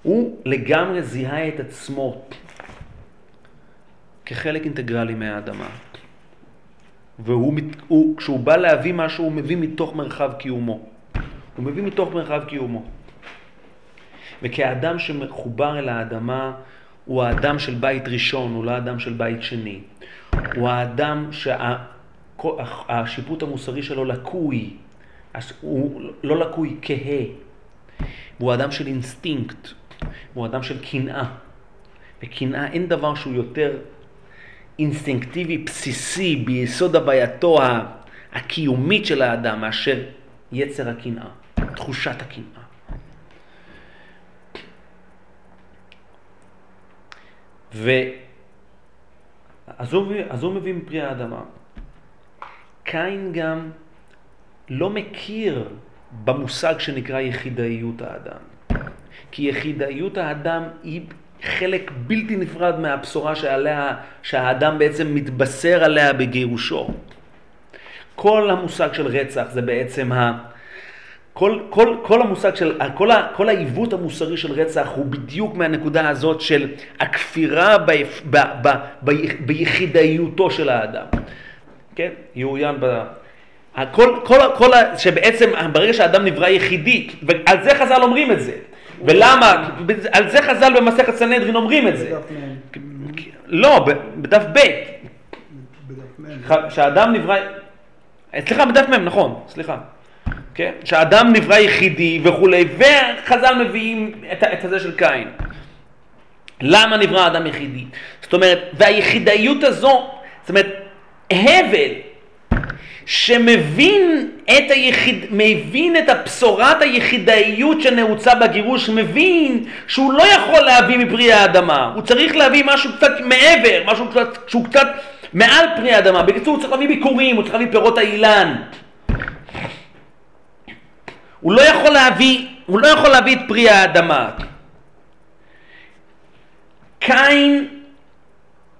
הוא לגמרי זיהה את עצמו כחלק אינטגרלי מהאדמה. והוא, הוא, כשהוא בא להביא משהו, הוא מביא מתוך מרחב קיומו. הוא מביא מתוך מרחב קיומו. וכאדם שמחובר אל האדמה, הוא האדם של בית ראשון, הוא לא האדם של בית שני. הוא האדם שהשיפוט המוסרי שלו לקוי, הוא לא לקוי כהה. הוא אדם של אינסטינקט, הוא אדם של קנאה. וקנאה אין דבר שהוא יותר אינסטינקטיבי בסיסי ביסוד הווייתו הקיומית של האדם מאשר יצר הקנאה, תחושת הקנאה. ו... אז הוא, אז הוא מביא מפרי האדמה. קין גם לא מכיר במושג שנקרא יחידאיות האדם. כי יחידאיות האדם היא חלק בלתי נפרד מהבשורה שעליה, שהאדם בעצם מתבשר עליה בגירושו. כל המושג של רצח זה בעצם ה... כל, כל, כל המושג של, כל, ה, כל העיוות המוסרי של רצח הוא בדיוק מהנקודה הזאת של הכפירה ב, ב, ב, ב, ביחידאיותו של האדם. כן? יאוין ב... כל, כל, כל, שבעצם ברגע שהאדם נברא יחידי, ועל זה חז"ל אומרים את זה. ולמה? על זה חז"ל במסכת סנהדרין אומרים את זה. לא, בדף ב', שהאדם נברא, סליחה, בדף מ', נכון, סליחה. כן? שהאדם נברא יחידי וכולי, וחז"ל מביאים את, הזה של קין. למה נברא אדם יחידי? זאת אומרת, והיחידאיות הזו, זאת אומרת, הבל שמבין את היחיד, מבין את הבשורת היחידאיות שנעוצה בגירוש, מבין שהוא לא יכול להביא מפרי האדמה, הוא צריך להביא משהו קצת מעבר, משהו קצת, שהוא קצת מעל פרי האדמה. בקיצור, הוא צריך להביא ביקורים, הוא צריך להביא פירות האילן. הוא לא יכול להביא, הוא לא יכול להביא את פרי האדמה. קין,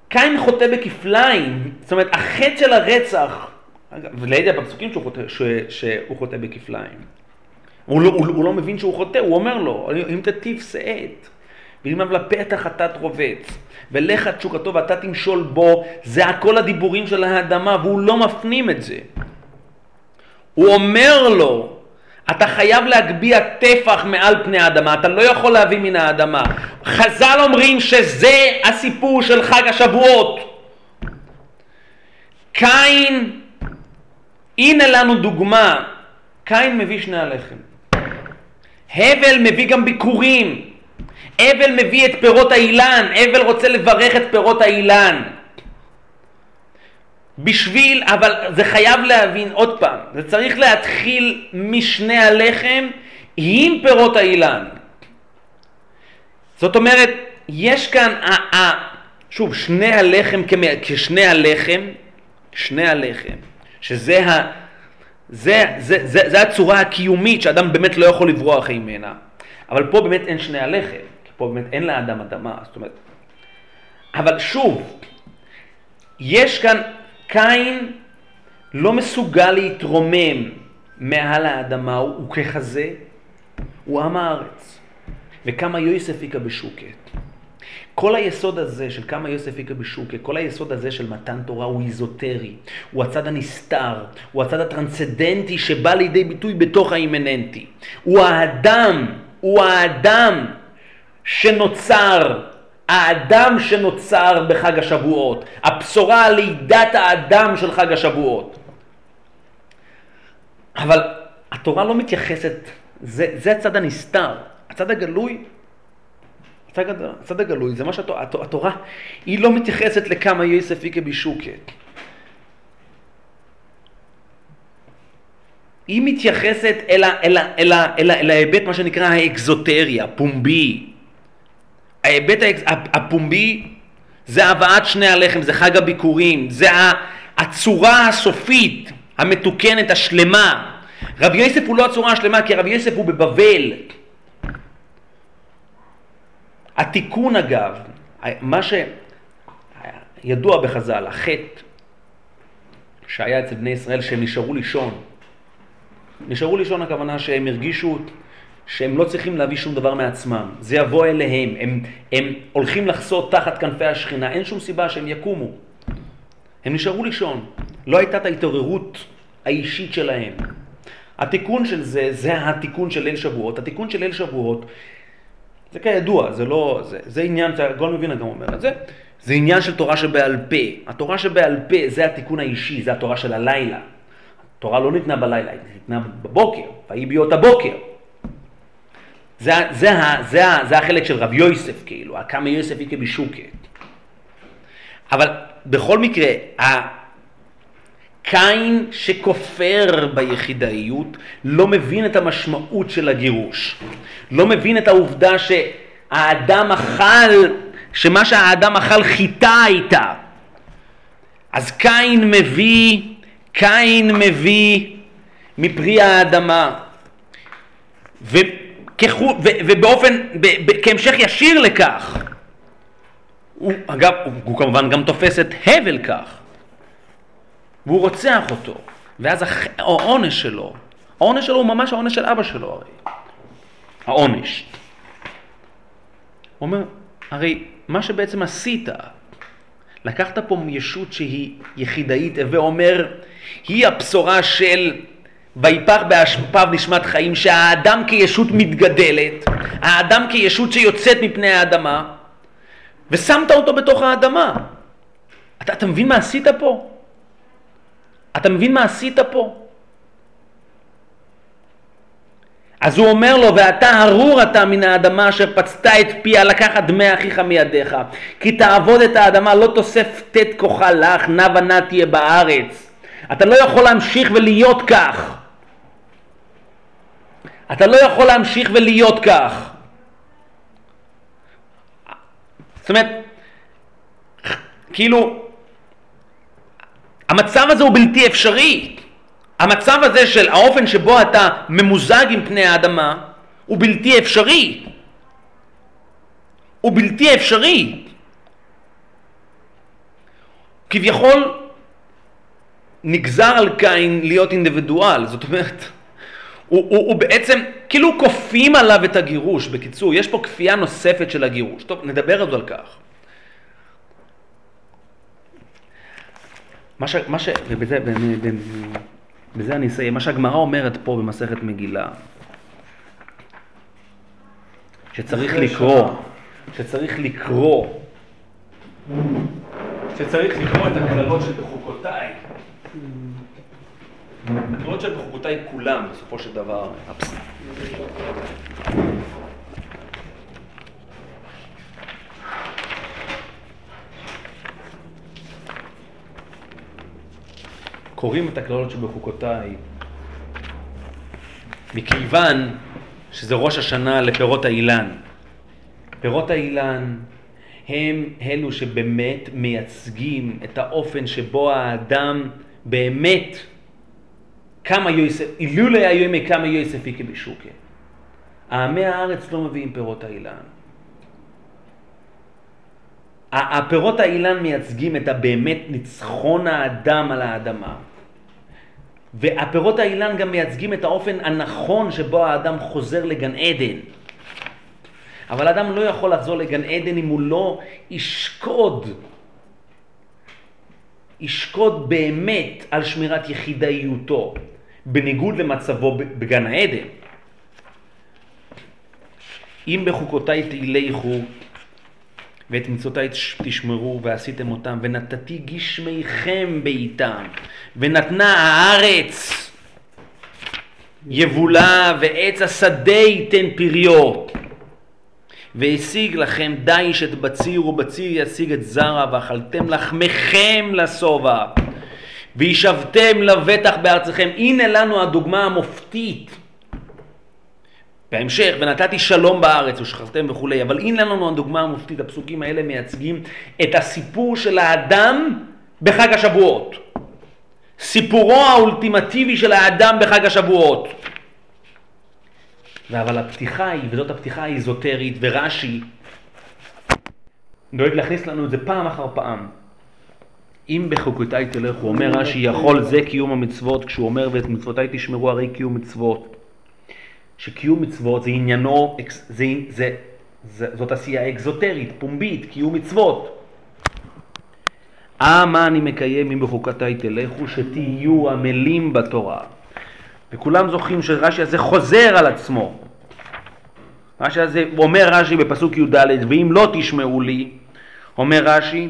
קין חוטא בכפליים, זאת אומרת החטא של הרצח, ולידע בפסוקים שהוא חוטא, ש, שהוא חוטא בכפליים. הוא לא, הוא, הוא לא מבין שהוא חוטא, הוא אומר לו, אם תטיף שאת, אב לפתח אתה תרובץ, ולך תשוקתו ואתה תמשול בו, זה הכל הדיבורים של האדמה, והוא לא מפנים את זה. הוא אומר לו, אתה חייב להגביה טפח מעל פני האדמה, אתה לא יכול להביא מן האדמה. חז"ל אומרים שזה הסיפור של חג השבועות. קין, הנה לנו דוגמה, קין מביא שני הלחם. הבל מביא גם ביקורים. הבל מביא את פירות האילן, הבל רוצה לברך את פירות האילן. בשביל, אבל זה חייב להבין עוד פעם, זה צריך להתחיל משני הלחם עם פירות האילן. זאת אומרת, יש כאן, ה- ה- שוב, שני הלחם כמ- כשני הלחם, שני הלחם, שזה ה... זה, זה, זה, זה הצורה הקיומית שאדם באמת לא יכול לברוח ממנה. אבל פה באמת אין שני הלחם, כי פה באמת אין לאדם אדמה, זאת אומרת... אבל שוב, יש כאן, קין לא מסוגל להתרומם מעל האדמה, הוא, ככזה, הוא עם הארץ. וכמה יוסף היכה בשוקת. כל היסוד הזה של כמה יוסף היכה בשוקה, כל היסוד הזה של מתן תורה הוא איזוטרי, הוא הצד הנסתר, הוא הצד הטרנסצדנטי שבא לידי ביטוי בתוך האימננטי. הוא האדם, הוא האדם שנוצר האדם שנוצר בחג השבועות, הבשורה על לידת האדם של חג השבועות. אבל התורה לא מתייחסת, זה, זה הצד הנסתר, הצד הגלוי, הצד, הגלוי, זה מה שהתורה, התורה, היא לא מתייחסת לכמה יוסף איקה בישוקה. היא מתייחסת אל, אל, אל, אל, אל ההיבט, מה שנקרא האקזוטריה, פומבי. ההיבט הפומבי זה הבאת שני הלחם, זה חג הביקורים, זה הצורה הסופית, המתוקנת, השלמה. רבי יוסף הוא לא הצורה השלמה, כי רבי יוסף הוא בבבל. התיקון אגב, מה שידוע בחז"ל, החטא שהיה אצל בני ישראל שהם נשארו לישון, נשארו לישון הכוונה שהם הרגישו שהם לא צריכים להביא שום דבר מעצמם, זה יבוא אליהם, הם, הם הולכים לחסות תחת כנפי השכינה, אין שום סיבה שהם יקומו. הם נשארו לישון, לא הייתה את ההתעוררות האישית שלהם. התיקון של זה, זה התיקון של ליל שבועות. התיקון של ליל שבועות, זה כידוע, זה לא, זה, זה עניין, גול מבינה גם אומר את זה, זה עניין של תורה שבעל פה. התורה שבעל פה זה התיקון האישי, זה התורה של הלילה. התורה לא ניתנה בלילה, היא ניתנה בבוקר, ויהי ביות הבוקר. זה, זה, זה, זה, החלק של רב יוסף, כאילו, כמה יוסף היא כבישוקת. אבל בכל מקרה, קין שכופר ביחידאיות לא מבין את המשמעות של הגירוש. לא מבין את העובדה שהאדם אכל, שמה שהאדם אכל חיטה הייתה. אז קין מביא, קין מביא מפרי האדמה. וכחו, ו, ובאופן, ב, ב, כהמשך ישיר לכך, הוא, אגב, הוא, כמובן גם תופס את הבל כך. והוא רוצח אותו, ואז העונש שלו, העונש שלו הוא ממש העונש של אבא שלו הרי, העונש. הוא אומר, הרי מה שבעצם עשית, לקחת פה ישות שהיא יחידאית, ואומר, היא הבשורה של ויפח באשפיו נשמת חיים, שהאדם כישות מתגדלת, האדם כישות שיוצאת מפני האדמה, ושמת אותו בתוך האדמה. אתה, אתה מבין מה עשית פה? אתה מבין מה עשית פה? אז הוא אומר לו, ואתה ארור אתה מן האדמה אשר פצתה את פיה, לקחת דמי אחיך מידיך. כי תעבוד את האדמה, לא תוסף תת כוחה לך, נע ונע תהיה בארץ. אתה לא יכול להמשיך ולהיות כך. אתה לא יכול להמשיך ולהיות כך. זאת אומרת, כאילו, המצב הזה הוא בלתי אפשרי. המצב הזה של האופן שבו אתה ממוזג עם פני האדמה הוא בלתי אפשרי. הוא בלתי אפשרי. כביכול נגזר על קין להיות אינדיבידואל, זאת אומרת, הוא, הוא, הוא בעצם, כאילו כופים עליו את הגירוש, בקיצור, יש פה כפייה נוספת של הגירוש. טוב, נדבר עוד על כך. מה ש... מה ש... ובזה בזה אני אסיים. מה שהגמרא אומרת פה במסכת מגילה, שצריך לקרוא, שצריך לקרוא, שצריך לקרוא את הקללות של בחוקותיי. הקללות של בחוקותיי כולם, בסופו של דבר, קוראים את הקללות שבחוקותיי, מכיוון שזה ראש השנה לפירות האילן. פירות האילן הם אלו שבאמת מייצגים את האופן שבו האדם באמת כמה יוסף, אילולא היו ימי כמה יוסף איקי בשוקה. העמי הארץ לא מביאים פירות האילן. הפירות האילן מייצגים את הבאמת ניצחון האדם על האדמה. והפירות האילן גם מייצגים את האופן הנכון שבו האדם חוזר לגן עדן. אבל האדם לא יכול לחזור לגן עדן אם הוא לא ישקוד, ישקוד באמת על שמירת יחידאיותו, בניגוד למצבו בגן העדן. אם בחוקותיי תהילכו ואת מצוותיי תש- תשמרו ועשיתם אותם, ונתתי גשמיכם בעיתם, ונתנה הארץ יבולה ועץ השדה ייתן פריו. והשיג לכם דיש את בציר ובציר ישיג את זרע ואכלתם לחמכם לשובע וישבתם לבטח בארצכם. הנה לנו הדוגמה המופתית. בהמשך, ונתתי שלום בארץ ושכבתם וכולי, אבל הנה לנו הדוגמה המופתית, הפסוקים האלה מייצגים את הסיפור של האדם בחג השבועות. סיפורו האולטימטיבי של האדם בחג השבועות. אבל הפתיחה היא, וזאת הפתיחה האיזוטרית, ורש"י דואג להכניס לנו את זה פעם אחר פעם. אם בחוקותיי תלכו, אומר רש"י, יכול זה קיום המצוות, כשהוא אומר ואת מצוותיי תשמרו הרי קיום מצוות. שקיום מצוות זה עניינו, זה, זה, זה, זאת עשייה אקזוטרית, פומבית, קיום מצוות. אה, מה אני מקיים אם בחוקותיי תלכו, שתהיו עמלים בתורה. וכולם זוכרים שרש"י הזה חוזר על עצמו. רש"י הזה, אומר רש"י בפסוק י"ד, ואם לא תשמעו לי, אומר רש"י,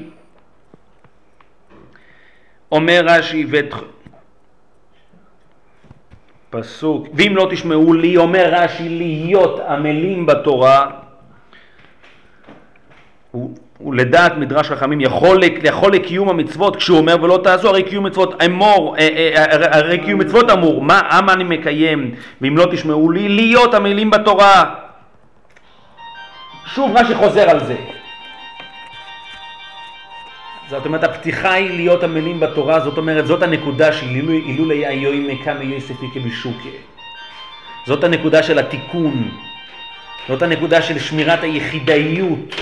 אומר רש"י. פסוק, ואם לא תשמעו לי, אומר רש"י, להיות עמלים בתורה, הוא, הוא לדעת מדרש חכמים יכול, יכול לקיום המצוות כשהוא אומר ולא תעשו הרי קיום מצוות אמור אה, אה, הרי- הרי קיום מצוות אמור מה אמה אני מקיים? ואם לא תשמעו לי להיות עמלים בתורה שוב רש"י חוזר על זה זאת אומרת הפתיחה היא להיות עמלים בתורה זאת אומרת זאת הנקודה של אילולא היה יוי מקמא יוספי כבשוקה זאת הנקודה של התיקון. זאת הנקודה של שמירת היחידאיות.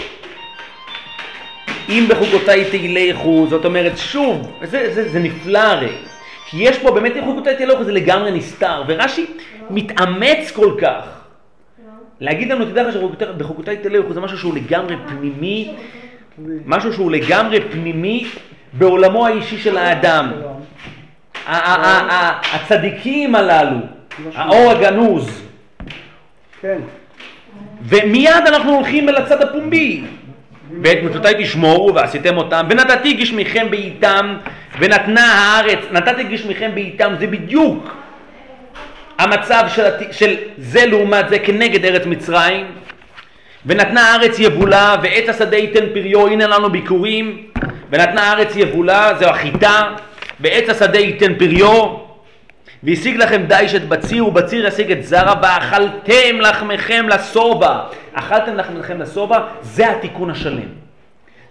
אם בחוקותיי תלכו, זאת אומרת שוב, זה, זה, זה נפלא הרי, כי יש פה באמת אם בחוקותיי תלכו זה לגמרי נסתר, ורש"י מתאמץ כל כך. להגיד לנו, תדע לך שבחוקותיי תלכו זה משהו שהוא לגמרי פנימי, משהו שהוא לגמרי פנימי בעולמו האישי של האדם. הצדיקים הללו, האור הגנוז, כן. ומיד אנחנו הולכים אל הצד הפומבי. ואת מצוותיי תשמורו ועשיתם אותם, ונתתי גשמיכם בעיתם, ונתנה הארץ, נתתי גשמיכם בעיתם, זה בדיוק המצב של, של זה לעומת זה כנגד ארץ מצרים. ונתנה הארץ יבולה, ועץ השדה ייתן פריו, הנה לנו ביקורים. ונתנה הארץ יבולה, זו החיטה, ועץ השדה ייתן פריו. והשיג לכם דיש את בציר, ובציר ישיג את זרע, ואכלתם לחמכם לשובע. אכלתם לחמכם לשובע, זה התיקון השלם.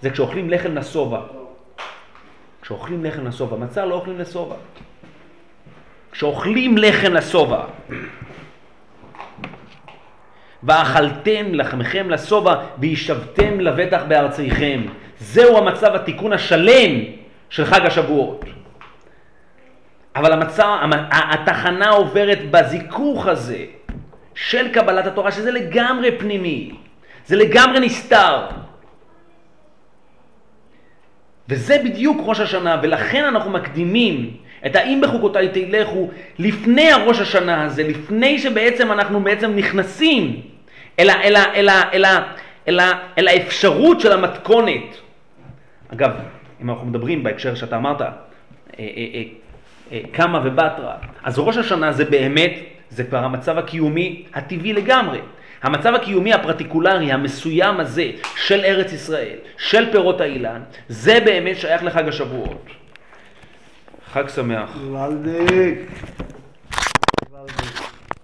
זה כשאוכלים לחם לשובע. כשאוכלים לחם לשובע, מצה לא אוכלים לשובע. כשאוכלים לחם לשובע. ואכלתם לחמכם לשובע, וישבתם לבטח בארציכם. זהו המצב התיקון השלם של חג השבועות. אבל המצב, המ- התחנה עוברת בזיכוך הזה של קבלת התורה, שזה לגמרי פנימי, זה לגמרי נסתר. וזה בדיוק ראש השנה, ולכן אנחנו מקדימים את האם בחוקותיי תלכו לפני הראש השנה הזה, לפני שבעצם אנחנו בעצם נכנסים אל, ה- אל, ה- אל, ה- אל, ה- אל, אל האפשרות של המתכונת. אגב, אם אנחנו מדברים בהקשר שאתה אמרת, אה, אה, אה, קמא ובטרה, אז ראש השנה זה באמת, זה כבר המצב הקיומי הטבעי לגמרי. המצב הקיומי הפרטיקולרי המסוים הזה של ארץ ישראל, של פירות האילן, זה באמת שייך לחג השבועות. חג שמח. ולדיק.